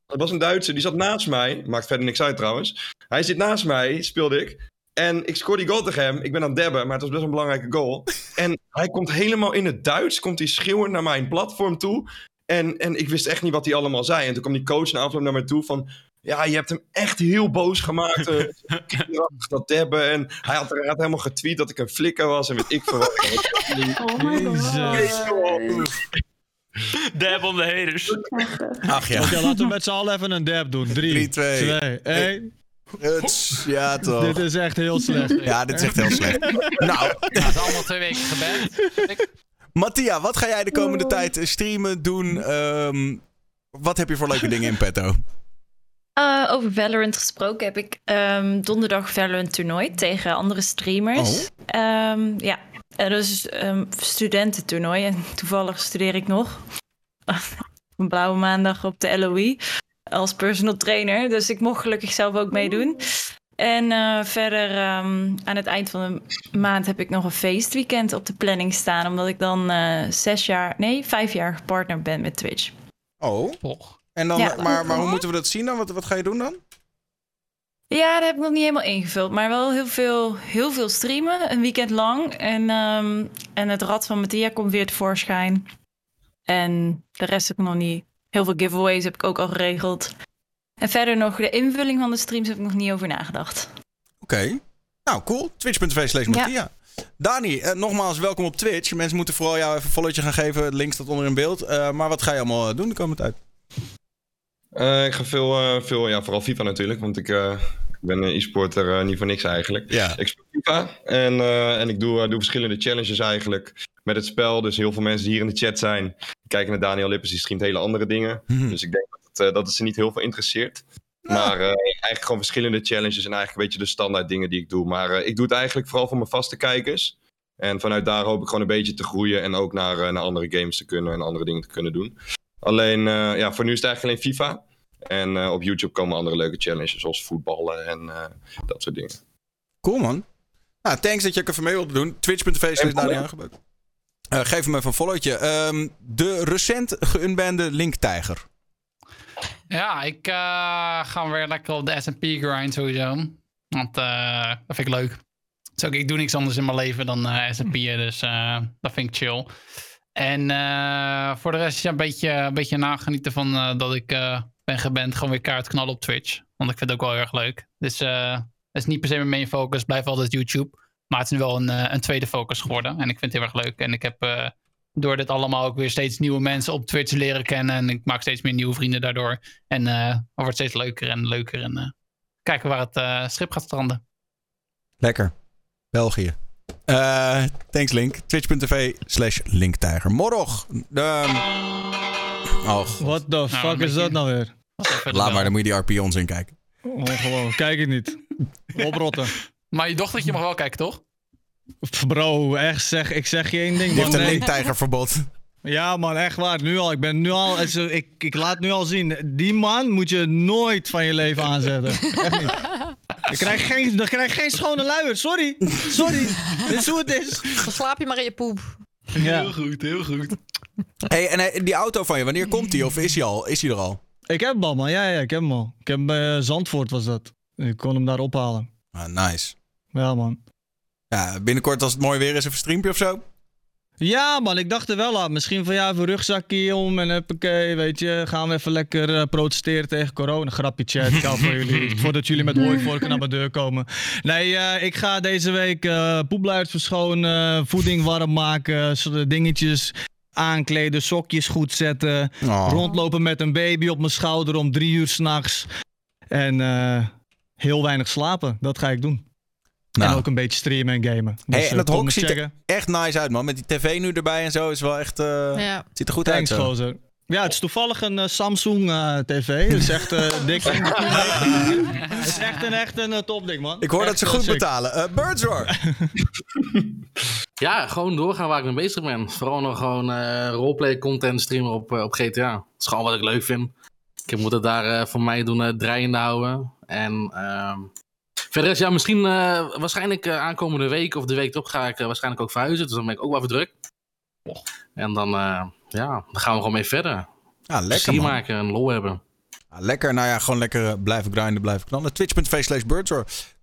Dat was een Duitser, die zat naast mij. Maakt verder niks uit trouwens. Hij zit naast mij, speelde ik. En ik scoor die goal tegen hem. Ik ben aan het dabben, maar het was best een belangrijke goal. En hij komt helemaal in het Duits, komt hij schreeuwend naar mijn platform toe. En, en ik wist echt niet wat hij allemaal zei. En toen kwam die coach na afloop naar mij toe van... Ja, je hebt hem echt heel boos gemaakt. kinderachtig dat dabben. En hij had, hij had helemaal getweet dat ik een flikker was. En weet ik veel wat. Oh my god. Dab on the haters. Ach ja. Oké, laten we met z'n allen even een dab doen. Drie, Drie, twee. twee, één. Het, ja, toch. Dit is echt heel slecht. Ja, dit is echt heel slecht. Nou, Ja, het is allemaal twee weken geband. Mattia, wat ga jij de komende tijd streamen, doen? Ehm, wat heb je voor leuke dingen in petto? Eh, over Valorant gesproken heb ik ehm, donderdag Valorant toernooi tegen andere streamers. Oh. Ehm, ja, Eh, dus een studententoernooi en toevallig studeer ik nog. een blauwe maandag op de LOE als personal trainer. Dus ik mocht gelukkig zelf ook meedoen. En eh, verder ehm, aan het eind van de maand heb ik nog een feestweekend op de planning staan. Omdat ik dan eh, zes jaar, nee, vijf jaar gepartnerd ben met Twitch. Oh. En dan, Ja. maar, maar hoe moeten we dat zien dan? Wat, wat ga je doen dan? Ja, dat heb ik nog niet helemaal ingevuld. Maar wel heel veel, heel veel streamen, een weekend lang. En, ehm, en het rad van Mattia komt weer tevoorschijn. En de rest heb ik nog niet. Heel veel giveaways heb ik ook al geregeld. En verder nog de invulling van de streams heb ik nog niet over nagedacht. Oké. Nou, cool. Twitch.tv slash Mattia. Dani, eh, nogmaals welkom op Twitch. Mensen moeten vooral jou even een followtje gaan geven. Het link staat onder in beeld. Eh, maar wat ga je allemaal doen de komende tijd? Eh, ik ga veel, eh, veel, ja, vooral FIFA natuurlijk, want ik, eh, ik ben een e-sporter niet voor niks eigenlijk. Ja. Ik speel FIFA en, en ik doe, doe verschillende challenges eigenlijk met het spel. Dus heel veel mensen die hier in de chat zijn, kijken naar Daniel Lippers, die streamt hele andere dingen. Mhm. Dus ik denk dat het, dat het ze niet heel veel interesseert. Maar eigenlijk gewoon verschillende challenges en eigenlijk een beetje de standaard dingen die ik doe. Maar ik doe het eigenlijk vooral voor mijn vaste kijkers. En vanuit daar hoop ik gewoon een beetje te groeien en ook naar, naar andere games te kunnen en andere dingen te kunnen doen. Alleen, eh, ja, voor nu is het eigenlijk alleen FIFA. En eh, op YouTube komen andere leuke challenges zoals voetballen en eh, dat soort dingen. Cool man. Nou, thanks dat je ook even mee wilde doen. Twitch.tv slash Daniel Aangebouwd. Eh, geef hem even een followtje. Ehm, de recent geunbande Linktijger. Ja, ik eh, ga weer lekker op de S&P grind sowieso. Want eh, dat vind ik leuk. Dus ook, ik doe niks anders in mijn leven dan eh S&P'en, dus eh, dat vind ik chill. En eh, voor de rest ja, een beetje, een beetje nagenieten van eh, dat ik eh, ben geband gewoon weer kaart knallen op Twitch. Want ik vind het ook wel erg leuk. Dus het is niet per se mijn main focus, blijft altijd YouTube. Maar het is nu wel een, een tweede focus geworden. En ik vind het heel erg leuk. En ik heb door dit allemaal ook weer steeds nieuwe mensen op Twitch leren kennen. En ik maak steeds meer nieuwe vrienden daardoor. En het wordt steeds leuker en leuker. En kijken waar het schip gaat stranden. Lekker. België. Eh, thanks Link. Twitch.tv slash Linktijger. Morog. Ehm oh, What the fuck een is dat nou weer? laat maar, dan moet je die RP onzin kijken. Ongelooflijk. Kijk het niet. Oprotten. Maar je dochtertje mag wel kijken, toch? Bro, echt zeg, ik zeg je één ding. Man. heeft een. Linktijgerverbod. Ja, man, echt waar. Nu al. Ik ben nu al. Ik, ik laat nu al zien. Die man moet je nooit van je leven aanzetten. Echt niet. Je krijgt geen, je krijgt geen schone luier. Sorry. Sorry. Dit is hoe het is. Dan slaap je maar in je poep. Ja. goed, heel goed. Hey, en eh, die auto van je, wanneer komt die? Of is hij al? Is hij er al? Ik heb hem al, man. Ja, ja, ik heb hem al. Ik heb hem bij eh, Zandvoort was dat. Ik kon hem daar ophalen. Ah, nice. Ja, man. Ja, binnenkort als het mooi weer is, even een streampje of zo. Ja, man, ik dacht er wel aan. Misschien van ja, even een rugzakje om en huppakee, weet je. Gaan we even lekker eh, protesteren tegen corona. Grapje chat, ik hou van jullie. Voordat jullie met hooivorken naar mijn deur komen. Nee, eh, ik ga deze week eh poepluid verschonen, voeding warm maken, dingetjes aankleden, sokjes goed zetten. Oh. Rondlopen met een baby op mijn schouder om drie uur s'nachts. En eh, heel weinig slapen, dat ga ik doen. Nou. En ook een beetje streamen en gamen. Dus, Hey, en eh, dat hok ziet er echt nice uit, man. Met die tv nu erbij en zo is wel echt... eh, Ja. het ziet er goed Thanks, uit. zo. gozer. Ja, het is toevallig een eh, Samsung eh, TV. Het is echt eh dik. Het is echt een, echt een topding, man. Ik hoor dat ze goed sick. betalen. Eh Birdsroar. Ja, gewoon doorgaan waar ik mee bezig ben. Vooral nog gewoon eh roleplay content streamen op, op GTA. Dat is gewoon wat ik leuk vind. Ik moet het daar voor mij doen eh, draaiende houden. En ehm verder is ja, misschien eh, waarschijnlijk eh, aankomende week of de week erop ga ik eh, waarschijnlijk ook verhuizen. Dus dan ben ik ook wel even druk. En dan, eh, ja, dan gaan we gewoon mee verder. Ja, lekker man. maken en lol hebben. Ja, lekker, nou ja, gewoon lekker blijven grinden, blijven knallen. Twitch.tv slash.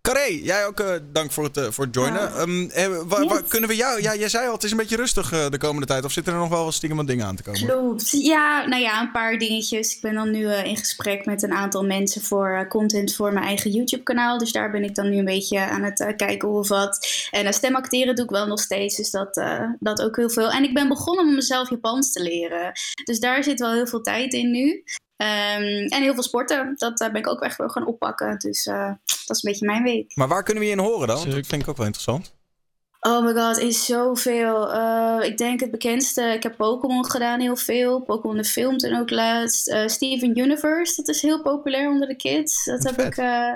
Carré, jij ook eh, dank voor het, eh, voor het joinen. Ehm, eh, wa- wa- kunnen we jou... Ja, jij zei al, het is een beetje rustig de komende tijd. Of zitten er nog wel wat stiekem wat dingen aan te komen? Klopt. Ja, nou ja, een paar dingetjes. Ik ben dan nu in gesprek met een aantal mensen voor content voor mijn eigen YouTube-kanaal. Dus daar ben ik dan nu een beetje aan het kijken hoe of wat. En stemacteren doe ik wel nog steeds, dus dat, dat ook heel veel. En ik ben begonnen om mezelf Japans te leren. Dus daar zit wel heel veel tijd in nu. Ehm, en heel veel sporten, dat eh, ben ik ook echt wel gaan oppakken. Dus eh, dat is een beetje mijn week. Maar waar kunnen we je in horen dan? Want Dat vind ik ook wel interessant. Oh my god, is zoveel. Eh, ik denk het bekendste. Ik heb Pokémon gedaan heel veel. Pokémon de film toen ook laatst. Eh, Steven Universe, dat is heel populair onder de kids. Dat heb vet. ik, eh,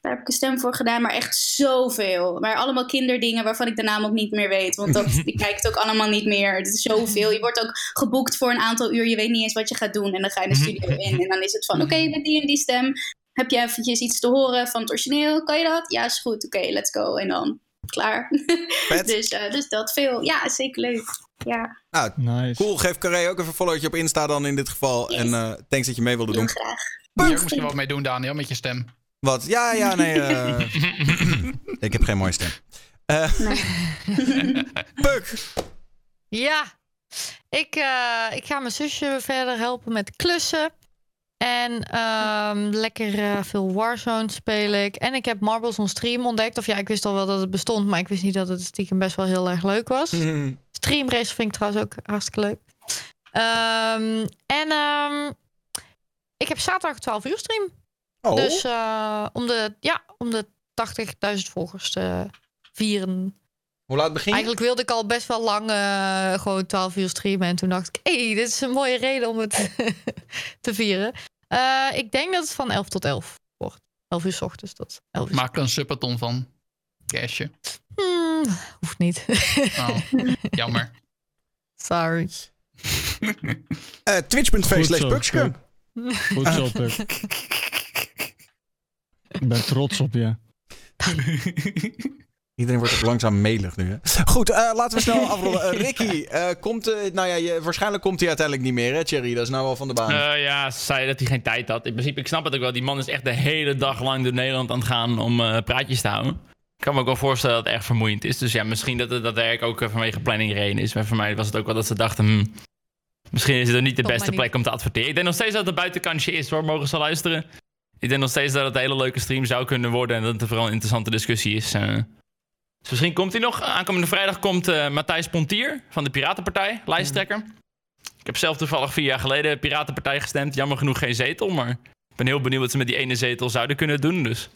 daar heb ik een stem voor gedaan. Maar echt zoveel. Maar allemaal kinderdingen waarvan ik de naam ook niet meer weet. Want dat, die kijkt ook allemaal niet meer. Het is zoveel. Je wordt ook geboekt voor een aantal uur. Je weet niet eens wat je gaat doen. En dan ga je de studio in. En dan is het van, oké, met die en die stem. Heb je eventjes iets te horen van het origineel? Kan je dat? Ja, is goed. Oké, let's go. En dan klaar. dus, eh, dus dat veel. Ja, zeker leuk. Ja, Nou, Nice. cool. Geef Carré ook even een followtje op Insta dan in dit geval. En eh, thanks dat je mee wilde heel doen. graag. Hier ook misschien wat mee doen, Daniel, met je stem. Wat? Ja, ja, nee. eh, ik heb geen mooie stem. Eh Puk. Ja, ik, eh, ik ga mijn zusje verder helpen met klussen. En ehm, lekker eh, veel Warzone speel ik. En ik heb Marbles on Stream ontdekt. Of ja, ik wist al wel dat het bestond, maar ik wist niet dat het stiekem best wel heel erg leuk was. Stream race vind ik trouwens ook hartstikke leuk. Ehm, en ehm, ik heb zaterdag 12 uur stream. Oh, Dus eh, om, de, ja, om de 80.000 volgers te vieren. hoe laat begin je? Eigenlijk wilde ik al best wel lang eh, gewoon 12 uur streamen. En toen dacht ik, hé, hey, dit is een mooie reden om het te vieren. Eh, ik denk dat het van 11 tot 11 wordt. 11 uur s ochtends tot 11 uur. Maak er een suppeton van. Cashje. Hmm, hoeft niet. Oh, jammer. Sorry. Eh, Twitch.tv Goed slash. Goed zo. Ik ben trots op je. Iedereen wordt ook langzaam melig nu. Hè? Goed, eh, laten we snel afronden. Eh, Ricky, eh, komt, eh, nou ja, je, waarschijnlijk komt hij uiteindelijk niet meer, hè, Thierry? Dat is nou wel van de baan. Ja, ze zei dat hij geen tijd had. In principe, ik snap het ook wel. Die man is echt de hele dag lang door Nederland aan het gaan om eh, praatjes te houden. Ik kan me ook wel voorstellen dat het erg vermoeiend is. Dus ja, misschien dat het dat werk ook vanwege planning reden is. Maar voor mij was het ook wel dat ze dachten... hmm, misschien is het er niet de beste plek om te adverteren. Ik denk nog steeds dat het een buitenkantje is hoor. Mogen ze luisteren? Ik denk nog steeds dat het een hele leuke stream zou kunnen worden. En dat het vooral een interessante discussie is. eh. Dus misschien komt hij nog. Aankomende vrijdag komt eh, Matthijs Pontier van de Piratenpartij, lijsttrekker. Ik heb zelf toevallig vier jaar geleden Piratenpartij gestemd. Jammer genoeg geen zetel, maar ik ben heel benieuwd wat ze met die ene zetel zouden kunnen doen. Dus.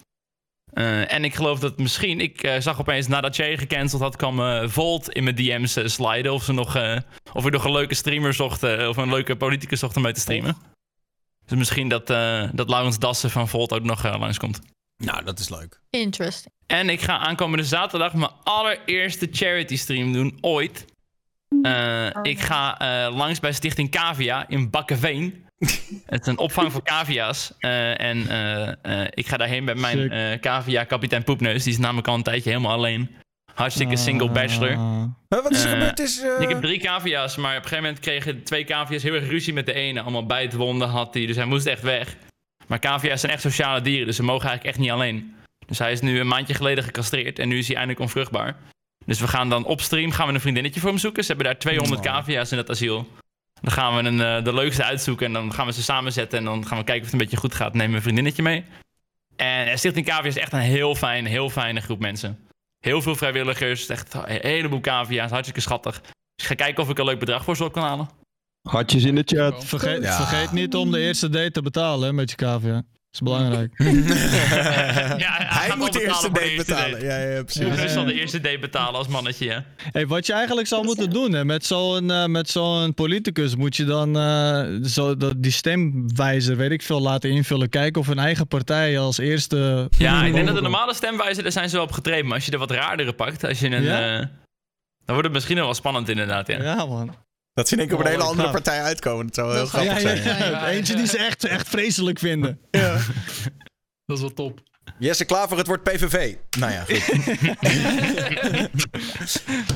Eh, en ik geloof dat misschien, ik eh, zag opeens nadat Jay gecanceld had, kwam Volt in mijn DM's sliden. Of, ze nog, of ik nog een leuke streamer zocht, of een leuke politicus zocht om mee te streamen. Dus misschien dat, eh dat Laurens Dassen van Volt ook nog eh, langskomt. Nou, dat is leuk. Interesting. En ik ga aankomende zaterdag mijn allereerste charity stream doen ooit. Eh, ik ga eh, langs bij Stichting Cavia in Bakkenveen. Het is een opvang voor cavia's. Eh, en ik ga daarheen met mijn eh cavia kapitein Poepneus. Die is namelijk al een tijdje helemaal alleen. Hartstikke single bachelor. Ah. Eh, wat is er Eh, gebeurd? Is, eh, Ik heb drie cavia's, maar op een gegeven moment kregen twee cavia's heel erg ruzie met de ene. Allemaal bijtwonden had hij, dus hij moest echt weg. Maar cavia's zijn echt sociale dieren, dus ze mogen eigenlijk echt niet alleen. Dus hij is nu een maandje geleden gecastreerd en nu is hij eindelijk onvruchtbaar. Dus we gaan dan op stream gaan we een vriendinnetje voor hem zoeken. Ze hebben daar 200 Oh. cavia's in het asiel. Dan gaan we een, eh, de leukste uitzoeken en dan gaan we ze samenzetten. En dan gaan we kijken of het een beetje goed gaat. Nemen we een vriendinnetje mee. En Stichting Cavia is echt een heel fijn, heel fijne groep mensen. Heel veel vrijwilligers, echt een heleboel cavia's, hartstikke schattig. Dus ik ga kijken of ik een leuk bedrag voor ze op kan halen. Hartjes in de chat. Vergeet, Ja. vergeet niet om de eerste date te betalen hè, met je cavia. Dat is belangrijk. hij hij gaat moet de eerste date betalen. date. Ja, ja, precies. dus al de eerste date betalen als mannetje, ja. Hey, wat je eigenlijk zou moeten doen hè, met zo'n eh, met zo'n politicus, moet je dan eh, zo, dat, die stemwijzer, weet ik veel, laten invullen. Kijken of een eigen partij als eerste. Ja, ik denk dat de normale stemwijzer, daar zijn ze wel op getraind. Maar als je er wat raardere pakt, als je een... Ja? eh, dan wordt het misschien nog wel spannend inderdaad, ja. Ja, man. Dat ze in één keer op een Oh, hele andere gaaf. partij uitkomen. Dat zou wel heel grappig Ja, ja, zijn. ja. Eentje die ze echt, echt vreselijk vinden. Dat is wel top. Jesse Klaver, het wordt PVV. Nou ja, goed.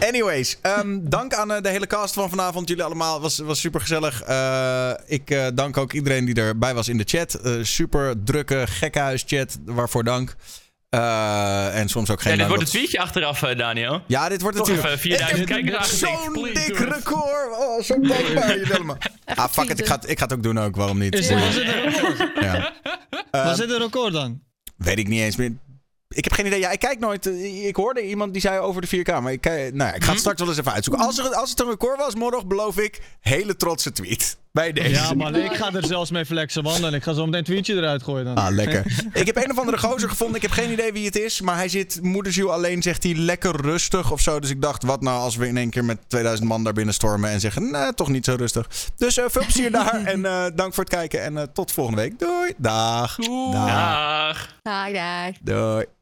Anyways, ehm, dank aan eh, de hele cast van vanavond. Jullie allemaal, was, was super gezellig. ik eh, dank ook iedereen die erbij was in de chat. Eh, super drukke gekkenhuis-chat, waarvoor dank. Eh, en soms ook geen Ja, dit wordt een tweetje achteraf, eh, Daniel. Ja, dit wordt Toch natuurlijk... even 4000 Ik heb kijkers. Zo'n dik record. Oh, zo dankbaar jullie allemaal. Ah, fuck it. Ik ga, het- ik ga het ook doen ook. Waarom niet? Is, was, het een record? Ja. was Ehm, dit een record dan? Weet ik niet eens meer. Ik heb geen idee. Ja, ik kijk nooit. eh, Ik hoorde iemand die zei over de 4K. Maar ik, kijk- nou ja, ik ga het straks wel eens even uitzoeken. Als, er, als het een record was, morgen beloof ik hele trotse tweet. Bij deze. Ja, man, ik ga er zelfs mee flexen wandelen. Ik ga zo meteen een tweetje eruit gooien dan. Ah, lekker. ik heb een of andere gozer gevonden. Ik heb geen idee wie het is. Maar hij zit moederziel alleen, zegt hij, lekker rustig of zo. Dus ik dacht, wat nou als we in één keer met 2000 man daar binnen stormen en zeggen, nee, toch niet zo rustig. Dus eh, veel plezier daar. En eh, dank voor het kijken. En eh, tot volgende week. Doei. Dag. Dag. Dag. Dag, dag. Doei.